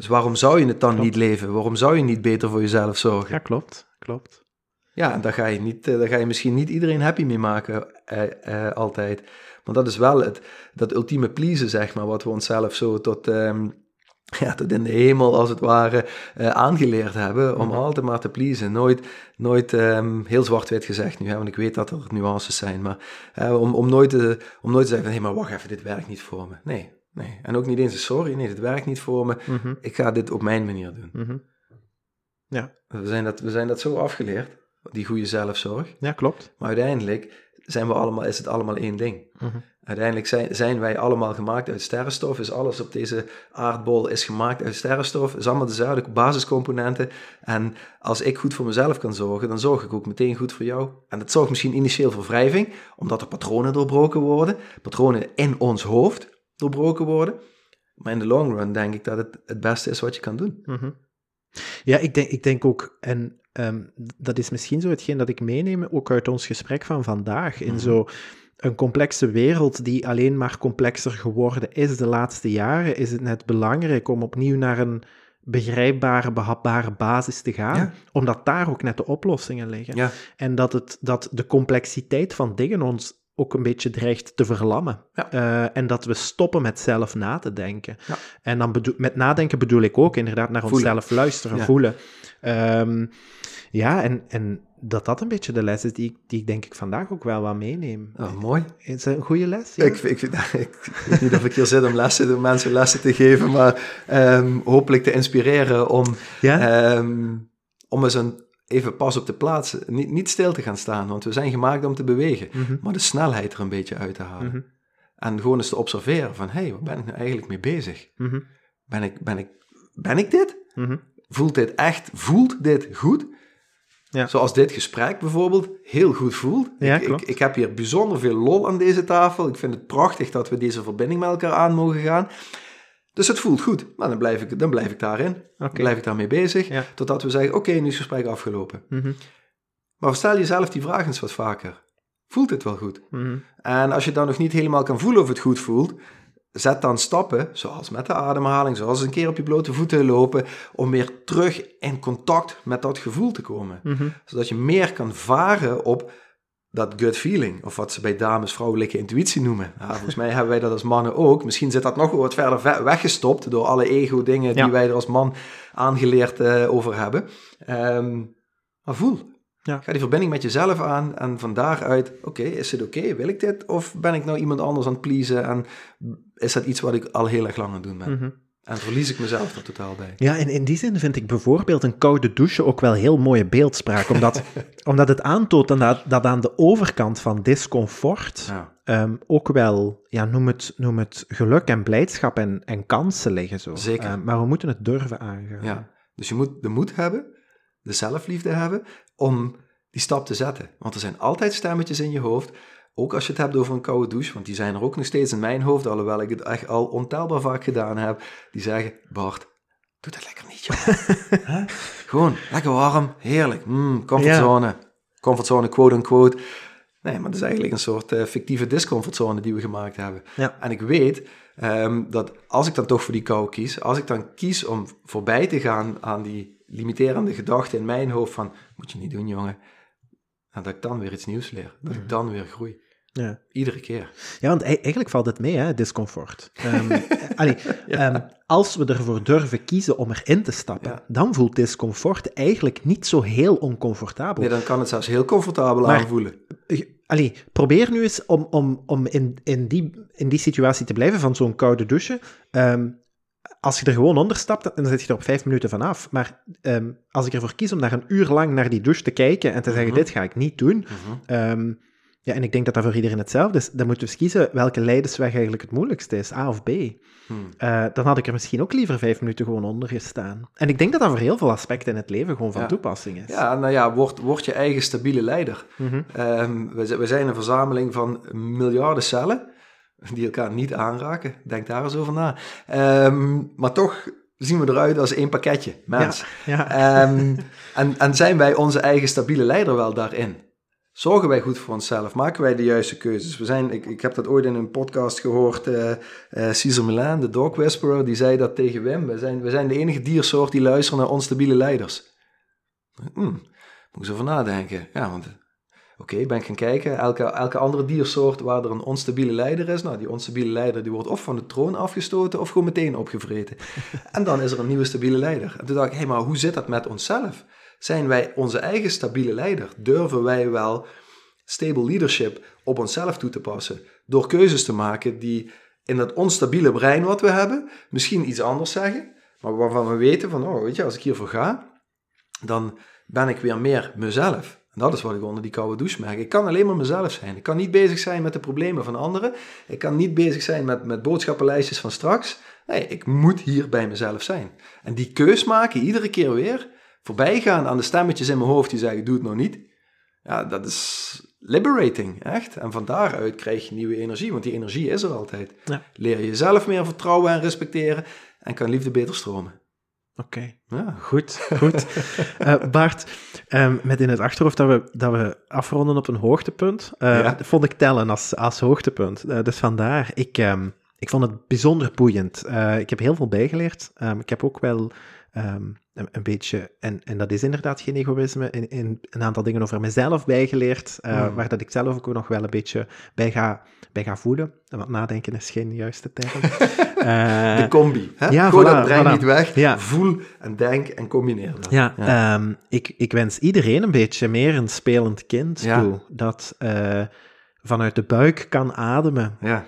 Speaker 1: Dus waarom zou je het dan
Speaker 2: Klopt.
Speaker 1: niet leven? Waarom zou je niet beter voor jezelf zorgen?
Speaker 2: ja, klopt, klopt.
Speaker 1: Ja, en daar ga je, niet, eh, daar ga je misschien niet iedereen happy mee maken, eh, eh, altijd. Maar dat is wel het, dat ultieme pleasen, zeg maar, wat we onszelf zo tot, ehm, ja, tot in de hemel, als het ware, eh, aangeleerd hebben. Om
Speaker 2: Mhm.
Speaker 1: altijd maar te pleasen. Nooit, nooit ehm, heel zwart-wit gezegd nu, hè, want ik weet dat er nuances zijn. Maar om, om, nooit te, om nooit te zeggen van, hé, maar wacht even, dit werkt niet voor me. Nee, nee. En ook niet eens een sorry, nee, dit werkt niet voor me.
Speaker 2: Mhm,
Speaker 1: Ik ga dit op mijn manier doen.
Speaker 2: mhm. Ja,
Speaker 1: We zijn dat, we zijn dat zo afgeleerd, die goede zelfzorg.
Speaker 2: ja, klopt.
Speaker 1: Maar uiteindelijk zijn we allemaal, is het allemaal één ding.
Speaker 2: Mhm.
Speaker 1: Uiteindelijk zijn, zijn wij allemaal gemaakt uit sterrenstof. Is alles op deze aardbol is gemaakt uit sterrenstof. Is allemaal dezelfde basiscomponenten. En als ik goed voor mezelf kan zorgen, dan zorg ik ook meteen goed voor jou. En dat zorgt misschien initieel voor wrijving, omdat er patronen doorbroken worden. Patronen in ons hoofd doorbroken worden. Maar in de long run denk ik dat het het beste is wat je kan doen.
Speaker 2: Mhm. Ja, ik denk, ik denk ook, en ehm, dat is misschien zo hetgeen dat ik meeneem, ook uit ons gesprek van vandaag, in
Speaker 1: Mhm.
Speaker 2: zo een complexe wereld die alleen maar complexer geworden is de laatste jaren, is het net belangrijk om opnieuw naar een begrijpbare, behapbare basis te gaan,
Speaker 1: Ja.
Speaker 2: omdat daar ook net de oplossingen liggen.
Speaker 1: Ja,
Speaker 2: En dat, het, dat de complexiteit van dingen ons ook een beetje dreigt te verlammen.
Speaker 1: Ja.
Speaker 2: Eh, en dat we stoppen met zelf na te denken.
Speaker 1: Ja.
Speaker 2: En dan bedoel, met nadenken bedoel ik ook inderdaad naar
Speaker 1: Voelen.
Speaker 2: onszelf luisteren,
Speaker 1: Ja.
Speaker 2: voelen. Ehm, ja, en, en dat dat een beetje de les is die, ik- die ik denk ik vandaag ook wel wat meeneem.
Speaker 1: Oh, mooi.
Speaker 2: Is een goede les? Ja?
Speaker 1: Ik, ik, ik, weet niet of ik hier zit om lessen, om mensen lessen te geven, maar ehm, hopelijk te inspireren om,
Speaker 2: ja?
Speaker 1: ehm, om eens een, even pas op de plaats, niet, niet stil te gaan staan, want we zijn gemaakt om te bewegen,
Speaker 2: Mhm,
Speaker 1: maar de snelheid er een beetje uit te halen.
Speaker 2: mhm,
Speaker 1: En gewoon eens te observeren van, hé, hey, waar ben ik nou eigenlijk mee bezig?
Speaker 2: mhm,
Speaker 1: Ben ik, ben ik, ben ik dit? Voelt dit echt, voelt dit goed?
Speaker 2: Ja.
Speaker 1: Zoals dit gesprek bijvoorbeeld heel goed voelt.
Speaker 2: Ja,
Speaker 1: ik, ik heb hier bijzonder veel lol aan deze tafel. Ik vind het prachtig dat we deze verbinding met elkaar aan mogen gaan. Dus het voelt goed. Maar dan blijf ik, dan blijf ik daarin.
Speaker 2: Oké.
Speaker 1: Dan blijf ik daarmee bezig.
Speaker 2: Ja.
Speaker 1: Totdat we zeggen, oké, nu is het gesprek afgelopen.
Speaker 2: Mhm,
Speaker 1: Maar stel jezelf die vraag eens wat vaker. Voelt het wel goed?
Speaker 2: mhm.
Speaker 1: En als je dan nog niet helemaal kan voelen of het goed voelt, zet dan stappen, zoals met de ademhaling, zoals een keer op je blote voeten lopen, om weer terug in contact met dat gevoel te komen.
Speaker 2: Mhm.
Speaker 1: Zodat je meer kan varen op dat gut feeling, of wat ze bij dames vrouwelijke intuïtie noemen. Ja, volgens mij hebben wij dat als mannen ook. Misschien zit dat nog wat verder ve- weggestopt door alle ego-dingen die wij er als man aangeleerd eh, over hebben. Ehm, maar voel.
Speaker 2: Ja.
Speaker 1: Ga die verbinding met jezelf aan en van daaruit, oké, is het oké? Wil ik dit? Of ben ik nou iemand anders aan het pleasen en is dat iets wat ik al heel erg lang aan het doen ben?
Speaker 2: Mhm.
Speaker 1: En verlies ik mezelf er totaal bij.
Speaker 2: Ja, en in die zin vind ik bijvoorbeeld een koude douche ook wel heel mooie beeldspraak. Omdat, omdat het aantoont dat, dat aan de overkant van discomfort
Speaker 1: Ja.
Speaker 2: ehm, ook wel, ja, noem, het, noem het geluk en blijdschap en, en kansen liggen. Zo.
Speaker 1: Zeker.
Speaker 2: Ehm, maar we moeten het durven aangaan.
Speaker 1: Ja, dus je moet de moed hebben, de zelfliefde hebben, om die stap te zetten. Want er zijn altijd stemmetjes in je hoofd, ook als je het hebt over een koude douche, want die zijn er ook nog steeds in mijn hoofd, alhoewel ik het echt al ontelbaar vaak gedaan heb, die zeggen, Bart, doe dat lekker niet. Hè? Gewoon, lekker warm, heerlijk, mm, comfortzone, comfortzone, quote-unquote. Nee, maar het is eigenlijk een soort eh, fictieve discomfortzone die we gemaakt hebben.
Speaker 2: Ja.
Speaker 1: En ik weet ehm, dat als ik dan toch voor die kou kies, als ik dan kies om voorbij te gaan aan die limiterende gedachte in mijn hoofd van, moet je niet doen jongen, en dat ik dan weer iets nieuws leer, dat ik dan weer groei.
Speaker 2: Ja.
Speaker 1: Iedere keer.
Speaker 2: Ja, want ei- eigenlijk valt het mee, hè, discomfort. Ehm, allee, ehm, als we ervoor durven kiezen om erin te stappen,
Speaker 1: Ja.
Speaker 2: dan voelt discomfort eigenlijk niet zo heel oncomfortabel.
Speaker 1: Nee, dan kan het zelfs heel comfortabel
Speaker 2: Maar-
Speaker 1: aanvoelen.
Speaker 2: Allee, probeer nu eens om, om, om in, in, die, in die situatie te blijven van zo'n koude douche. Ehm, als je er gewoon onder stapt, dan zit je er op vijf minuten vanaf. Maar als ik ervoor kies om daar een uur lang naar die douche te kijken en te zeggen,
Speaker 1: Mhm.
Speaker 2: dit ga ik niet doen.
Speaker 1: Mhm.
Speaker 2: Ja, en ik denk dat dat voor iedereen hetzelfde is. Dan moeten we kiezen welke leidersweg eigenlijk het moeilijkste is, A of B.
Speaker 1: Hmm.
Speaker 2: Eh, dan had ik er misschien ook liever vijf minuten gewoon onder gestaan. En ik denk dat dat voor heel veel aspecten in het leven gewoon van
Speaker 1: Ja.
Speaker 2: toepassing is.
Speaker 1: Ja, nou ja, word, word je eigen stabiele leider.
Speaker 2: Mhm.
Speaker 1: Ehm, we zijn een verzameling van miljarden cellen die elkaar niet aanraken. Denk daar eens over na. Ehm, maar toch zien we eruit als één pakketje, mens.
Speaker 2: Ja.
Speaker 1: Ehm, en, en zijn wij onze eigen stabiele leider wel daarin? Zorgen wij goed voor onszelf? Maken wij de juiste keuzes? We zijn, ik, ik heb dat ooit in een podcast gehoord. eh eh, Cesar Milan, de dog whisperer, die zei dat tegen Wim. We zijn, we zijn de enige diersoort die luisteren naar onstabiele leiders. Hmm, moet ik eens over nadenken. Ja, want oké, ben ik gaan kijken. Elke, elke andere diersoort waar er een onstabiele leider is, nou, die onstabiele leider die wordt of van de troon afgestoten of gewoon meteen opgevreten. en dan is er een nieuwe stabiele leider. En toen dacht ik, hé, hey, maar hoe zit dat met onszelf? Zijn wij onze eigen stabiele leider? Durven wij wel stable leadership op onszelf toe te passen? Door keuzes te maken die in dat onstabiele brein wat we hebben, misschien iets anders zeggen, maar waarvan we weten van, oh, weet je, als ik hiervoor ga, dan ben ik weer meer mezelf. En dat is wat ik onder die koude douche merk. Ik kan alleen maar mezelf zijn. Ik kan niet bezig zijn met de problemen van anderen. Ik kan niet bezig zijn met, met boodschappenlijstjes van straks. Nee, ik moet hier bij mezelf zijn. En die keus maken, iedere keer weer, voorbij gaan aan de stemmetjes in mijn hoofd die zeggen, doe het nog niet. Ja, dat is liberating, echt. En van daaruit krijg je nieuwe energie, want die energie is er altijd.
Speaker 2: Ja.
Speaker 1: Leer je jezelf meer vertrouwen en respecteren en kan liefde beter stromen.
Speaker 2: Oké.
Speaker 1: Ja.
Speaker 2: Goed, goed. Eh, Bart, ehm, met in het achterhoofd dat we, dat we afronden op een hoogtepunt, eh,
Speaker 1: Ja.
Speaker 2: vond ik tellen als, als hoogtepunt. Eh, dus vandaar, ik, ehm, ik vond het bijzonder boeiend. Ik heb heel veel bijgeleerd. Ehm, ik heb ook wel een, een beetje, en, en dat is inderdaad geen egoïsme, in, in een aantal dingen over mezelf bijgeleerd, uh, waar dat ik zelf ook nog wel een beetje bij ga, bij ga voelen. Want nadenken is geen juiste term. Eh,
Speaker 1: De combi. Hè?
Speaker 2: ja,
Speaker 1: Gooi
Speaker 2: voilà,
Speaker 1: dat brein
Speaker 2: voilà.
Speaker 1: niet weg.
Speaker 2: Ja.
Speaker 1: Voel en denk en combineer dat.
Speaker 2: Ja, ehm, ik, ik wens iedereen een beetje meer een spelend kind toe. Dat eh, vanuit de buik kan ademen.
Speaker 1: ja.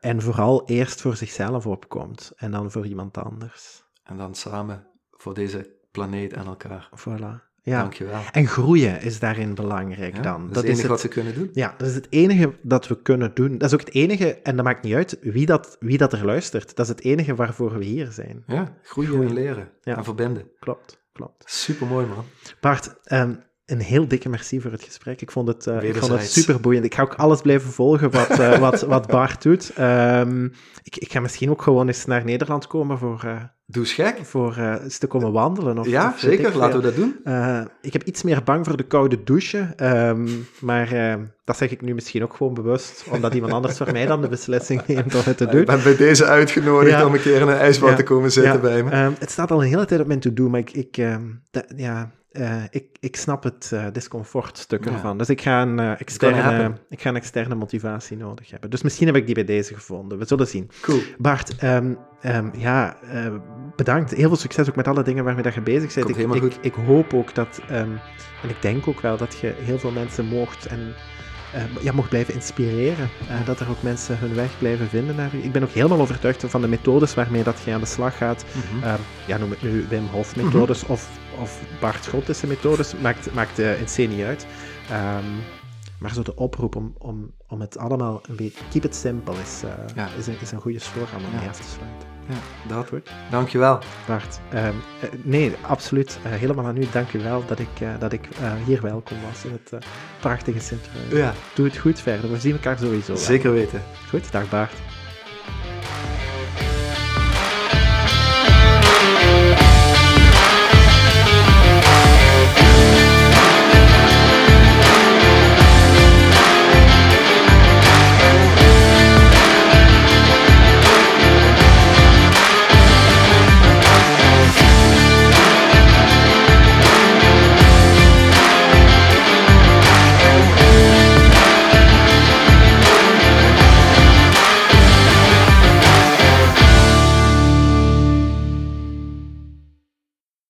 Speaker 2: en vooral eerst voor zichzelf opkomt. En dan voor iemand anders.
Speaker 1: En dan samen voor deze planeet en elkaar.
Speaker 2: Voilà. Ja.
Speaker 1: Dankjewel.
Speaker 2: En groeien is daarin belangrijk
Speaker 1: Ja,
Speaker 2: dan.
Speaker 1: Dat is het enige wat ze kunnen doen.
Speaker 2: Ja, dat is het enige dat we kunnen doen. Dat is ook het enige, en dat maakt niet uit wie dat, wie dat er luistert. Dat is het enige waarvoor we hier zijn.
Speaker 1: Ja, groeien,
Speaker 2: Groeien.
Speaker 1: en leren.
Speaker 2: Ja.
Speaker 1: En verbinden.
Speaker 2: Klopt, klopt.
Speaker 1: Super mooi, man.
Speaker 2: Bart, ehm, een heel dikke merci voor het gesprek. Ik vond het, eh, ik vond het super boeiend. Ik ga ook alles blijven volgen wat, eh, wat, wat Bart doet. Ehm, ik, ik ga misschien ook gewoon eens naar Nederland komen voor, eh,
Speaker 1: Doe eens gek.
Speaker 2: voor eens te komen wandelen. Of,
Speaker 1: Ja,
Speaker 2: of
Speaker 1: zeker. Laten we dat doen.
Speaker 2: Eh, ik heb iets meer bang voor de koude douche, ehm, maar eh, dat zeg ik nu misschien ook gewoon bewust, omdat iemand anders voor mij dan de beslissing neemt om het te doen.
Speaker 1: Ik ben bij deze uitgenodigd
Speaker 2: Ja.
Speaker 1: om een keer in een ijsbad
Speaker 2: Ja.
Speaker 1: te komen zitten
Speaker 2: Ja,
Speaker 1: bij me.
Speaker 2: ehm, het staat al een hele tijd op mijn to-do, maar ik, ik, ehm, dat- ja, eh, ik, ik snap het eh discomfortstuk
Speaker 1: Ja.
Speaker 2: ervan. Dus ik ga, een, eh, externe, ik ga een externe motivatie nodig hebben. Dus misschien heb ik die bij deze gevonden. We zullen zien.
Speaker 1: Cool.
Speaker 2: Bart, ehm, ehm, ja, bedankt. Heel veel succes ook met alle dingen waarmee dat je bezig bent.
Speaker 1: Komt
Speaker 2: Ik, ik,
Speaker 1: goed.
Speaker 2: ik hoop ook dat, ehm, en ik denk ook wel dat je heel veel mensen mocht en ja, mocht blijven inspireren. Dat er ook mensen hun weg blijven vinden naar u. Ik ben ook helemaal overtuigd van de methodes waarmee dat je aan de slag gaat.
Speaker 1: Mhm.
Speaker 2: Ehm, ja, noem het nu Wim Hof methodes of, of Bart Schottense methodes, maakt, maakt eh, in C niet uit. Ehm, maar zo de oproep om, om, om het allemaal een beetje, keep it simple, is, eh,
Speaker 1: Ja.
Speaker 2: is, een, is een goede slogan om
Speaker 1: Ja.
Speaker 2: mee af te sluiten.
Speaker 1: Ja, dat.
Speaker 2: Goed.
Speaker 1: Dankjewel.
Speaker 2: Bart, eh, nee, absoluut. helemaal aan u. Dank u wel dat ik, dat ik hier welkom was in het prachtige Sint-Truiden.
Speaker 1: Ja,
Speaker 2: Doe het goed verder. We zien elkaar sowieso.
Speaker 1: zeker weten.
Speaker 2: Goed, dag Bart.